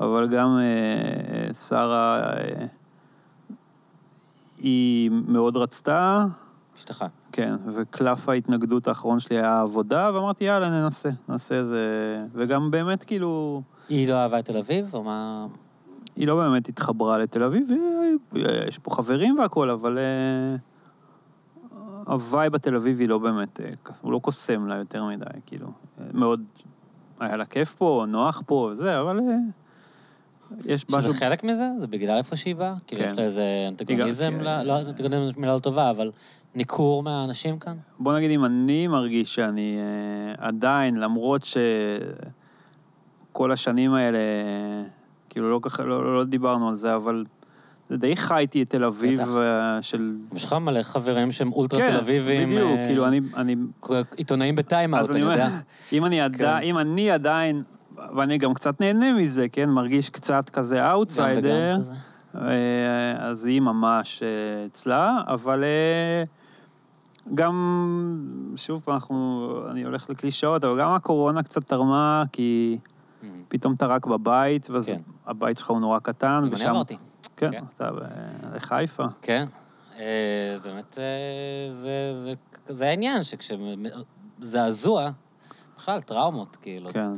אבל גם אה, שרה, אה, היא מאוד רצתה, אשתך. כן, וקלף ההתנגדות האחרון שלי היה עבודה, ואמרתי, יאללה, ננסה, נעשה איזה... וגם באמת, כאילו, היא לא אהבה את תל אביב, או מה... היא לא באמת התחברה לתל אביב, ויש פה חברים והכול, אבל... אה, ה vibe התל אביבי לא באמת, אה, הוא לא קוסם לה יותר מדי, כאילו. מאוד, היה לה כיף פה, נוח פה וזה, אבל אה, יש משהו... שזה חלק מזה? זה בגלל איפה שהיא באה? כאילו, כן. יש לה איזה אנטגוניזם, כן. לא אנטגוניזם זו מילה לא טובה, אבל ניכור מהאנשים כאן? בוא נגיד, אם אני מרגיש שאני עדיין, למרות שכל השנים האלה, כאילו לא ככה, לא, לא דיברנו על זה, אבל זה די חייתי את תל אביב. אה, של... יש לך מלא חברים שהם אולטרה תל אביבים. כן, בדיוק, אה, כאילו אני, אני, עיתונאים ב Time Out, אני אני יודע. (laughs) אם אני, עדי, כן. אם אני עדיין, ואני גם קצת נהנה מזה, כן, מרגיש קצת כזה אאוטסיידר. אה, אז היא ממש אה, אצלה, אבל גם, שוב פעם, אנחנו, אני הולך לקלישאות, אבל גם הקורונה קצת תרמה, כי. פתאום אתה רק בבית, ואז כן. הבית שלך הוא נורא קטן, גם אני ושם... עברתי. כן, כן. אתה בחיפה. כן. אה, באמת, אה, זה- זה- זה העניין, שכשזעזוע, בכלל טראומות, כאילו. כן.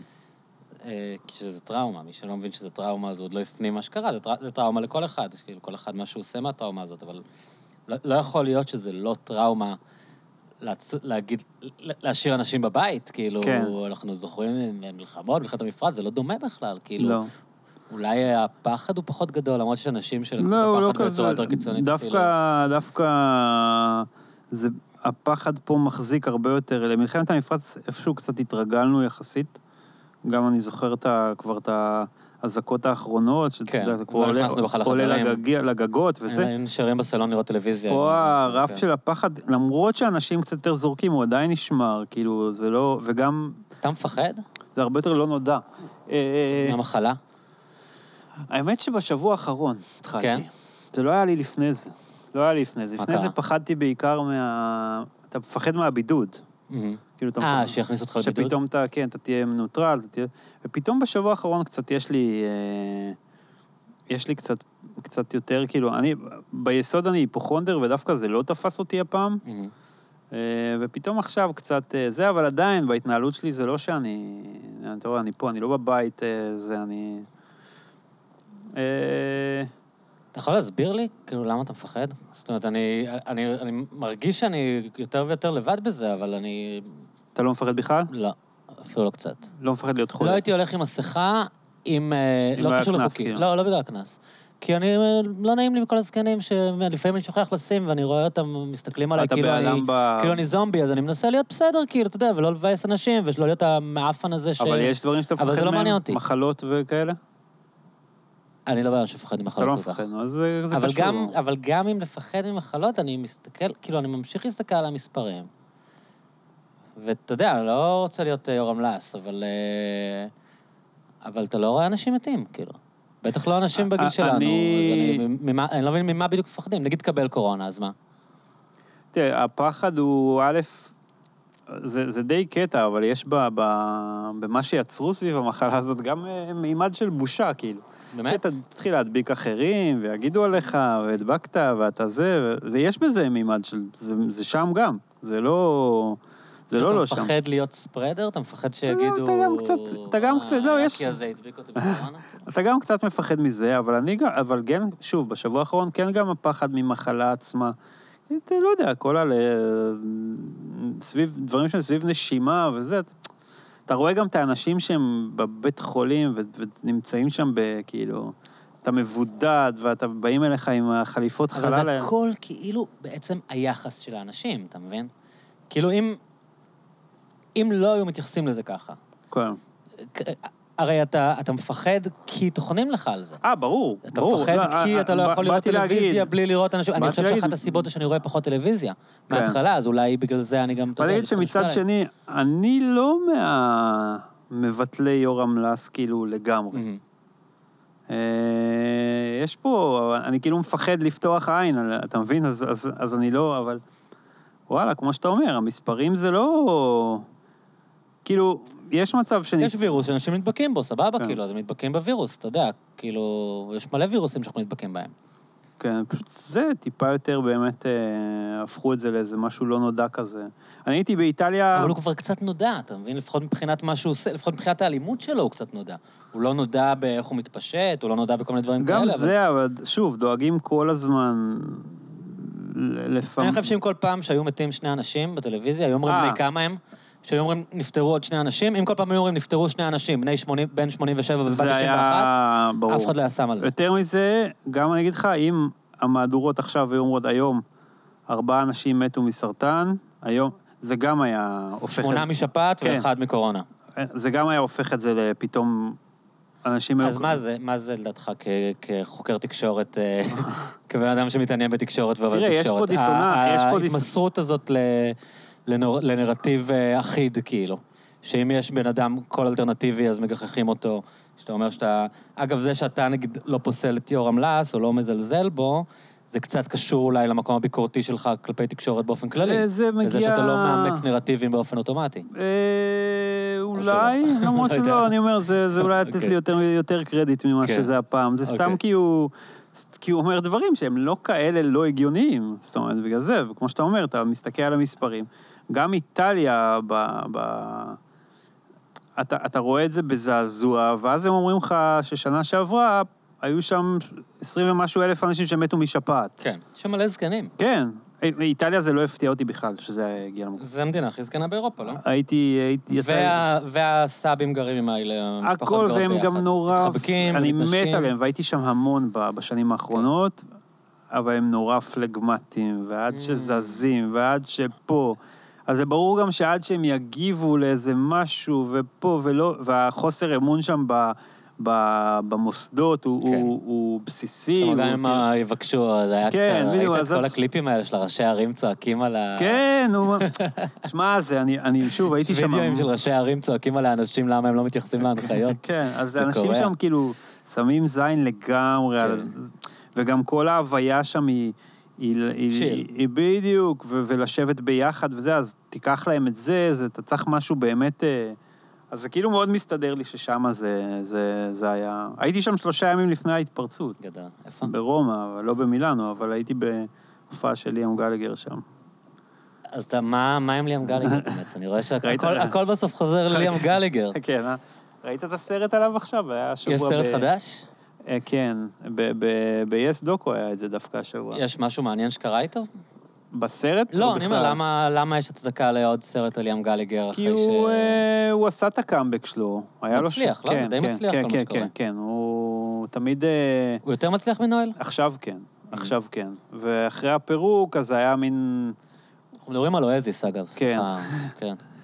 אה, כשזה טראומה, מי שלא מבין שזה טראומה, אז הוא עוד לא הפנים מה שקרה, זה, טר... זה טראומה לכל אחד, כאילו כל אחד מה שהוא עושה מהטראומה הזאת, אבל לא, לא יכול להיות שזה לא טראומה להצ... להגיד, להשאיר אנשים בבית, כאילו, כן. אנחנו זוכרים מלחמות, מלחמת המפרץ, זה לא דומה בכלל, כאילו, לא. אולי הפחד הוא פחות גדול, למרות שיש אנשים שלקחו לא, את לא הפחד בצורה כזה, יותר קיצונית, דווקא, דווקא, זה, הפחד פה מחזיק הרבה יותר, למלחמת המפרץ איפשהו קצת התרגלנו יחסית. גם אני זוכר את ה, כבר את האזעקות האחרונות, שאתה כן, יודע, כבר עולה, לגגות וזה. היינו נשארים בסלון לראות טלוויזיה. פה כן. הרף של הפחד, למרות שאנשים קצת יותר זורקים, הוא עדיין נשמר, כאילו, זה לא, וגם, אתה מפחד זה הרבה יותר לא נודע. אה, מהמחלה? האמת שבשבוע האחרון התחלתי. כן? זה לא היה לי לפני זה. לא היה לי לפני זה. לפני? זה פחדתי בעיקר מה... אתה מפחד מהבידוד. כאילו, אתה אה, מפחד... שיכניסו אותך לבידוד? שפתאום אתה, כן, אתה תהיה מנוטרל, אתה תהיה... ופתאום בשבוע האחרון קצת יש לי... אה, יש לי קצת, קצת יותר, כאילו, אני, ביסוד אני היפוכונדר, ודווקא זה לא תפס אותי הפעם, מהמם. אה, ופתאום עכשיו קצת אה, זה, אבל עדיין, בהתנהלות שלי זה לא שאני... אתה רואה, אני פה, אני לא בבית, אה, זה, אני... אתה יכול להסביר לי, כאילו, למה אתה מפחד? זאת אומרת, אני, אני, אני מרגיש שאני יותר ויותר לבד בזה, אבל אני... אתה לא מפחד בכלל? לא, אפילו לא קצת. לא מפחד להיות חולה? לא הייתי הולך עם מסכה, אם... אה, אם לא קשור לחוקי. כאילו. לא, לא בגלל הקנס. כי אני, אה, לא נעים לי מכל הזקנים שלפעמים אני שוכח לשים ואני רואה אותם מסתכלים עליי כאילו אני, ב... כאילו אני זומבי, אז אני מנסה להיות בסדר, כאילו, אתה יודע, ולא לבאס אנשים, ולא להיות המעפן הזה ש... אבל יש דברים שאתה מפחד לא מהם? מחלות וכאלה? אני לא שמפחד אתה ממחלות לא כל כך. מפחד, נו, אז זה זה אבל קשור. גם, אבל גם אם לפחד ממחלות, אני מסתכל, כאילו, אני ממשיך להסתכל על המספרים. ואתה יודע, אני לא רוצה להיות אה, יורם לס, אבל... אה, אבל אתה לא רואה אנשים מתים, כאילו. בטח לא אנשים בגיל אה, שלנו. אני- אני, ממה, אני לא מבין ממה בדיוק מפחדים. נגיד תקבל קורונה, אז מה? תראה, הפחד הוא, א', זה, זה די קטע, אבל יש ב, ב, במה שיצרו סביב המחלה הזאת גם מימד של בושה, כאילו. באמת? שאתה תתחיל להדביק אחרים, ויגידו עליך, והדבקת, ואתה זה, זה, יש בזה מימד של, זה, זה שם גם, זה לא, זה לא לא שם. אתה מפחד להיות ספרדר? אתה מפחד שיגידו... אתה גם קצת- אתה גם קצת- לא, "אה, יש- הזה הדביק אותי בקורונה? (laughs) אתה גם קצת מפחד מזה, אבל אני גם, אבל כן, שוב, בשבוע האחרון כן גם הפחד ממחלה עצמה. אתה לא יודע, כל ה... סביב, דברים שהם סביב נשימה וזה, אתה- רואה גם את האנשים שהם בבית חולים ו- ונמצאים שם בכאילו, אתה מבודד ואתה באים אליך עם החליפות חלל. אבל זה. הכל כאילו בעצם היחס של האנשים, אתה מבין? כאילו אם... אם לא היו מתייחסים לזה ככה, כן. הרי אתה, אתה מפחד כי טוחנים לך על זה. אה, ברור, אתה ברור. מפחד כי אתה לא ב- יכול לראות באתי להגיד- טלוויזיה בלי לראות אנשים. אני חושב להגיד- שאחת הסיבות שאני רואה פחות טלוויזיה כן. מההתחלה, אז אולי בגלל זה אני גם... אבל משפיע שמצד. שני, אני לא מהמבטלי יורם לס כאילו לגמרי. אה, יש פה, אני כאילו מפחד לפתוח עין, אתה מבין? אז, אז, אז אני לא, אבל וואלה, כמו שאתה אומר, המספרים זה לא... כאילו, יש מצב שאני... יש וירוס שאנשים נדבקים בו, סבבה, כן. כאילו, אז הם נדבקים בווירוס, אתה יודע, כאילו, יש מלא וירוסים שאנחנו נדבקים בהם. כן, פשוט זה טיפה יותר באמת, אה, הפכו את זה לאיזה משהו לא נודע כזה. אני הייתי באיטליה... אבל הוא כבר קצת נודע, אתה מבין? לפחות מבחינת מה שהוא עושה, לפחות מבחינת האלימות שלו הוא קצת נודע. הוא לא נודע באיך הוא מתפשט, הוא לא נודע בכל מיני דברים גם כאלה. אבל- זה, אבל שוב, דואגים כל הזמן לפעמים... אני חושב שאם כל פעם שהיו מתים שני אנשים בטלוויזיה, היו אומרים אה. בני כמה הם, שהיו אומרים נפטרו עוד שני אנשים, אם כל פעם היו אומרים נפטרו שני אנשים, בני 80, בן 87 ובת זה 91, היה... ברור. אף אחד לא היה שם על זה. יותר מזה, גם אני אגיד לך, אם המהדורות עכשיו היו אומרות היום, ארבעה אנשים מתו מסרטן, היום, זה גם היה הופך... שמונה את... משפט כן. ואחד מקורונה. זה גם היה הופך את זה לפתאום... אנשים... אז היו- מה זה, מה זה לדעתך כחוקר תקשורת, אה, (laughs) כבן אדם שמתעניין בתקשורת ועובד תראה, תקשורת? יש פה דיסוננס, ה- יש פה דיס- ההתמסרות הזאת ל- לנור- לנרטיב אה, אחיד, כאילו. שאם יש בן אדם קול אלטרנטיבי, אז מגחכים אותו. שאתה אומר שאתה... אגב, זה שאתה נגיד לא פוסל את יורם לס, או לא מזלזל בו, זה קצת קשור אולי למקום הביקורתי שלך כלפי תקשורת באופן כללי. אה, זה מגיע... לזה שאתה לא מאמץ נרטיבים באופן אוטומטי. אה, אולי, למרות (laughs) לא. שלא, אני אומר, זה זה אולי לתת אוקיי. לי יותר- יותר קרדיט ממה כן. שזה הפעם. זה סתם אוקיי. כי הוא... כי הוא אומר דברים שהם לא כאלה לא הגיוניים. זאת אומרת, בגלל זה, וכמו שאתה אומר, אתה מסתכל על המספרים. גם איטליה, ב... ב... אתה, אתה רואה את זה בזעזוע, ואז הם אומרים לך ששנה שעברה היו שם 20 ומשהו אלף אנשים שמתו משפעת. כן. יש שם מלא זקנים. כן. איטליה זה לא הפתיע אותי בכלל, שזה הגיע למקום. זה המדינה הכי זקנה באירופה, לא? הייתי, הייתי, יצא... וה, והסאבים גרים עם האלה, המשפחות הכל, גרות והם גם ביחד. נורא... מתחבקים, אני מת. עליהם, והייתי שם המון בשנים האחרונות, אבל הם נורא פלגמטיים, ועד Mm. שזזים, ועד שפה. אז זה ברור גם שעד שהם יגיבו לאיזה משהו, ופה ולא, והחוסר אמון שם ב... ב- במוסדות הוא, כן. הוא, הוא בסיסי. כלומר, הוא גם אם כאילו- יבקשו, אז היה... כן, בדיוק, ראית את כל הקליפים האלה של ראשי ערים צועקים על ה... כן, הוא... (laughs) שמע, זה, אני, אני שוב, הייתי שם... וידאוים של ראשי ערים צועקים על האנשים למה הם לא מתייחסים להנחיות. (laughs) כן, אז זה אנשים. שם כאילו שמים זין לגמרי, כן. על- וגם כל ההוויה שם היא... היא, היא. היא, בדיוק, ו- ולשבת ביחד וזה, אז תיקח להם את זה, זה, אתה צריך משהו באמת... אה, אז זה כאילו מאוד מסתדר לי ששם זה, זה, זה היה... הייתי שם שלושה ימים לפני ההתפרצות, גדול. איפה? ברומא, אבל לא במילאנו, אבל הייתי בהופעה של ליאם גלגר שם. אז אתה, מה מה עם ליאם גליגר (laughs) באמת? אני רואה? שהכל הכל בסוף חוזר לליאם (laughs) גליגר. כן, אה? ראית את הסרט עליו עכשיו? היה שבוע יש סרט חדש? אה, כן, ב-yes דוקו היה את זה דווקא השבוע. יש משהו מעניין שקרה איתו? בסרט? לא, אני אומר? למה- למה יש הצדקה לעוד סרט על ליאם גליגר כי אחרי ש... הוא, אה, הוא עשה את הקאמבק שלו. היה לו מצליח, ש- לא? כן, די כן, מצליח כן, כל מה כן, שקורה. כן, כן, הוא תמיד... אה, הוא יותר מצליח מנואל? עכשיו כן, Mm. עכשיו כן. ואחרי הפירוק, אז היה מין... אנחנו מדברים על אואזיס, אגב. כן. סליחה, כן. (laughs)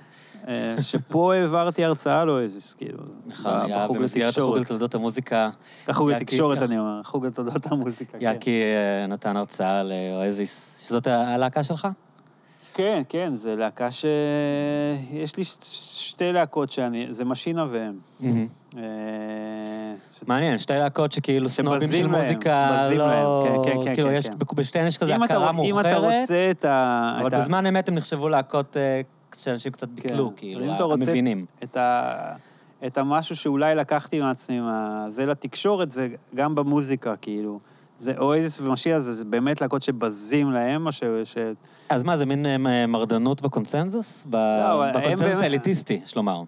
אה, שפה העברתי הרצאה לאויזיס, כאילו. נכון, היה במסגרת החוג. לתולדות המוזיקה, החוג לתקשורת, אני אומר, החוג לתולדות המוזיקה, כן. יאקי אה, נתן הרצאה לאואזיס, שזאת הלהקה שלך? כן, כן, זה להקה ש... יש לי שתי להקות שאני... זה משינה והם. אה, מעניין, שתי להקות שכאילו סנובים של מוזיקה, לא... כן, כן, כן, כאילו, כן, יש, כן. בשתיהן יש כזה אם הכרה אם מאוחרת, אתה רוצה את ה... אבל בזמן אמת הם נחשבו להקות אה, שאנשים קצת ביטלו, כן. כאילו, אתה רוצה- המבינים. את, ה... את המשהו שאולי לקחתי מעצמי. זה לתקשורת, זה גם במוזיקה, כאילו. זה אויזיס ומשיח, זה באמת להקות שבזים להם, מה ש... ש... אז מה, זה מין אה, מרדנות בקונסנזוס? ב- לא, בקונסנזוס באמת- האליטיסטי, יש לומר.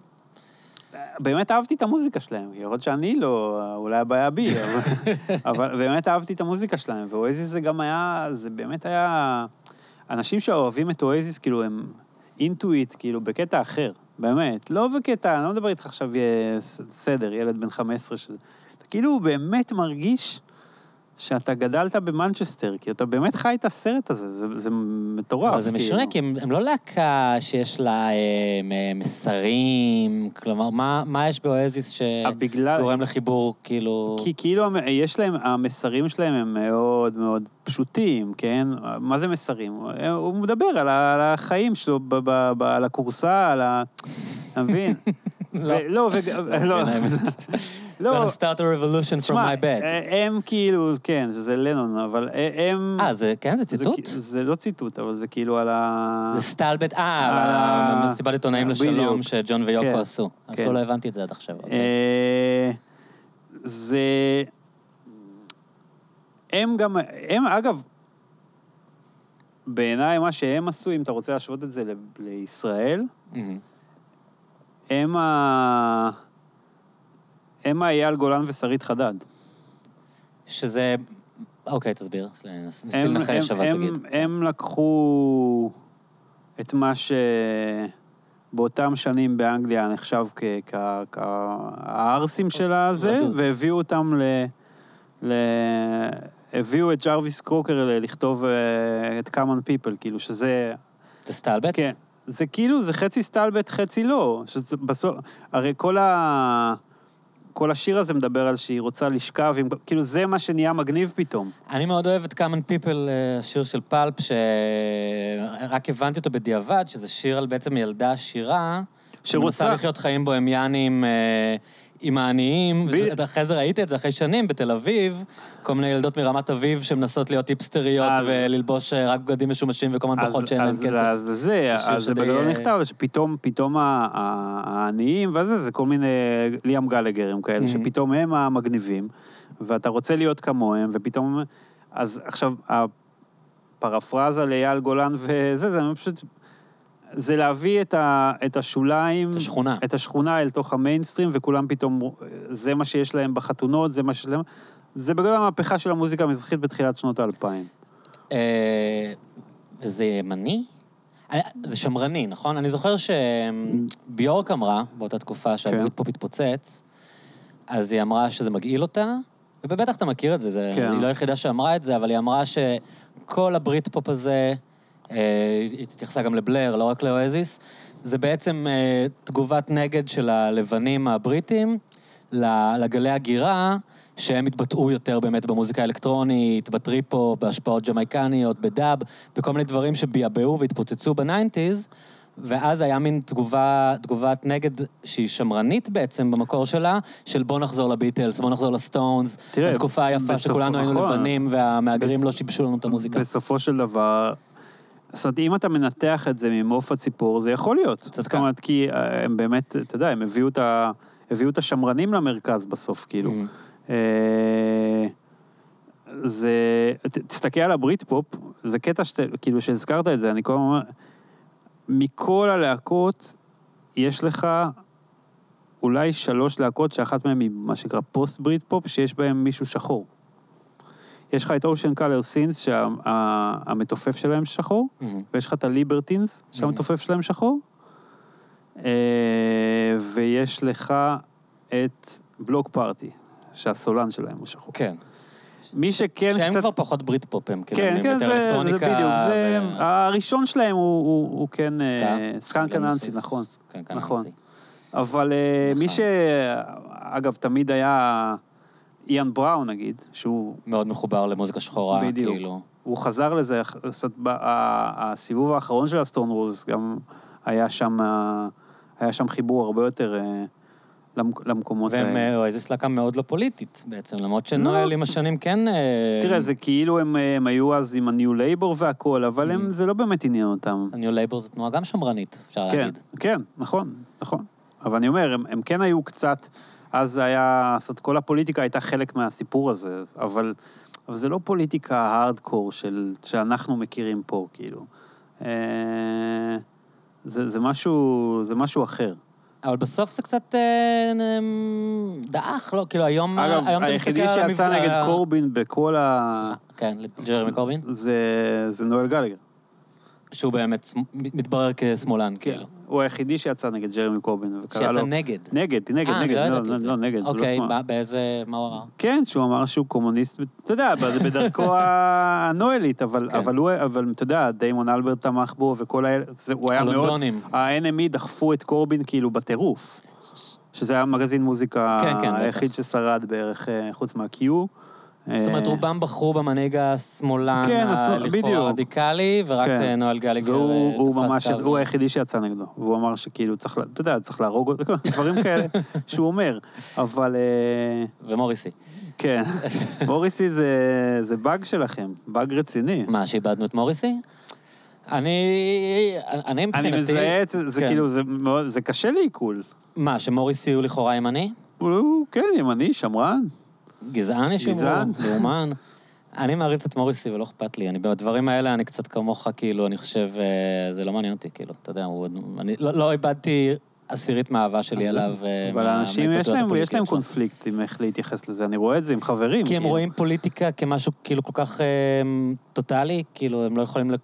באמת אהבתי את המוזיקה שלהם, יכול שאני לא, אולי הבעיה בי, אבל, (laughs) אבל באמת אהבתי את המוזיקה שלהם, ואואזיס זה גם היה, זה באמת היה... אנשים שאוהבים את אואזיס, כאילו, הם אינטואיט, כאילו, בקטע אחר, באמת. לא בקטע, אני לא מדבר איתך עכשיו, ס- בסדר, ילד בן 15, שזה... אתה כאילו באמת מרגיש שאתה גדלת במנצ'סטר, כי אתה באמת חי את הסרט הזה, זה, זה מטורף. אבל זה משונה, כאילו. כי הם, הם לא להקה שיש לה אה, מ- מסרים, כלומר, מה, מה יש באואזיס אה, בגלל... שגורם לחיבור, כאילו... כי כאילו יש להם, המסרים שלהם הם מאוד מאוד פשוטים, כן? מה זה מסרים? הוא- מדבר על ה- על החיים שלו, ב- ב- ב- על הכורסה, על ה... אתה מבין? (laughs) ו- לא, וג- (laughs) לא, (laughs) לא, Gonna start a revolution from my bed. הם כאילו, כן, זה לנון, אבל הם... אה, זה, כן, זה זה ציטוט? כי- זה לא ציטוט, אבל זה כאילו על ה... זה סטלבט, אה, אה, על מסיבת עיתונאים. לשלום שג'ון ויוקו כן, עשו. כן. אפילו לא הבנתי את זה עד עכשיו. אה, זה... הם גם, הם אגב, בעיניי מה שהם עשו, אם אתה רוצה להשוות את זה ל- לישראל, מהמם. הם ה... הם האייל גולן ושרית חדד. שזה אוקיי, תסביר. ניסיתי לנחש, אבל תגיד. הם לקחו את מה שבאותם שנים באנגליה נחשב כ- כ- כהערסים של הזה. והביאו אותם ל... ל... הביאו את ג'רוויס קרוקר לכתוב אה, את common people, כאילו, שזה... זה סטלבט? כן, זה כאילו, זה חצי סטלבט, חצי לא. שזה בסוף, הרי כל ה... כל השיר הזה מדבר על שהיא רוצה לשכב עם... כאילו, זה מה שנהיה מגניב פתאום. אני מאוד אוהב את common people, אה, השיר של פלפ, שרק הבנתי אותו בדיעבד, שזה שיר על בעצם ילדה עשירה, שרוצה- שמנסה לחיות חיים בוהמיאנים אה, עם העניים. ב- אחרי זה ראיתי את זה אחרי שנים בתל אביב, כל מיני ילדות מרמת אביב שמנסות להיות היפסטריות אז- וללבוש אה, רק בגדים משומשים וכל מיני פחות שאין להם אז- כסף. אז זה, אז זה שדי, בגדול נכתב, שפתאום פתאום העניים וזה, זה כל מיני ליאם גלגרים כאלה, Mhm. שפתאום הם המגניבים, ואתה רוצה להיות כמוהם, ופתאום... אז עכשיו, הפרפרזה לאייל גולן וזה, זה פשוט... זה להביא את, ה, את השוליים, את השכונה. את השכונה אל תוך המיינסטרים, וכולם פתאום, זה מה שיש להם בחתונות, זה מה שיש להם... זה בגלל המהפכה של המוזיקה המזרחית בתחילת שנות האלפיים. אה, זה ימני? אה, זה שמרני, נכון? אני זוכר שביורק אמרה, באותה תקופה שהבריטפופ התפוצץ, אז היא אמרה שזה מגעיל אותה, ובטח אתה מכיר את זה, זה כן. היא לא היחידה שאמרה את זה, אבל היא אמרה שכל הבריטפופ הזה, היא התייחסה גם לבלר, לא רק לאואזיס, זה בעצם אה, תגובת נגד של הלבנים הבריטים לגלי הגירה, שהם התבטאו יותר באמת במוזיקה האלקטרונית, בטריפ הופ, בהשפעות ג'מייקניות, בדאב, בכל מיני דברים שביעבעו והתפוצצו בניינטיז, ואז היה מין תגובה, תגובת נגד שהיא שמרנית בעצם במקור שלה, של בוא נחזור לביטלס, בוא נחזור לסטונס, תראה, התקופה היפה בסוף- שכולנו היינו נכון. לבנים והמהגרים בס- לא שיבשו לנו את המוזיקה. בסופו של דבר, זאת אומרת, אם אתה מנתח את זה ממעוף הציפור, זה יכול להיות. צדקה. זאת אומרת, כי אה, הם באמת, אתה יודע, הם הביאו את, ה, הביאו את השמרנים למרכז בסוף, כאילו. Mhm. אה, זה, תסתכל על הבריטפופ, זה קטע שאתה, כאילו, שהזכרת את זה, אני כל הזמן אומר, מכל הלהקות, יש לך אולי שלוש להקות שאחת מהן היא מה שנקרא פוסט בריטפופ, שיש בהן מישהו שחור. יש לך את Ocean Colour Scene, שהמתופף שלהם שחור, Mhm. ויש לך את הליברטינס, שהמתופף שלהם שחור, ויש לך את Bloc Party, שהסולן שלהם הוא שחור. כן. מי שכן שהם קצת... כבר פחות בריטפופ, הם כאילו, כן, כן, זה, זה. בדיוק, זה... ו- הראשון שלהם הוא, הוא, הוא כן... אה, Skunk? Skunk Anansie. נכון. כן, כן, נכון. הנשיא. אבל אה, מי נכון. ש... אגב, תמיד היה איאן בראון, נגיד, שהוא מאוד מחובר למוזיקה שחורה, בדיוק. כאילו. הוא חזר לזה, זאת, ב- ה- הסיבוב האחרון של הסטון רוז, גם היה שם, היה שם חיבור הרבה יותר אה, למק- למקומות והם האלה. אה, איזו להקה מאוד לא פוליטית בעצם, למרות שנואל עם השנים כן... אה, תראה, זה כאילו הם, הם היו אז עם ה-New Labor והכל, אבל הם, Mm. זה לא באמת עניין אותם. הניו לייבור זו תנועה גם שמרנית, אפשר כן, להגיד. כן, נכון, נכון. אבל אני אומר, הם, הם כן היו קצת, אז זה היה, זאת אומרת, כל הפוליטיקה הייתה חלק מהסיפור הזה, אבל, אבל זה לא פוליטיקה הארדקור של, שאנחנו מכירים פה, כאילו. אה, זה, זה משהו, זה משהו אחר. אבל בסוף זה קצת אה, דעך, לא? כאילו היום אגב, היום אתה היחידי מסתכל על שיצא המבנה- נגד קורבין בכל ה... כן, ג'רמי קורבין, זה, זה נואל גלגר. שהוא באמת מתברר כשמאלן, כן. כאילו. הוא היחידי שיצא נגד ג'רמי קורבין, וקרא לו... שיצא נגד. נגד, נגד, אה, אני נגד, לא לא, לא, זה. לא, נגד, לא אוקיי. ב- באיזה... מה הוא אמר? כן, שהוא אמר שהוא קומוניסט, אתה יודע, (laughs) בדרכו הנואלית, אבל, כן. אבל הוא, אבל אתה יודע, דיימון אלברט תמך בו, וכל האלה, זה- הוא היה מאוד, הלונדונים. ה-NME דחפו את קורבין כאילו בטירוף, שזה היה מגזין מוזיקה כן, כן, היחיד בטח. ששרד בערך, אה, חוץ מה-Q. זאת אומרת, רובם בחרו במנהיג השמאלן, כן, הלכאורה. רדיקלי, ורק כן. אה, נואל גליגר והוא אה, תפס ממש, קו. הוא היחידי שיצא נגדו, והוא אמר שכאילו צריך, אתה יודע, צריך להרוג אותו, דברים כאלה (laughs) שהוא אומר, אבל אה, ומוריסי. כן, (laughs) מוריסי זה, זה באג שלכם, באג רציני. מה, שאיבדנו את מוריסי? אני... אני מבחינתי... אני מזהה את זה, זה כן. כאילו, זה מאוד, זה קשה לעיכול. מה, שמוריסי הוא לכאורה ימני? הוא, כן, ימני, שמרן. גזען יש? גזען. לאומן? אני מעריץ את מוריסי ולא אכפת לי. אני בדברים האלה, אני קצת כמוך, כאילו, אני חושב, אה, זה לא מעניין אותי, כאילו, אתה יודע, הוא... אני לא, לא איבדתי עשירית מהאהבה שלי אליו. אה, אבל האנשים, יש להם, יש להם. קונפליקט עם איך להתייחס לזה, אני רואה את זה עם חברים. כי הם כאילו. רואים פוליטיקה כמשהו כאילו כל כך אה, טוטאלי, כאילו, הם לא יכולים... לק-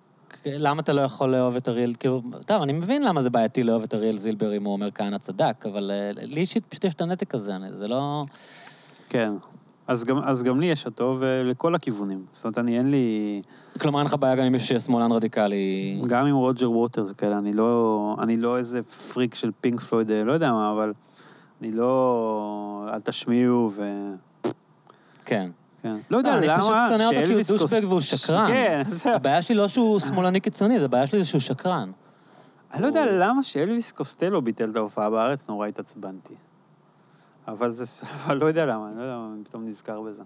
למה אתה לא יכול לאהוב את אריאל? כאילו, טוב, אני מבין למה זה בעייתי לאהוב את אריאל זילבר אם הוא אומר כהנא צדק, אבל לי אישית פשוט יש את הנתק הזה, אני- זה לא... כן. אז גם, אז גם לי יש אותו, ולכל הכיוונים. זאת אומרת, אני אין לי... כלומר, אין לך בעיה גם עם מישהו שמאלן רדיקלי. גם עם רוג'ר ווטרס כאלה, אני לא, אני לא איזה פריק של פינק פלויד, לא יודע מה, אבל אני לא... אל תשמיעו ו... כן. כן. לא יודע אני למה פשוט שונא אותו כי הוא douchebag והוא שקרן. (laughs) כן, זה... הבעיה שלי לא שהוא שמאלני קיצוני, זה הבעיה שלי זה שהוא שקרן. אני לא יודע למה שאלוויס קוסטלו ביטל את ההופעה בארץ, נורא התעצבנתי. אבל זה... (laughs) אבל לא יודע למה, אני לא יודע למה אני פתאום נזכר בזה.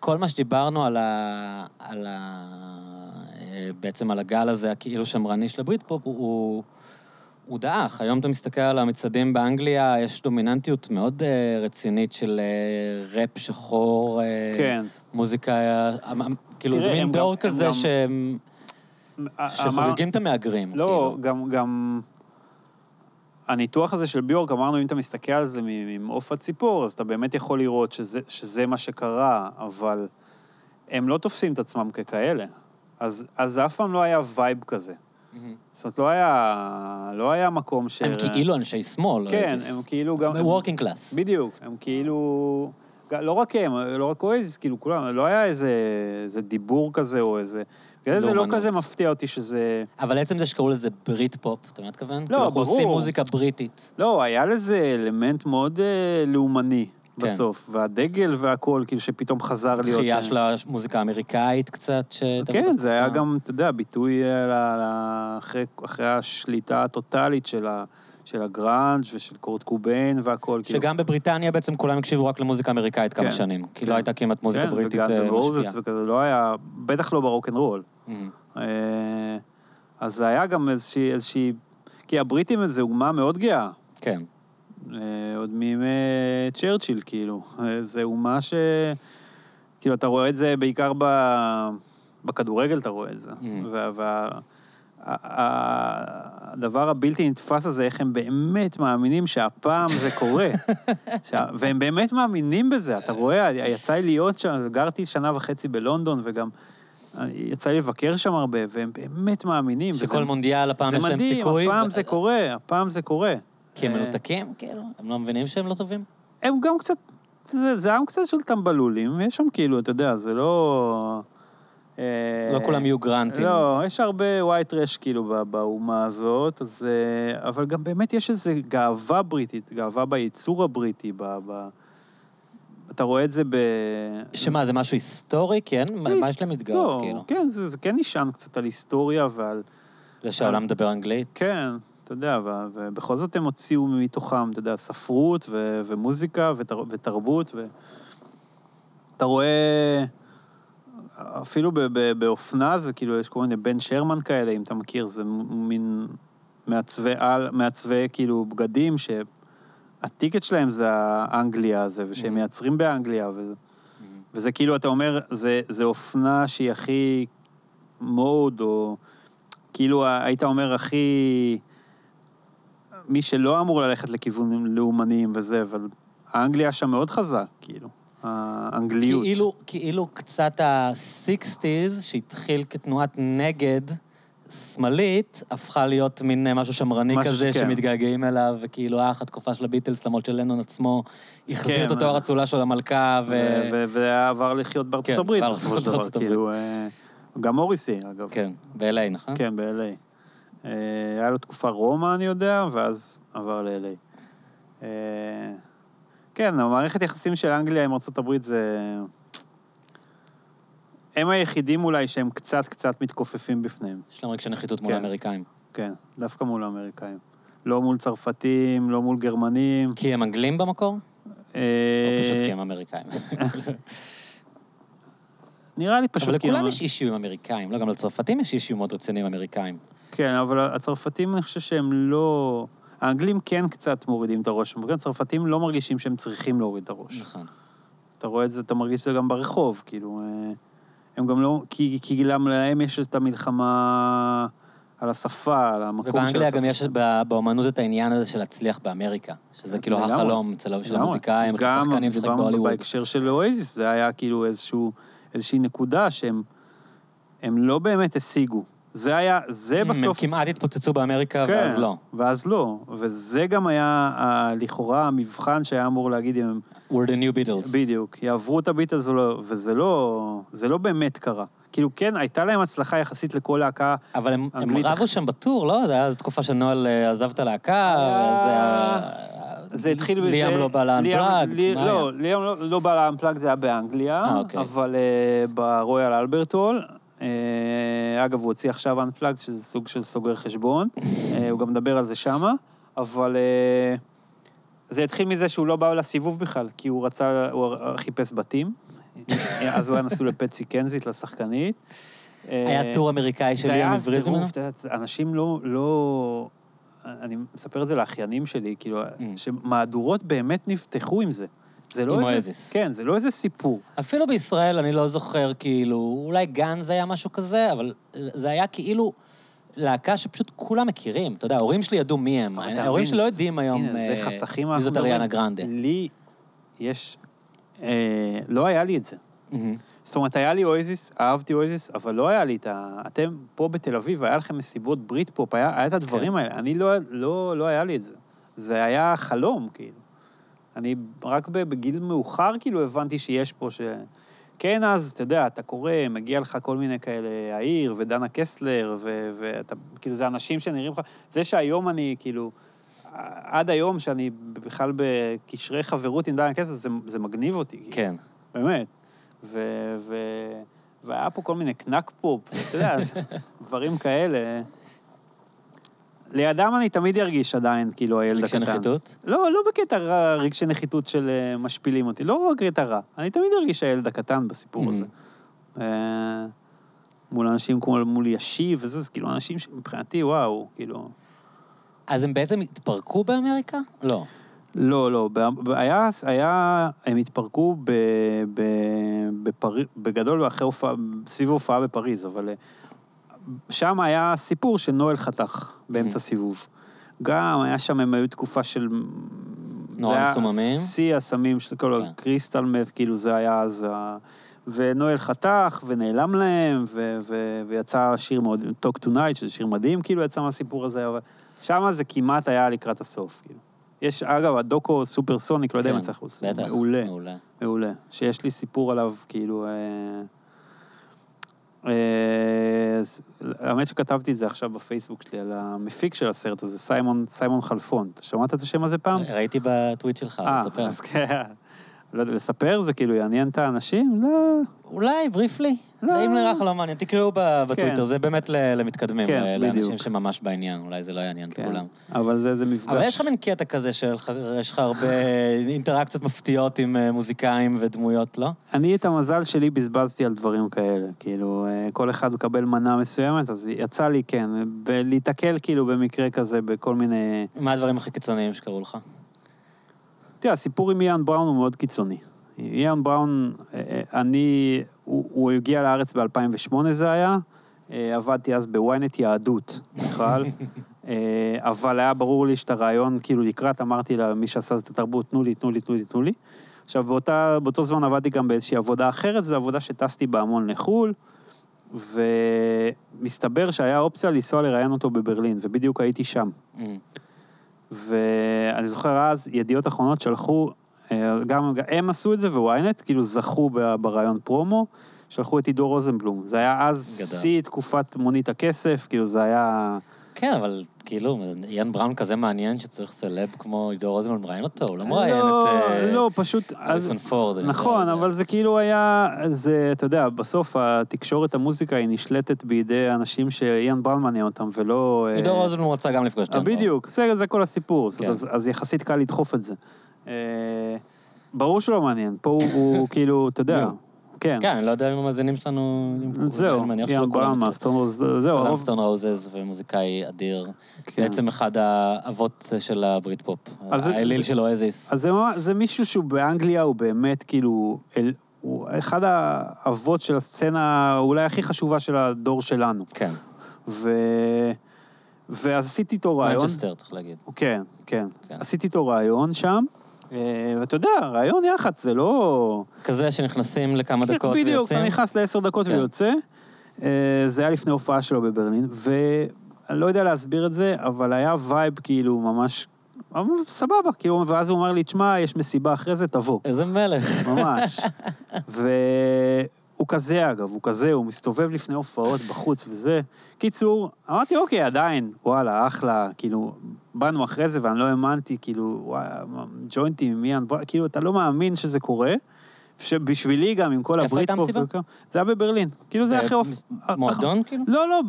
כל מה שדיברנו על ה... על ה... אה, בעצם על הגל הזה, הכאילו שמרני של הבריטפופ, הוא, הוא, הוא דעך. היום אתה מסתכל על המצעדים באנגליה, יש דומיננטיות מאוד אה, רצינית של אה, ראפ שחור, אה, כן. מוזיקה, אה, כאילו תראה, זה מין גם- דור הם כזה גם- שהם... שחוגגים את המהגרים. לא, כאילו. גם, גם... הניתוח הזה של ביורק, אמרנו, אם אתה מסתכל על זה ממעוף הציפור, אז אתה באמת יכול לראות שזה, שזה מה שקרה, אבל הם לא תופסים את עצמם ככאלה. אז, אז אף פעם לא היה vibe כזה. מהמם. זאת אומרת, לא היה, לא היה מקום ש... הם כאילו אנשי שמאל. כן, הם כאילו גם... working class. בדיוק, הם כאילו... לא רק הם, לא רק אואזיס, כאילו כולם, לא היה איזה, איזה דיבור כזה או איזה... בגלל זה לא. כזה מפתיע אותי שזה... אבל עצם זה שקראו לזה בריטפופ, אתה מתכוון? לא, כאילו אנחנו עושים ברור. מוזיקה בריטית. לא, היה לזה אלמנט מאוד אה, לאומני כן. בסוף, והדגל והכל, כאילו שפתאום חזר להיות... דחייה אה, של המוזיקה האמריקאית קצת, ש... כן, זה היה גם, אתה יודע, ביטוי אה, אחרי, אחרי השליטה הטוטאלית של, ה, של הגראנג' ושל קורט קוביין והכל. כאילו. שגם בבריטניה בעצם כולם הקשיבו רק למוזיקה אמריקאית כמה כן, שנים. כי כן. לא הייתה כמעט מוזיקה כן, בריטית ו Guns אה, and Roses משפיעה. וכזה, לא היה, בטח לא ברוקנרול. מהמם. אה, אז זה היה גם איזושהי, איזושהי... כי הבריטים זה אומה מאוד גאה. כן. אה, עוד מימי צ'רצ'יל, כאילו. זה אומה ש... כאילו, אתה רואה את זה בעיקר ב... בכדורגל, אתה רואה את זה. Mm. וה... הדבר הבלתי נתפס הזה, איך הם באמת מאמינים שהפעם זה קורה. שה- והם באמת מאמינים בזה, אתה רואה, יצא לי להיות שם, גרתי שנה וחצי בלונדון, וגם יצא לי לבקר שם הרבה, והם באמת מאמינים. וזה- שכל מונדיאל הפעם יש זה להם מדהים, סיכוי. הפעם ו- זה קורה, הפעם זה קורה. כי הם אה, מנותקים, כאילו? הם לא מבינים שהם לא טובים? הם גם קצת, זה, זה עם קצת של טמבלולים, יש שם כאילו, אתה יודע, זה לא... אה, לא כולם יהיו גרנטים. לא, יש הרבה white trash כאילו באומה הזאת, אז... אה, אבל גם באמת יש איזו גאווה בריטית, גאווה בייצור הבריטי, ב... ב... אתה רואה את זה ב... שמה, זה משהו היסטורי? כן? מה יש להם להתגאות, כאילו? כן, זה, זה כן נשען קצת על היסטוריה ועל... זה שהעולם מדבר אנגלית? כן, אתה יודע, ו- ובכל זאת הם הוציאו מתוכם, אתה יודע, ספרות ו- ומוזיקה ותר- ותרבות, ואתה רואה, אפילו ב- ב- באופנה זה כאילו, יש כל מיני בן שרמן כאלה, אם אתה מכיר, זה מין מעצבי על, מעצבי כאילו בגדים, שהטיקט שלהם זה האנגליה הזה, ושהם Mhm. מייצרים באנגליה, וזה, מהמם. וזה כאילו, אתה אומר, זה, זה אופנה שהיא הכי מוד, או כאילו היית אומר הכי... מי שלא אמור ללכת לכיוונים לאומניים וזה, אבל האנגליה שם מאוד חזק, כאילו. האנגליות. כאילו, כאילו קצת ה-60's, שהתחיל כתנועת נגד שמאלית, הפכה להיות מין אה, משהו שמרני משהו כזה, שכן. שמתגעגעים אליו, וכאילו, אה, התקופה של הביטלס, למרות שלנון עצמו החזיר כן, את התואר אה. האצולה של המלכה, ו... ו- ו- ועבר לחיות בארצות כן, הברית, בסופו של דבר. כאילו... גם מוריסי, אגב. כן, ב-LA, נכון? כן, ב-LA. היה לו תקופה רומא, אני יודע, ואז עבר ל-LA. כן, המערכת יחסים של אנגליה עם ארה"ב זה... הם היחידים אולי שהם קצת קצת מתכופפים בפניהם. יש להם רגשי נחיתות מול כן. האמריקאים. כן, דווקא מול האמריקאים. לא מול צרפתים, לא מול גרמנים. כי הם אנגלים במקור? או אה, פשוט כי הם אמריקאים? (laughs) נראה לי פשוט אבל לכולם יש אישיו עם אמריקאים, לא, גם לצרפתים יש אישיו מאוד רציני עם אמריקאים. כן, אבל הצרפתים, אני חושב שהם לא... האנגלים כן קצת מורידים את הראש, הצרפתים לא מרגישים שהם צריכים להוריד את הראש. נכון. אתה רואה את זה, אתה מרגיש את זה גם ברחוב, כאילו... אה, הם גם לא... כי, כי גם להם יש את המלחמה על השפה, על המקום של ובאנגליה השפה. גם יש באומנות את העניין הזה של להצליח באמריקה, שזה כאילו לגמרי. החלום של. המוזיקאים, של גם השחקנים לשחק בהוליווד. בהקשר של אואזיס, זה היה כאילו איזשהו, איזושהי נקודה שהם הם לא באמת השיגו. זה היה, זה הם בסוף... כמעט התפוצצו באמריקה, כן, ואז לא. ואז לא. וזה גם היה ה- לכאורה המבחן שהיה אמור להגיד אם הם... We're the new Beatles. בדיוק, יעברו את הביטלס לא, וזה לא, זה לא באמת קרה. כאילו, כן, הייתה להם הצלחה יחסית לכל להקה. אבל הם, הם רבו אח- שם בטור, לא? זה היה תקופה שנואל אה, עזב את הלהקה, וזה היה... זה התחיל בזה... ליאם לא בא ליאם- לאנפלאג, לי- מה לא? ליאם לא, לא בא לאנפלאג, זה היה באנגליה, אה, אוקיי. אבל uh, ברויאל אלברטול. Uh, אגב, הוא הוציא עכשיו אנפלאג, שזה סוג של סוגר חשבון. uh, (laughs) הוא גם מדבר על זה שמה, אבל uh, זה התחיל מזה שהוא לא בא לסיבוב בכלל, כי הוא רצה, הוא חיפש בתים. (laughs) אז הוא היה נשוי לפצי קנזית, לשחקנית. היה טור אמריקאי של זה היה הבריז ממנו? טירוף, אנשים לא, לא... אני מספר את זה לאחיינים שלי, כאילו, שמהדורות באמת נפתחו עם זה. זה לא איזה... כן, זה לא איזה סיפור. אפילו בישראל אני לא זוכר, כאילו, אולי גנז היה משהו כזה, אבל זה היה כאילו להקה שפשוט כולם מכירים. אתה יודע, ההורים שלי ידעו מי הם. ההורים שלי לא יודעים היום אה, מי זאת. אריאנה גרנדה. לי יש... אה, לא היה לי את זה. מהמם. זאת אומרת, היה לי אואזיס, אהבתי אואזיס, אבל לא היה לי את ה... אתם פה בתל אביב, היה לכם מסיבות בריטפופ, היה, היה את הדברים כן. האלה. אני לא, לא, לא היה לי את זה. זה היה חלום, כאילו. אני רק בגיל מאוחר, כאילו, הבנתי שיש פה ש... כן, אז, אתה יודע, אתה קורא, מגיע לך כל מיני כאלה, העיר, ודנה קסלר, ו- ואתה, כאילו, זה אנשים שנראים לך... זה שהיום אני, כאילו, עד היום, שאני בכלל בקשרי חברות עם דנה קסלר, זה, זה מגניב אותי. כאילו. כן. באמת. ו... ו... והיה פה כל מיני קנק פופ, אתה יודע, (laughs) דברים כאלה. לידם אני תמיד ארגיש עדיין, כאילו, הילד רגשי הקטן. נחיתות? לא, לא בקטע רע, רגשי נחיתות של אה, משפילים אותי, לא בקטע רע. אני תמיד ארגיש הילד הקטן בסיפור Mhm. הזה. אה, מול אנשים כמו מול ישיב וזה, זה כאילו אנשים שמבחינתי, וואו, כאילו... אז הם בעצם התפרקו באמריקה? לא. לא, לא, היה, היה, הם התפרקו ב, ב, בפרי, בגדול אחרי הופעה, סביב הופעה בפריז, אבל אה, שם היה סיפור שנואל חתך באמצע Mhm. סיבוב. גם היה שם, הם היו תקופה של... נורא זה היה מסוממים? שיא הסמים של כל כן. הקריסטל מת, כאילו זה היה אז... ה- ונואל חתך, ונעלם להם, ו- ו- ויצא שיר מאוד, Talk Tonight, שזה שיר מדהים, כאילו יצא מהסיפור הזה, אבל שם זה כמעט היה לקראת הסוף, כאילו. יש, אגב, הדוקו סופרסוניק, לא יודע אם כן, לך, הוא בטח. מעולה, מעולה. מעולה. שיש לי סיפור עליו, כאילו... אה, אה, האמת שכתבתי את זה עכשיו בפייסבוק שלי, על המפיק של הסרט הזה, סיימון, סיימון חלפון. אתה שמעת את השם הזה פעם? ראיתי בטוויט שלך, אה, תספר. אז כן. לא יודע, לספר זה כאילו יעניין את האנשים? לא. אולי, בריפלי. לא. אם נראה לך לא מעניין, תקראו בטוויטר, כן. זה באמת למתקדמים, כן, לאנשים. שממש בעניין, אולי זה לא יעניין את כן. כולם. אבל זה, זה מפגש. אבל יש לך מין קטע כזה שיש לך הרבה (laughs) אינטראקציות מפתיעות עם אה, מוזיקאים ודמויות, לא? אני את המזל שלי בזבזתי על דברים כאלה. כאילו, אה, כל אחד מקבל מנה מסוימת, אז יצא לי, כן, ולהיתקל כאילו במקרה כזה בכל מיני... מה הדברים הכי קיצוניים שקרו לך? תראה, הסיפור עם איאן בראון הוא מאוד קיצוני. איאן בראון, אה, אני, הוא, הוא הגיע לארץ ב-2008 זה היה, אה, עבדתי אז בוויינט יהדות בכלל, אה, אבל היה ברור לי שאת הרעיון, כאילו לקראת, אמרתי למי שעשה את התרבות, תנו לי, תנו לי, תנו לי, תנו לי. עכשיו, באותה, באותו זמן עבדתי גם באיזושהי עבודה אחרת, זו עבודה שטסתי בה המון לחו"ל, ומסתבר שהיה אופציה לנסוע לראיין אותו בברלין, ובדיוק הייתי שם. Mm. ואני זוכר אז, ידיעות אחרונות שלחו, גם הם עשו את זה וויינט, כאילו זכו ברעיון פרומו, שלחו את עידו רוזנבלום. זה היה אז. שיא תקופת מונית הכסף, כאילו זה היה... כן, אבל כאילו, איאן בראון כזה מעניין שצריך סלב כמו עידו רוזנבלם מראיין אותו, הוא לא מראיין לא, את אה, לא, פשוט... אליסון פורד. נכון. אבל זה כאילו היה, זה, אתה יודע, בסוף התקשורת המוזיקה היא נשלטת בידי אנשים שאיאן בראון מעניין אותם, ולא... אה, עידו רוזנבלם רצה גם לפגוש אה, בראון. בדיוק, זה, כל הסיפור, כן. אז יחסית קל לדחוף את זה. אה, ברור שלא מעניין, פה הוא, הוא (laughs) כאילו, אתה יודע, הוא? כן, כן, אני לא יודע אם המאזינים שלנו... זהו, בראון מכירים. מהסטון, זהו, סלאם הרוב- סטון רוזז ומוזיקאי אדיר. כן. בעצם אחד האבות של הברית פופ. האליל של אואזיס. אז זה, מישהו שהוא באנגליה, הוא באמת כאילו, הוא אחד האבות של הסצנה אולי הכי חשובה של הדור שלנו. כן. ו... ואז עשיתי איתו ראיון. מנצ'סטר, צריך להגיד. כן, כן. כן. עשיתי איתו ראיון שם, אה, ואתה יודע, ראיון יח"צ זה לא... כזה שנכנסים לכמה כן, דקות בדיוק, ויוצאים. אתה נכנס לעשר דקות כן. ויוצא. אה, זה היה לפני הופעה שלו בברלין, ואני לא יודע להסביר את זה, אבל היה vibe כאילו ממש... סבבה, כאילו, ואז הוא אמר לי, תשמע, יש מסיבה אחרי זה, תבוא. איזה מלך. ממש. (laughs) והוא כזה, אגב, הוא כזה, הוא מסתובב לפני הופעות בחוץ וזה. קיצור, אמרתי, אוקיי, עדיין, וואלה, אחלה, כאילו, באנו אחרי זה ואני לא האמנתי, כאילו, וואי, ג'וינטים עם בוא, כאילו, אתה לא מאמין שזה קורה. שבשבילי גם, עם כל איפה הברית הייתה פה, המסיבה? וכאלה, זה היה בברלין. כאילו, זה זה היה אחרי... מועדון, כאילו? לא, לא?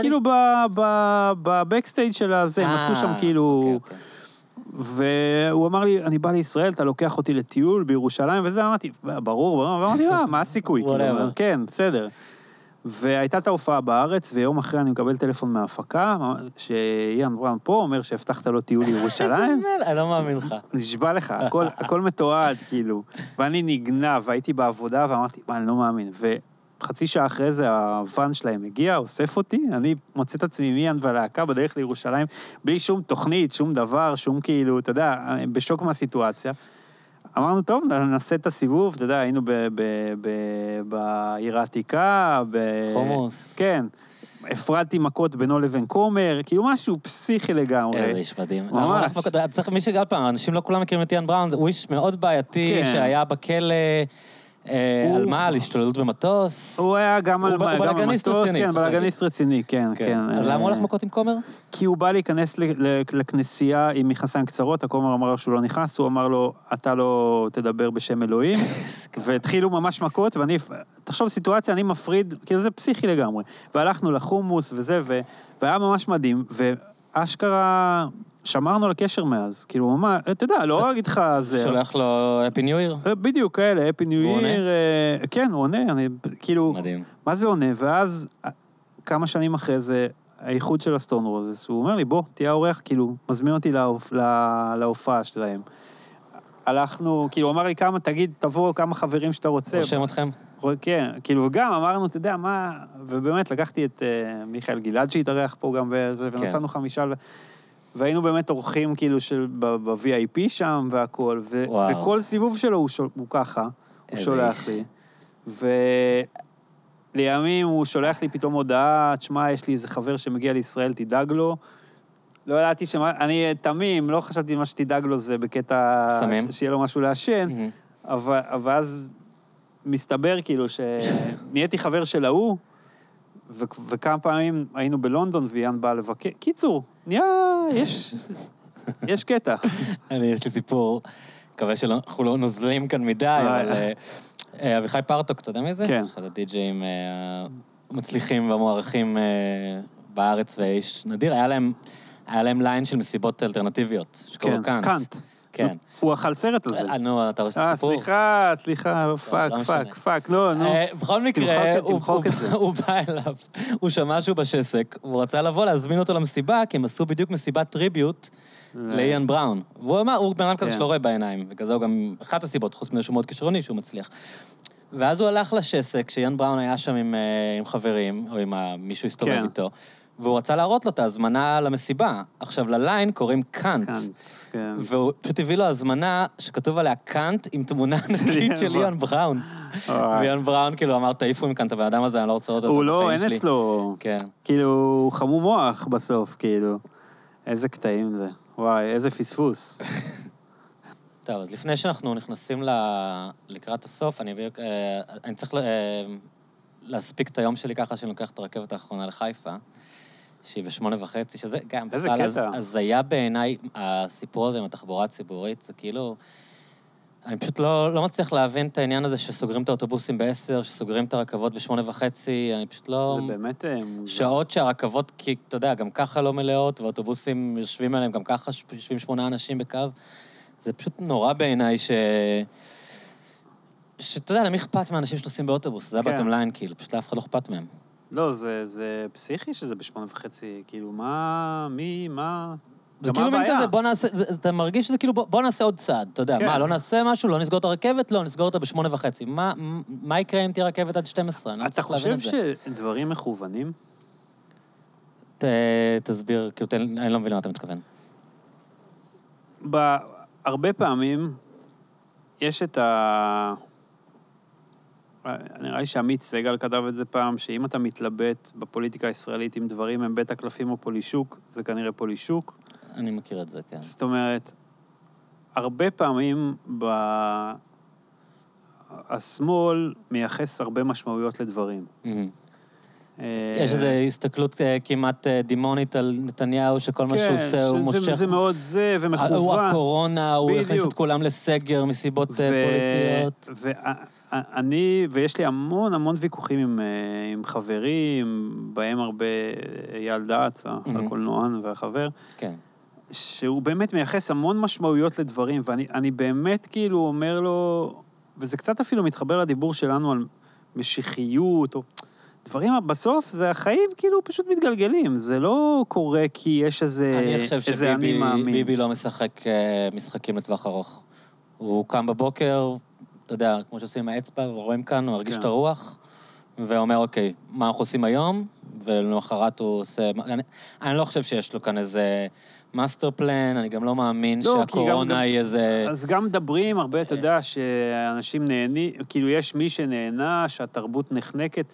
כאילו, בבקסטייג' של הזה, הם אה, עשו שם כאילו... והוא אמר לי, אני בא לישראל, אתה לוקח אותי לטיול בירושלים, וזה, אמרתי, ברור, ברור, ואמרתי, מה, מה הסיכוי? כאילו. כן, בסדר. והייתה את ההופעה בארץ, ויום אחרי אני מקבל טלפון מההפקה, שאיאן בראון פה, אומר שהבטחת לו טיול (laughs) איזה לירושלים. מלך, אני לא מאמין לך. נשבע לך, הכל, הכל מתועד, כאילו. ואני נגנב, והייתי בעבודה, ואמרתי, מה, אני לא מאמין. וחצי שעה אחרי זה הוואן שלהם הגיע, אוסף אותי, אני מוצא את עצמי עם איאן והלהקה בדרך לירושלים, בלי שום תוכנית, שום דבר, שום כאילו, אתה יודע, בשוק מהסיטואציה. אמרנו, טוב, נעשה את הסיבוב, אתה יודע, היינו ב- ב- ב- בעיר העתיקה, ב... חומוס. כן. הפרדתי מכות בינו לבין כומר, כאילו משהו פסיכי לגמרי. איזה איש מדהים. ממש. צריך מישהו, עוד פעם, אנשים לא כולם מכירים את איאן בראון, הוא איש מאוד בעייתי, כן. שהיה בכלא, על מה? על השתוללות במטוס? הוא היה גם הוא על גם על בלאגניסט רציני, כן, בלאגניסט רציני, כן, כן. אז למה הוא הולך אה, מכות עם כומר? כי הוא בא להיכנס לכנסייה עם מכנסיים קצרות, הכומר אמר לו שהוא לא נכנס, הוא אמר לו, אתה לא תדבר בשם אלוהים, (laughs) והתחילו ממש מכות, ואני, תחשוב סיטואציה, אני מפריד, כאילו זה פסיכי לגמרי. והלכנו לחומוס וזה, והיה ממש מדהים, ואשכרה שמרנו על הקשר מאז, כאילו ממש, אתה יודע, לא אגיד לך זה... שולח לו אפי ניו ייר? אה, בדיוק, כאלה, אפי ניו הוא עונה? אה, כן, הוא עונה, אני, כאילו, מדהים. מה זה עונה? ואז, אה, כמה שנים אחרי זה, האיחוד של הסטון רוזס, הוא אומר לי, בוא, תהיה האורח, כאילו, מזמין אותי להופ- לה- להופעה שלהם. הלכנו, כאילו, הוא אמר לי כמה, תגיד, תבוא כמה חברים שאתה רוצה. רושם אתכם? כן, כאילו, וגם אמרנו, אתה יודע, מה, ובאמת לקחתי את uh, מיכאל גלעד שהתארח פה גם, כן. ונסענו חמישה, והיינו באמת אורחים כאילו של ב-VIP שם והכול, ו- וואו. וכל סיבוב שלו הוא, שול, הוא ככה, הוא שולח. לי. ולימים הוא שולח לי פתאום הודעה, תשמע, יש לי איזה חבר שמגיע לישראל, תדאג לו. לא ידעתי שמה, אני תמים, לא חשבתי מה שתדאג לו זה בקטע... סמים? ש- שיהיה לו משהו לעשן. מהמם. אבל, אבל אז מסתבר כאילו שנהייתי חבר של ההוא, ו- וכמה פעמים היינו בלונדון ויאן בא לבקר. קיצור, נהיה, יש, (laughs) יש קטע. אני, יש לי סיפור, מקווה שאנחנו לא נוזלים כאן מדי, אה, אבל אה, אה, אביחי פרטוק, אתה יודע מי זה? כן. אחד הדי-ג'אים המצליחים והמוערכים בארץ, ואיש נדיר, היה להם, היה להם ליין של מסיבות אלטרנטיביות, שקראו כן, קאנט. קאנט. כן. הוא אכל סרט על זה. אה, נו, אתה עושה אה, סיפור? סליחה, סליחה, fuck, לא משנה. fuck, fuck, לא, נו. אה, בכל מקרה, הוא- בא אליו, הוא שמע שהוא בשסק, והוא רצה לבוא להזמין אותו למסיבה, כי הם עשו בדיוק מסיבת tribute לאיאן בראון. והוא אמר, הוא בן אדם כזה כן. שלא רואה בעיניים, בגלל זה הוא גם, אחת הסיבות, חוץ מזה שהוא מאוד כישרוני, שהוא מצליח. ואז הוא הלך לשסק, שאיאן בראון היה שם עם, אה, עם חברים, או עם מישהו הסתובב כן. איתו, והוא רצה להראות לו את ההזמנה למסיבה. עכשיו, לליין קוראים קאנט. קאנט, כן. והוא פשוט הביא לו הזמנה שכתוב עליה קאנט עם תמונה (laughs) ענקית של איאן בראון. ואיאן בראון, כאילו, אמר, תעיפו מכאן את הבן אדם הזה, אני לא רוצה לראות אותו הוא לא, אין שלי." אצלו, כן. כאילו, הוא חמום מוח בסוף, כאילו. איזה קטעים זה. וואי, איזה פספוס. (laughs) טוב, אז לפני שאנחנו נכנסים ל... לקראת הסוף, אני, אה, אני צריך ל- אה, להספיק את היום שלי ככה שאני לוקח את הרכבת האחרונה לחיפה, שהיא בשמונה וחצי, שזה גם בכלל הז-. הזיה בעיניי, הסיפור הזה עם התחבורה הציבורית, זה כאילו... אני פשוט לא, לא מצליח להבין את העניין הזה שסוגרים את האוטובוסים בעשר, שסוגרים את הרכבות בשמונה וחצי, אני פשוט לא... זה באמת אה. שעות שהרכבות, כי אתה יודע, גם ככה לא מלאות, ואוטובוסים יושבים עליהם, גם ככה יושבים שמונה אנשים בקו. זה פשוט נורא בעיניי ש... שאתה יודע, למי אכפת מהאנשים שנוסעים באוטובוס? זה כן. הבטם ליין, כאילו, פשוט לאף אחד לא אכפת מהם. לא, זה, זה פסיכי שזה בשמונה וחצי, כאילו, מה, מי, מה... זה כאילו מין? כזה, בוא נעשה, זה, אתה מרגיש שזה כאילו, בוא, בוא נעשה עוד צעד, אתה יודע, כן. מה, לא נעשה משהו, לא נסגור את הרכבת? לא, נסגור אותה בשמונה וחצי. מה, מה יקרה אם תהיה רכבת עד 12? אני לא אתה חושב. שדברים מכוונים? ת, תסביר, כאילו, תן, אני לא מבין למה אתה מתכוון. ב- הרבה פעמים יש את ה... נראה לי שעמית סגל כתב את זה פעם, שאם אתה מתלבט בפוליטיקה הישראלית אם דברים הם בית הקלפים או פולישוק, זה כנראה פולישוק. אני מכיר את זה, כן. זאת אומרת, הרבה פעמים ב... השמאל מייחס הרבה משמעויות לדברים. מהמם. אה, יש איזו הסתכלות אה, כמעט אה, דימונית על נתניהו, שכל מה שהוא עושה הוא כן, שזה- מושך... זה מאוד זה, הוא ומכוון. הקורונה, הוא הכניס. את כולם לסגר מסיבות פוליטיות. ואני, ויש לי המון המון ויכוחים עם, אה, עם חברים, בהם הרבה אייל דץ, מהמם. הקולנוען והחבר, כן. שהוא באמת מייחס המון משמעויות לדברים, ואני אני באמת כאילו אומר לו, וזה קצת אפילו מתחבר לדיבור שלנו על משיחיות, או דברים, בסוף זה החיים כאילו פשוט מתגלגלים, זה לא קורה כי יש איזה, אני חושב איזה אני שביבי מאמין. ביבי לא משחק אה, משחקים לטווח ארוך. הוא קם בבוקר, אתה יודע, כמו שעושים עם האצבע, רואים כאן, הוא מרגיש כן. את הרוח, ואומר, אוקיי, מה אנחנו עושים היום? ולמחרת הוא עושה... אני, אני לא חושב שיש לו כאן איזה master plan, אני גם לא מאמין לא, שהקורונה גם- היא איזה... אז גם מדברים הרבה, אה. אתה יודע, שאנשים נהנים, כאילו יש מי שנהנה, שהתרבות נחנקת.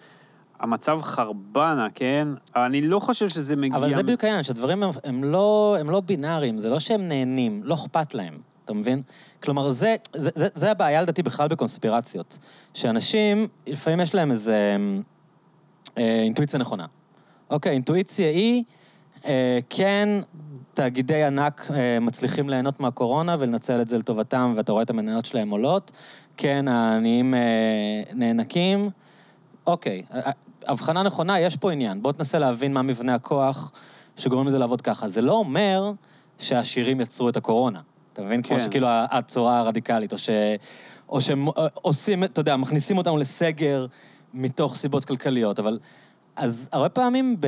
המצב חרבנה, כן? אני לא חושב שזה מגיע... אבל זה בדיוק העניין, שהדברים הם, הם, לא, הם לא בינאריים, זה לא שהם נהנים, לא אכפת להם, אתה מבין? כלומר, זה, זה, זה, זה הבעיה לדעתי בכלל בקונספירציות. שאנשים, לפעמים יש להם איזה אה, אינטואיציה נכונה. אוקיי, אינטואיציה היא, אה, כן, תאגידי ענק אה, מצליחים ליהנות מהקורונה ולנצל את זה לטובתם, ואתה רואה את המניות שלהם עולות. כן, העניים אה, נאנקים. אוקיי, הבחנה נכונה, יש פה עניין. בוא תנסה להבין מה מבנה הכוח שגורם לזה לעבוד ככה. זה לא אומר שהעשירים יצרו את הקורונה. אתה מבין? כמו כן. שכאילו הצורה הרדיקלית, או ש... או שהם אה, אתה יודע, מכניסים אותנו לסגר מתוך סיבות כלכליות, אבל... אז הרבה פעמים ב...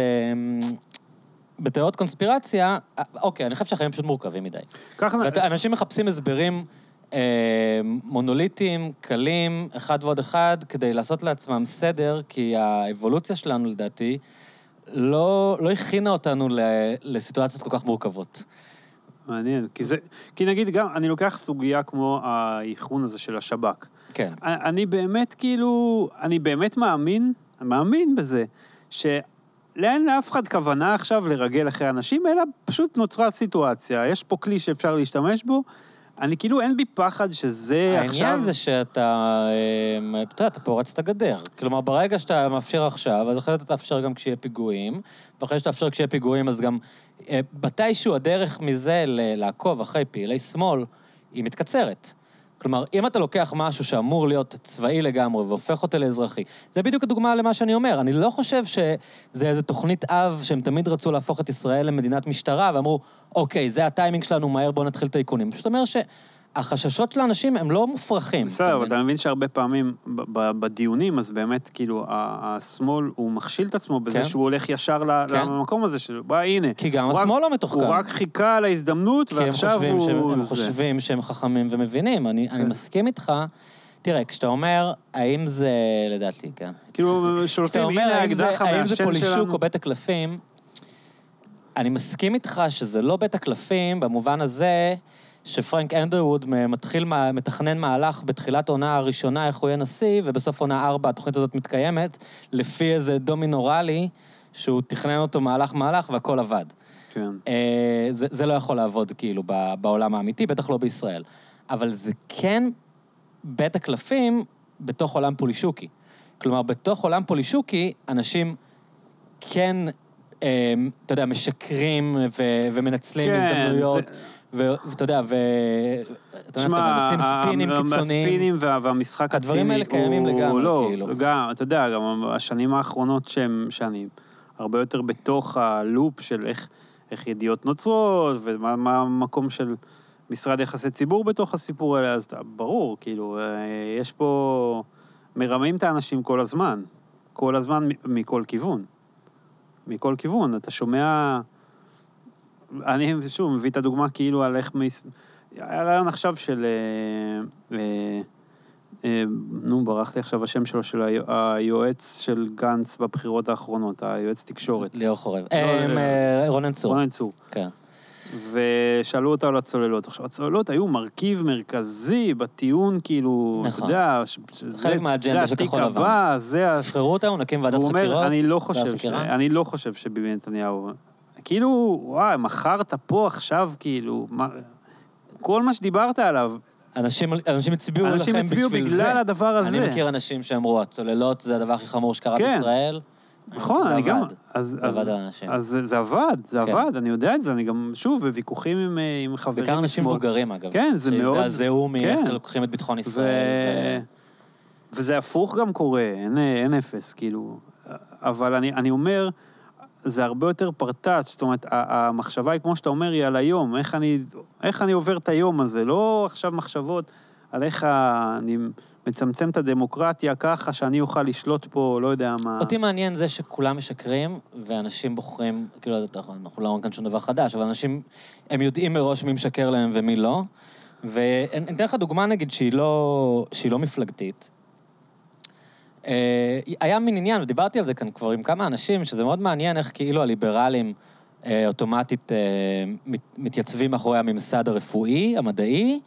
בתיאוריות קונספירציה, אה, אוקיי, אני חושב שהחיים פשוט מורכבים מדי. ככה... ואנשים מחפשים הסברים אה, מונוליטיים, קלים, אחד ועוד אחד, כדי לעשות לעצמם סדר, כי האבולוציה שלנו, לדעתי, לא, לא הכינה אותנו ל, לסיטואציות כל כך מורכבות. מעניין, כי זה... כי נגיד גם, אני לוקח סוגיה כמו האיכון הזה של השב"כ. כן. אני באמת כאילו, אני באמת מאמין, מאמין בזה, שאין לאף אחד כוונה עכשיו לרגל אחרי אנשים, אלא פשוט נוצרה סיטואציה, יש פה כלי שאפשר להשתמש בו, אני כאילו, אין בי פחד שזה עכשיו... העניין זה שאתה, אה, אתה יודע, אתה פורץ את הגדר. כלומר, ברגע שאתה מאפשר עכשיו, אז אחרי זה אתה תאפשר גם כשיהיה פיגועים, ואחרי שתאפשר כשיהיה פיגועים, אז גם מתישהו הדרך מזה לעקוב אחרי פעילי שמאל, היא מתקצרת. כלומר, אם אתה לוקח משהו שאמור להיות צבאי לגמרי והופך אותו לאזרחי, זה בדיוק הדוגמה למה שאני אומר. אני לא חושב שזה איזו תוכנית אב שהם תמיד רצו להפוך את ישראל למדינת משטרה, ואמרו, אוקיי, זה הטיימינג שלנו, מהר בואו נתחיל את האיכונים. פשוט אומר שהחששות של האנשים הם לא מופרכים. בסדר, אבל? אתה מבין שהרבה פעמים בדיונים, אז באמת, כאילו, השמאל, הוא מכשיל את עצמו בזה כן. שהוא הולך ישר כן. למקום הזה שלו. בא, הנה. כי גם השמאל לא מתוחכם. הוא רק חיכה על ההזדמנות, כי ועכשיו הוא... שהם, הם. חושבים שהם חכמים ומבינים. אני, אני כן. מסכים איתך. תראה, כשאתה אומר, האם זה, לדעתי, כן. כאילו, אומר, הנה האם זה, האקדח האם זה המעשן פולישוק שלנו. או בית הקלפים, אני מסכים איתך שזה לא בית הקלפים במובן הזה שפרנק אנדרווד מתחיל, מתכנן מהלך בתחילת עונה הראשונה, איך הוא יהיה נשיא, ובסוף עונה ארבע התוכנית הזאת מתקיימת, לפי איזה דומינורלי, שהוא תכנן אותו מהלך-מהלך והכל עבד. כן. אה, זה, זה לא יכול לעבוד כאילו ב- בעולם האמיתי, בטח לא בישראל. אבל זה כן בית הקלפים בתוך עולם פולישוקי. כלומר, בתוך עולם פולישוקי, אנשים כן, אה, אתה יודע, משקרים ו- ומנצלים כן, הזדמנויות. זה- ואתה יודע, ו... תשמע, עושים ספינים קיצוניים. הספינים וה- והמשחק הציני הדברים האלה קיימים הוא- לגמרי, לא, כאילו. גם, אתה יודע, גם השנים האחרונות שהם, שאני הרבה יותר בתוך הלופ של איך, איך ידיעות נוצרות, ומה מה המקום של משרד יחסי ציבור בתוך הסיפור האלה, אז ברור, כאילו, אה, יש פה... מרמים את האנשים כל הזמן. כל הזמן מכל כיוון. מכל כיוון. אתה שומע... אני שוב מביא את הדוגמה כאילו על איך... מס... היה רעיון עכשיו של... אה, אה, אה, נו, ברח לי עכשיו השם שלו, של היו- היועץ של גנץ בבחירות האחרונות, היועץ תקשורת. ליאור חורב. לא, אה, לא. אה, רונן צור. רונן צור. כן. ושאלו אותו על הצוללות. עכשיו, הצוללות היו מרכיב מרכזי בטיעון, כאילו, אתה נכון. יודע, ש- שזה חלק מהאג'נדה של זה כחול לבן. זה ה... תבחרו אותנו, נקים ועדת חקירות. אומר, אני לא חושב, ש... חקירה." אני לא חושב שביבי נתניהו... כאילו, וואי, מכרת פה עכשיו, כאילו, מה... כל מה שדיברת עליו, אנשים, אנשים הצביעו לכם אנשים בשביל הצביעו זה. בגלל הדבר הזה. אני מכיר אנשים שאמרו, הצוללות זה הדבר הכי חמור שקרה כן. בישראל. נכון, זה אני גם... אז, זה אז, עבד על אנשים. אז זה- עבד, זה כן. עבד, אני יודע את זה, אני גם, שוב, בוויכוחים עם, אה, עם חברים בעיקר אנשים. מבוגרים, אגב. כן, זה מאוד- שהזדעזעו מאיך כן. לוקחים את ביטחון ו... ישראל. וזה הפוך גם קורה, אין, אין אפס, כאילו. אבל אני, אני אומר, זה הרבה יותר פרטאץ', זאת אומרת, המחשבה היא, כמו שאתה אומר, היא על היום, איך אני, איך אני עובר את היום הזה, לא עכשיו מחשבות על איך אני מצמצם את הדמוקרטיה ככה שאני אוכל לשלוט פה, לא יודע מה. אותי מעניין זה שכולם משקרים, ואנשים בוחרים, כאילו, אנחנו לא אומרים כאן שום דבר חדש, אבל אנשים, הם יודעים מראש מי משקר להם ומי לא. ואני אתן לך דוגמה, נגיד, שהיא לא, שהיא לא מפלגתית. אה, היה מין עניין, ודיברתי על זה כאן כבר עם כמה אנשים, שזה מאוד מעניין איך כאילו הליברלים אה, אוטומטית אה, מת, מתייצבים מאחורי הממסד הרפואי, המדעי,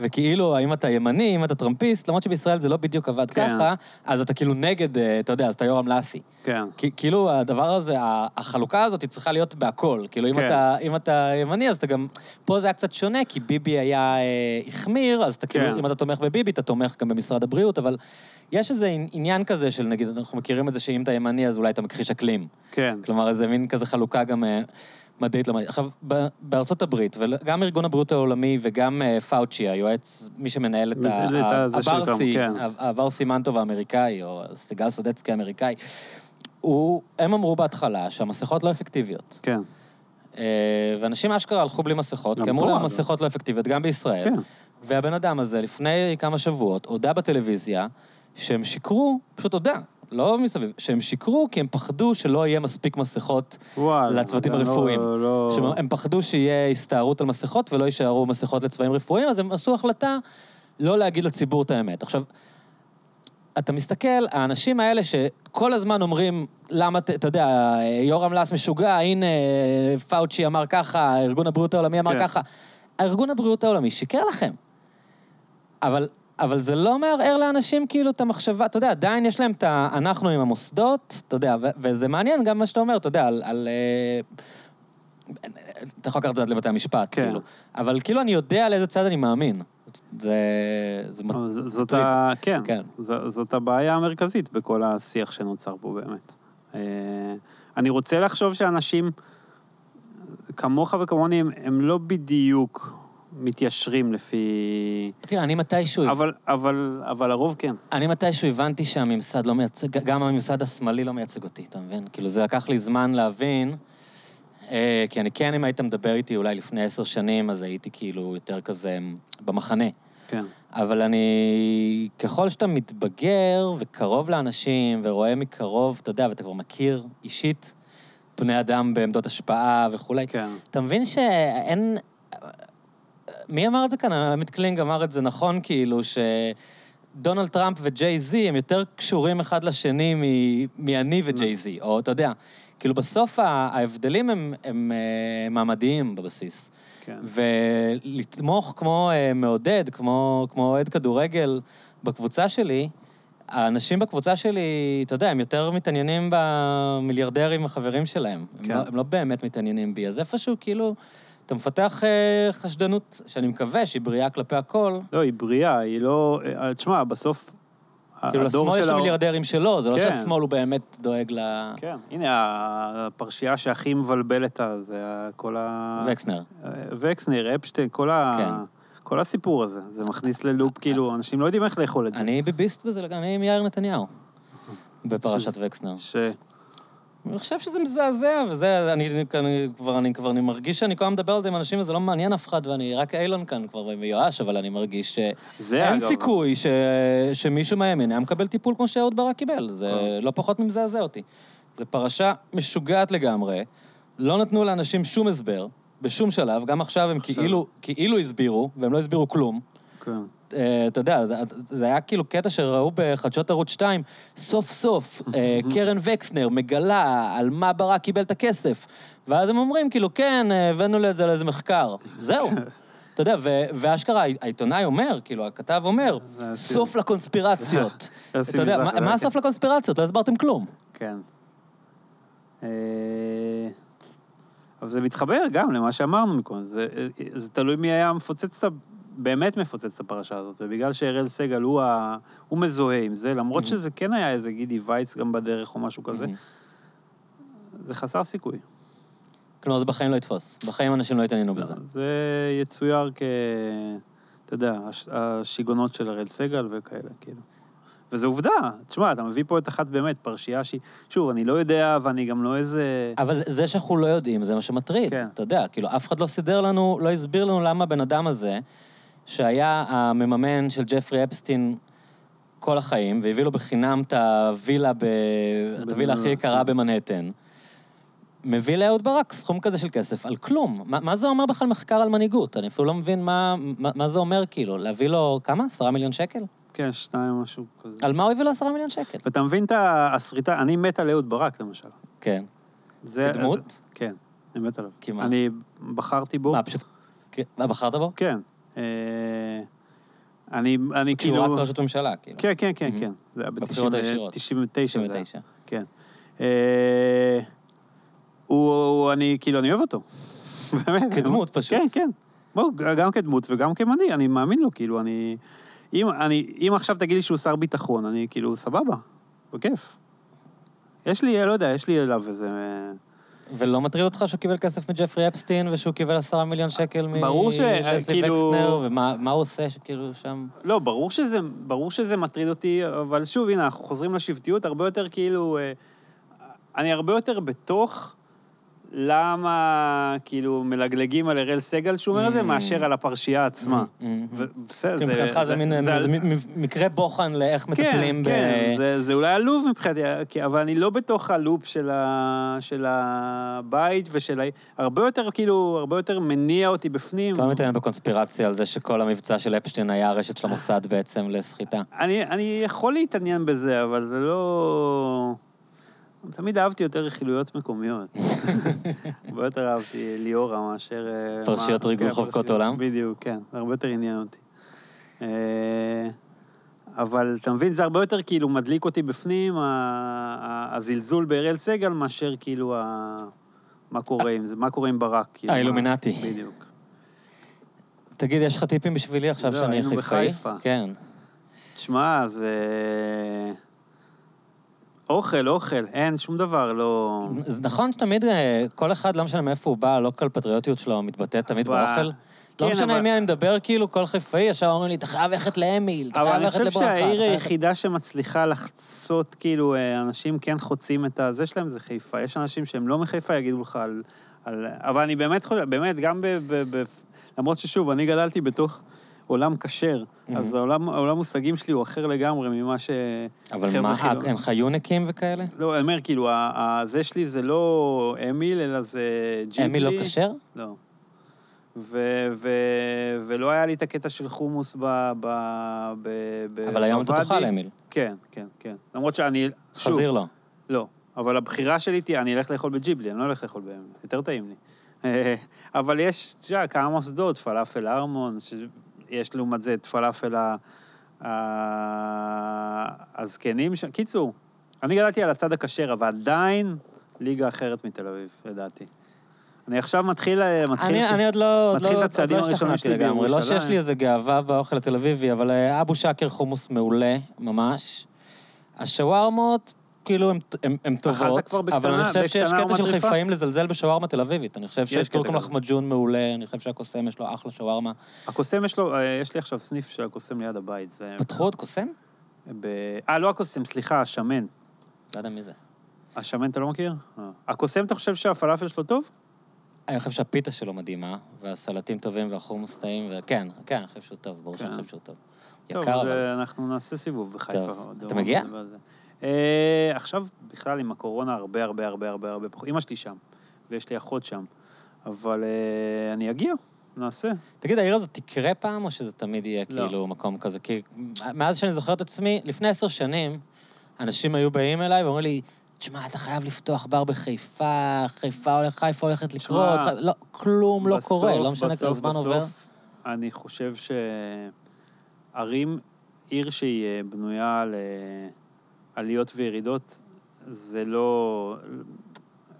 וכאילו, האם אתה ימני, אם אתה טראמפיסט, למרות שבישראל זה לא בדיוק עבד כן. ככה, אז אתה כאילו נגד, אתה יודע, אז אתה יורם לסי. כן. כאילו, הדבר הזה, החלוקה הזאת, היא צריכה להיות בהכל. כאילו, אם, כן. אתה, אם אתה ימני, אז אתה גם... פה זה היה קצת שונה, כי ביבי היה אה, החמיר, אז אתה כן. כאילו, אם אתה תומך בביבי, אתה תומך גם במשרד הבריאות, אבל יש איזה עני- עניין כזה של, נגיד, אנחנו מכירים את זה שאם אתה ימני, אז אולי אתה מכחיש אקלים. כן. כלומר, איזה מין כזה חלוקה גם אה, מדעית. עכשיו, בארצות הברית, וגם ארגון הבריאות העולמי וגם אה, פאוצ'י, היועץ, מי שמנהל את ה- את ה- זה של הבר טראמפ, סי, כן. הבר סימנטוב האמריקאי, או סיגל סדצקי האמריקאי, הם אמרו בהתחלה שהמסכות לא אפקטיביות. כן. אה, ואנשים אשכרה הלכו בלי מסכות, כי אמרו להם אגב. המסכות לא אפקטיביות, גם בישראל. כן. והבן אדם הזה, לפני כמה שבועות, הודה בטלוויזיה שהם שיקרו, פשוט הודה, לא מסביב, שהם שיקרו כי הם פחדו שלא יהיה מספיק מסכות וואלה. לצוותים לא- הרפואיים. לא... שהם הם פחדו שיהיה הסתערות על מסכות ולא יישארו מסכות לצבעים רפואיים, אז הם עשו החלטה לא להגיד לציבור את האמת. עכשיו, אתה מסתכל, האנשים האלה שכל הזמן אומרים, למה, אתה יודע, יורם לס משוגע, הנה, פאוצ'י אמר ככה, ארגון הבריאות העולמי אמר כן. ככה. ארגון הבריאות העולמי שיקר לכם. אבל, אבל זה לא מערער לאנשים כאילו את המחשבה, אתה יודע, עדיין יש להם את ה... אנחנו עם המוסדות, אתה יודע, ו- וזה מעניין גם מה שאתה אומר, אתה יודע, על... על אה, אתה יכול לקחת את זה עד לבתי המשפט, כן. כאילו. אבל כאילו אני יודע לאיזה צד אני מאמין. זה... זה ז- זאת מטריד. ה... כן, כן. ז- זאת הבעיה המרכזית בכל השיח שנוצר פה באמת. אה, אני רוצה לחשוב שאנשים כמוך וכמוני, הם, הם לא בדיוק מתיישרים לפי... תראה, אני מתישהו... אבל, אבל, אבל הרוב כן. אני מתישהו הבנתי שהממסד לא מייצג, גם הממסד השמאלי לא מייצג אותי, אתה מבין? כאילו, זה לקח לי זמן להבין, אה, כי אני כן, אם היית מדבר איתי אולי לפני עשר שנים, אז הייתי כאילו יותר כזה במחנה. כן. אבל אני, ככל שאתה מתבגר וקרוב לאנשים ורואה מקרוב, אתה יודע, ואתה כבר מכיר אישית בני אדם בעמדות השפעה וכולי, כן. אתה מבין שאין... מי אמר את זה כאן? עמית קלינג אמר את זה נכון, כאילו, שדונלד טראמפ וג'יי זי הם יותר קשורים אחד לשני מ- מאני וג'יי זי, או אתה יודע, כאילו בסוף ההבדלים הם, הם אה, מעמדיים בבסיס. כן. ולתמוך כמו אה, מעודד, כמו כמו אוהד כדורגל בקבוצה שלי, האנשים בקבוצה שלי, אתה יודע, הם יותר מתעניינים במיליארדרים החברים שלהם. הם, כן. לא, הם לא באמת מתעניינים בי. אז איפשהו, כאילו, אתה מפתח אה, חשדנות, שאני מקווה שהיא בריאה כלפי הכל. לא, היא בריאה, היא לא... אה, תשמע, בסוף... כאילו, לשמאל יש מיליארדרים שלו, זה לא כן. שהשמאל הוא באמת דואג ל... כן, הנה הפרשייה שהכי מבלבלת, זה כל ה... וקסנר. אה, וקסנר, אפשטיין, כל ה... כן. כל הסיפור הזה. זה מכניס ללופ, כאילו, אנשים לא יודעים איך לאכול את זה. אני ביביסט בזה, אני עם יאיר נתניהו, בפרשת וקסנר. אני חושב שזה מזעזע, וזה, אני, אני כבר, אני כבר, אני מרגיש שאני כל הזמן מדבר על זה עם אנשים וזה לא מעניין אף אחד, ואני רק אילון כאן כבר מיואש, אבל אני מרגיש שאין. סיכוי ש, שמישהו מהימין היה מקבל טיפול כמו שאהוד ברק קיבל. זה אה. לא פחות ממזעזע אותי. זו פרשה משוגעת לגמרי, לא נתנו לאנשים שום הסבר, בשום שלב, גם עכשיו הם עכשיו. כאילו, כאילו הסבירו, והם לא הסבירו כלום. כן. אה, אתה יודע, זה- היה כאילו קטע שראו בחדשות ערוץ 2, סוף סוף אה, (laughs) קרן וקסנר מגלה על מה ברק קיבל את הכסף. ואז הם אומרים, כאילו, כן, הבאנו את זה לאיזה מחקר. זהו. (laughs) אתה יודע, ואשכרה, העיתונאי אומר, כאילו, הכתב אומר, (laughs) סוף לקונספירציות. אתה יודע, מה-. הסוף לקונספירציות? לא הסברתם כלום. כן. אה, אבל זה מתחבר גם למה שאמרנו מקודם, זה, זה תלוי מי היה מפוצץ את ה... באמת מפוצץ את הפרשה הזאת, ובגלל שאראל סגל הוא, ה... הוא מזוהה עם זה, למרות Mhm. שזה כן היה איזה גידי וייץ גם בדרך או משהו כזה, מהמם. זה חסר סיכוי. כלומר, זה בחיים לא יתפוס. בחיים אנשים לא יתעניינו בזה. זה יצויר כ... אתה יודע, הש- השיגעונות של אראל סגל וכאלה, כאילו. וזו עובדה, תשמע, אתה מביא פה את אחת באמת, פרשייה שהיא... שוב, אני לא יודע, ואני גם לא איזה... אבל זה שאנחנו לא יודעים, זה מה שמטריד. כן. אתה יודע, כאילו, אף אחד לא סידר לנו, לא הסביר לנו למה הבן אדם הזה, שהיה המממן של ג'פרי אפסטין כל החיים, והביא לו בחינם את הווילה, ב... את הווילה הכי יקרה במנהטן, מביא לאהוד ברק סכום כזה של כסף על כלום. מה, מה זה אומר בכלל מחקר על מנהיגות? אני אפילו לא מבין מה, מה, מה זה אומר, כאילו, להביא לו, כמה? עשרה מיליון שקל? כן, שניים, משהו כזה. על מה הוא הביא לו עשרה מיליון שקל? ואתה מבין את הסריטה, אני מת על אהוד ברק, למשל. כן. זה, כדמות? אז- כן, אני מת עליו. מה? אני בחרתי בו. מה, פשוט... כן. מה, בחרת בו? כן. אה, אני, אני כשהוא כאילו... רץ לראשות ממשלה, כאילו. כן, כן, כן. כן. זה היה בבחירות הישירות. ב-99 זה היה. 99. כן. אה, הוא, הוא- אני, כאילו, אני אוהב אותו. (laughs) באמת. כדמות, פשוט. כן, כן. בואו, גם כדמות וגם כמנהיג, אני מאמין לו, כאילו, אני... אם, אני, אם עכשיו תגיד לי שהוא שר ביטחון, אני כאילו, סבבה, בכיף. יש לי, לא יודע, יש לי אליו איזה... ולא מטריד אותך שהוא קיבל כסף מג'פרי אפסטין ושהוא קיבל עשרה מיליון שקל מ... ברור ש- לסלי כאילו- וקסנר, ומה מה הוא עושה שכאילו שם... לא, ברור שזה, ברור שזה מטריד אותי, אבל שוב, הנה, אנחנו חוזרים לשבטיות, הרבה יותר כאילו... אה, אני הרבה יותר בתוך למה כאילו מלגלגים על אראל סגל שהוא אומר את זה, Mm. מאשר על הפרשייה עצמה. Mm, mm, mm. ובסדר, כי מבחינתך זה מין זה מקרה בוחן לאיך מטפלים ב... כן, כן, זה, זה אולי עלוב מבחינתי, אבל אני לא בתוך הלופ של, הבית ושל ה... הרבה יותר, כאילו, הרבה יותר מניע אותי בפנים. אתה לא מתעניין בקונספירציה על זה שכל המבצע של אפשטיין היה הרשת של המוסד בעצם לסחיטה. אני, אני יכול להתעניין בזה, אבל זה לא... תמיד אהבתי יותר רכילויות מקומיות. (laughs) הרבה יותר אהבתי ליאורה מאשר... אה, פרשיות ריגול כן, חובקות עולם? בדיוק, כן, זה הרבה יותר עניין אותי. אה, אבל אתה מבין, זה הרבה יותר כאילו מדליק אותי בפנים, הזלזול באראל סגל, מאשר כאילו. מה קורה עם זה, מה קורה עם ברק. כאילו, האילומינטי. בדיוק. תגיד, יש לך טיפים בשבילי עכשיו לא, שאני היינו חיפאי? בחיפה. כן. תשמע, זה... אוכל, אוכל, אין, שום דבר לא... זה נכון שתמיד אה, כל אחד, לא משנה מאיפה הוא בא, לא כל פטריוטיות שלו מתבטאת תמיד באוכל. כן, לא משנה אבל- עם מי אני מדבר, כאילו, כל חיפאי ישר אומרים לי, אתה חייב ללכת לאמיל, אתה אבל חייב אני ללכת חושב לברכה. אתה שהעיר חייב ללכת-" היחידה שמצליחה לחצות, כאילו, אה, אנשים כן חוצים את הזה שלהם, זה חיפה. יש אנשים שהם לא מחיפה, יגידו לך על... על... אבל אני באמת חושב, באמת, גם ב... ב, ב למרות ששוב, אני גדלתי בתוך עולם כשר, אז העולם, העולם מושגים שלי הוא אחר לגמרי ממה ש... אבל מה, חילונים- אין לך יוניקים וכאלה? לא, אני אומר, כאילו, זה שלי זה לא אמיל, אלא זה ג'יבלי. אמיל לא כשר? לא. ו- ו- ולא היה לי את הקטע של חומוס ב... ב... ב... ב... אבל היום אתה. תאכל אמיל. כן, כן, כן. למרות שאני... חזיר לא. לא. אבל הבחירה שלי תהיה, אני אלך לאכול בג'יבלי, אני לא אלך לאכול באמיל. יותר טעים לי. (laughs) אבל יש, אתה יודע, כמה מוסדות, פלאפל ארמון, שיש לעומת זה את פלאפל הזקנים שם. קיצור, אני גדלתי על הצד הכשר, אבל עדיין ליגה אחרת מתל אביב, לדעתי. אני עכשיו מתחיל... מתחיל אני, אני עוד לא, מתחיל את הצעדים לא הראשונים השתכנעתי שלי לגמרי. לא. שיש לי איזה גאווה באוכל התל אביבי, אבל אה, אבו שקר חומוס מעולה, ממש. השווארמות, כאילו, הן טובות, אבל אני חושב שיש קטע של? חיפאים לזלזל בשווארמה תל אביבית. אני חושב שיש כזה. לחמג'ון מעולה, אני חושב שהקוסם יש לו אחלה שווארמה. הקוסם יש לו, אה, יש לי עכשיו סניף של הקוסם ליד הבית. פתחו עוד קוסם? אה, לא הקוסם, סליחה, השמן. לא יודע מי זה. השמן אתה לא מכיר? אה. הקוסם, אתה חושב שהפלאפל שלו טוב? אני חושב שהפיתה שלו מדהימה, והסלטים טובים והחומוס טעים, וכן, כן, אני חושב שהוא טוב, ברור שאני כן. חושב שהוא טוב. טוב, יקר אנחנו נעשה סיבוב בחיפה. אתה מגיע? אה, עכשיו, בכלל עם הקורונה, הרבה הרבה הרבה הרבה הרבה פחות. אמא שלי שם, ויש לי אחות שם. אבל אה, אני אגיע, נעשה. תגיד, העיר הזאת תקרה פעם, או שזה תמיד יהיה לא. כאילו מקום כזה? כי מאז שאני זוכר את עצמי, לפני עשר שנים, אנשים היו באים אליי ואומרים לי, תשמע, אתה חייב לפתוח בר בחיפה, חיפה הולך, חיפה הולכת לקרות, חי- לא, כלום לא בסוף, קורה, לא משנה כמה זמן עובר. בסוף, אני חושב שערים, עיר שהיא אה, בנויה על אה, עליות וירידות, זה לא...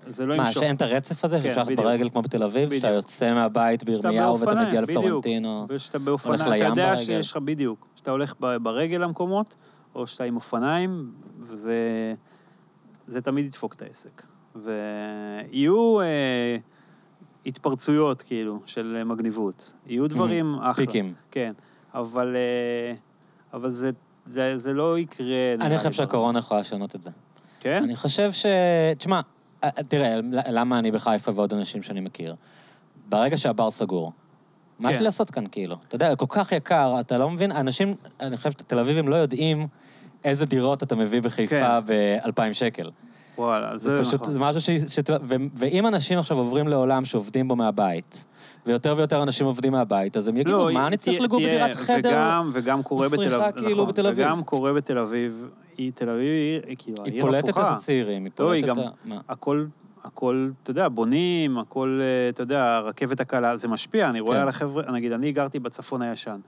זה לא מה, ימשוך. שאין את הרצף הזה, כן, שאפשר ללכת. ברגל כמו בתל אביב, שאתה בדיוק. יוצא מהבית שאתה בירמיהו ואתה מגיע. לפלורנטינו. ושאתה באופניים, הולך אתה יודע ברגל. שיש לך בדיוק, שאתה הולך ברגל למקומות, או שאתה עם אופניים, וזה זה תמיד ידפוק את העסק. ויהיו אה, התפרצויות, כאילו, של מגניבות. יהיו דברים אחלה. פיקים. כן, אבל, אה, אבל זה, זה, זה לא יקרה. אני חושב שהקורונה יכולה לשנות את זה. כן? אני חושב ש... תשמע, אה, תראה, למה אני בחיפה ועוד אנשים שאני מכיר? ברגע שהבר סגור, מה יש כן. לי לעשות כאן, כאילו? אתה יודע, כל כך יקר, אתה לא מבין? אנשים, אני חושב שתל אביבים לא יודעים איזה דירות אתה מביא בחיפה כן. ב-2,000 שקל. וואלה, זה זה פשוט, נכון. זה משהו ש... ש... ו... ואם אנשים עכשיו עוברים לעולם שעובדים בו מהבית, ויותר ויותר אנשים עובדים מהבית, אז הם יגידו, מה אני צריך לא, לגור בדירת חדר? וגם, וגם קורה בתל אביב, כאילו נכון, בתל אביב. וגם קורה בתל אביב, היא תל אביב, היא היא כאילו, היא העיר פולטת את הפוכה. הצעירים, היא לא, היא פולטת גם- את ה... מה? הכל, הכל, אתה יודע, בונים, הכל, אה, אתה יודע, הרכבת הקלה, זה משפיע, אני רואה כן. על החבר'ה, נגיד, אני גרתי בצפון הישן,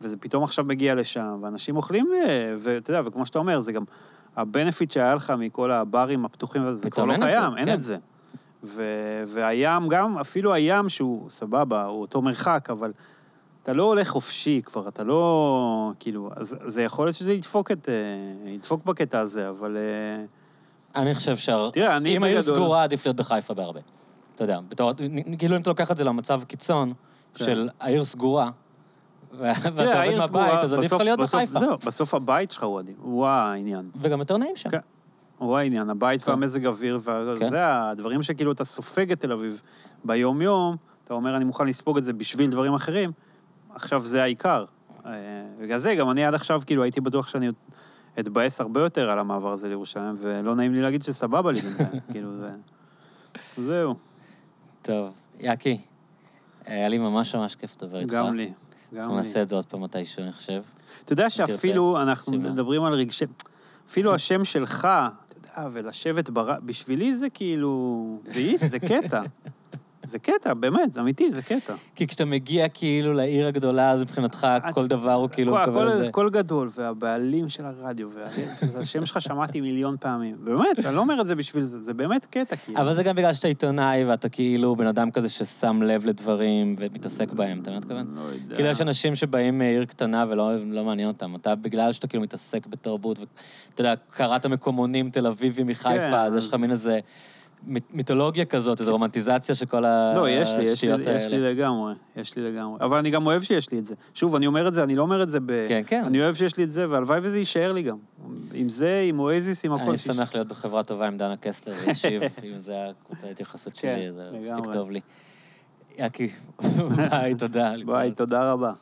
וזה פתאום עכשיו מגיע לשם, ואנשים אוכלים, אה, ואתה יודע, וכמו שאתה אומר, זה גם, הבנפיט שהיה לך מכל הברים הפתוחים, זה כבר לא את זה, קיים, אין כן. את זה. ו- והים גם, אפילו הים שהוא סבבה, הוא אותו מרחק, אבל אתה לא הולך חופשי כבר, אתה לא... כאילו, אז זה יכול להיות שזה ידפוק את... אה, ידפוק בקטע הזה, אבל... אה, אני חושב ש... תראה, אני אם העיר סגורה, עדיף להיות בחיפה בהרבה. אתה יודע, בתור... כאילו אם אתה לוקח את זה למצב קיצון, כן. של העיר סגורה, ואתה עובד מהבית, אז עדיף לך להיות בחיפה. זהו, בסוף הבית שלך הוא העניין. וגם יותר נעים שם. כן. הוא העניין, הבית כן. והמזג אוויר, וה- כן. הדברים שכאילו אתה סופג את תל אביב ביום-יום, אתה אומר, אני מוכן לספוג את זה בשביל דברים אחרים, עכשיו זה העיקר. אה, בגלל זה, גם אני עד עכשיו, כאילו, הייתי בטוח שאני אתבאס הרבה יותר על המעבר הזה לירושלים, ולא נעים לי להגיד שסבבה לי בינתיים, (laughs) כאילו, זה... זהו, טוב, יאקי, היה לי ממש ממש כיף לדבר איתך. גם לי, גם לי. נעשה את זה עוד פעם מתישהו, אני חושב. אתה יודע שאפילו, אנחנו מדברים על רגשי... אפילו השם שלך, ולשבת בר... בשבילי זה כאילו... זה איש, זה קטע. (laughs) זה קטע, באמת, זה אמיתי, זה קטע. כי כשאתה מגיע כאילו לעיר הגדולה, אז מבחינתך כל דבר הוא כאילו מקבל הכל- איזה... הכל גדול, והבעלים של הרדיו, וה- השם שלך שמעתי מיליון פעמים. באמת, אני לא אומר את זה בשביל זה, זה באמת קטע, כאילו. אבל זה גם בגלל שאתה עיתונאי ואתה כאילו בן אדם כזה ששם לב לדברים ומתעסק בהם, אתה מבין מה אני מתכוון? לא יודע. כאילו יש אנשים שבאים מעיר קטנה ולא לא מעניין אותם. אתה, בגלל שאתה כאילו מתעסק בתרבות, ואתה יודע, קראת מקומונים תל אביבים מחיפה, כן, אז יש לך אז- מין איזה מיתולוגיה כזאת, איזו רומנטיזציה של כל לא, יש לי, יש לי, השטויות יש האלה. לי לגמרי, יש לי לגמרי. אבל אני גם אוהב שיש לי את זה. שוב, אני אומר את זה, אני לא אומר את זה ב... כן, כן. אני אוהב שיש לי את זה, והלוואי וזה יישאר לי גם. עם זה, עם אואזיס, עם הכל. אני שיש- שמח להיות בחברה טובה עם דנה קסלר, וישיב, (laughs) אם זה הקבוצה ההתייחסות כן, שלי, זה מספיק. טוב לי. יאקי, (laughs) ביי, תודה. ביי. תודה רבה.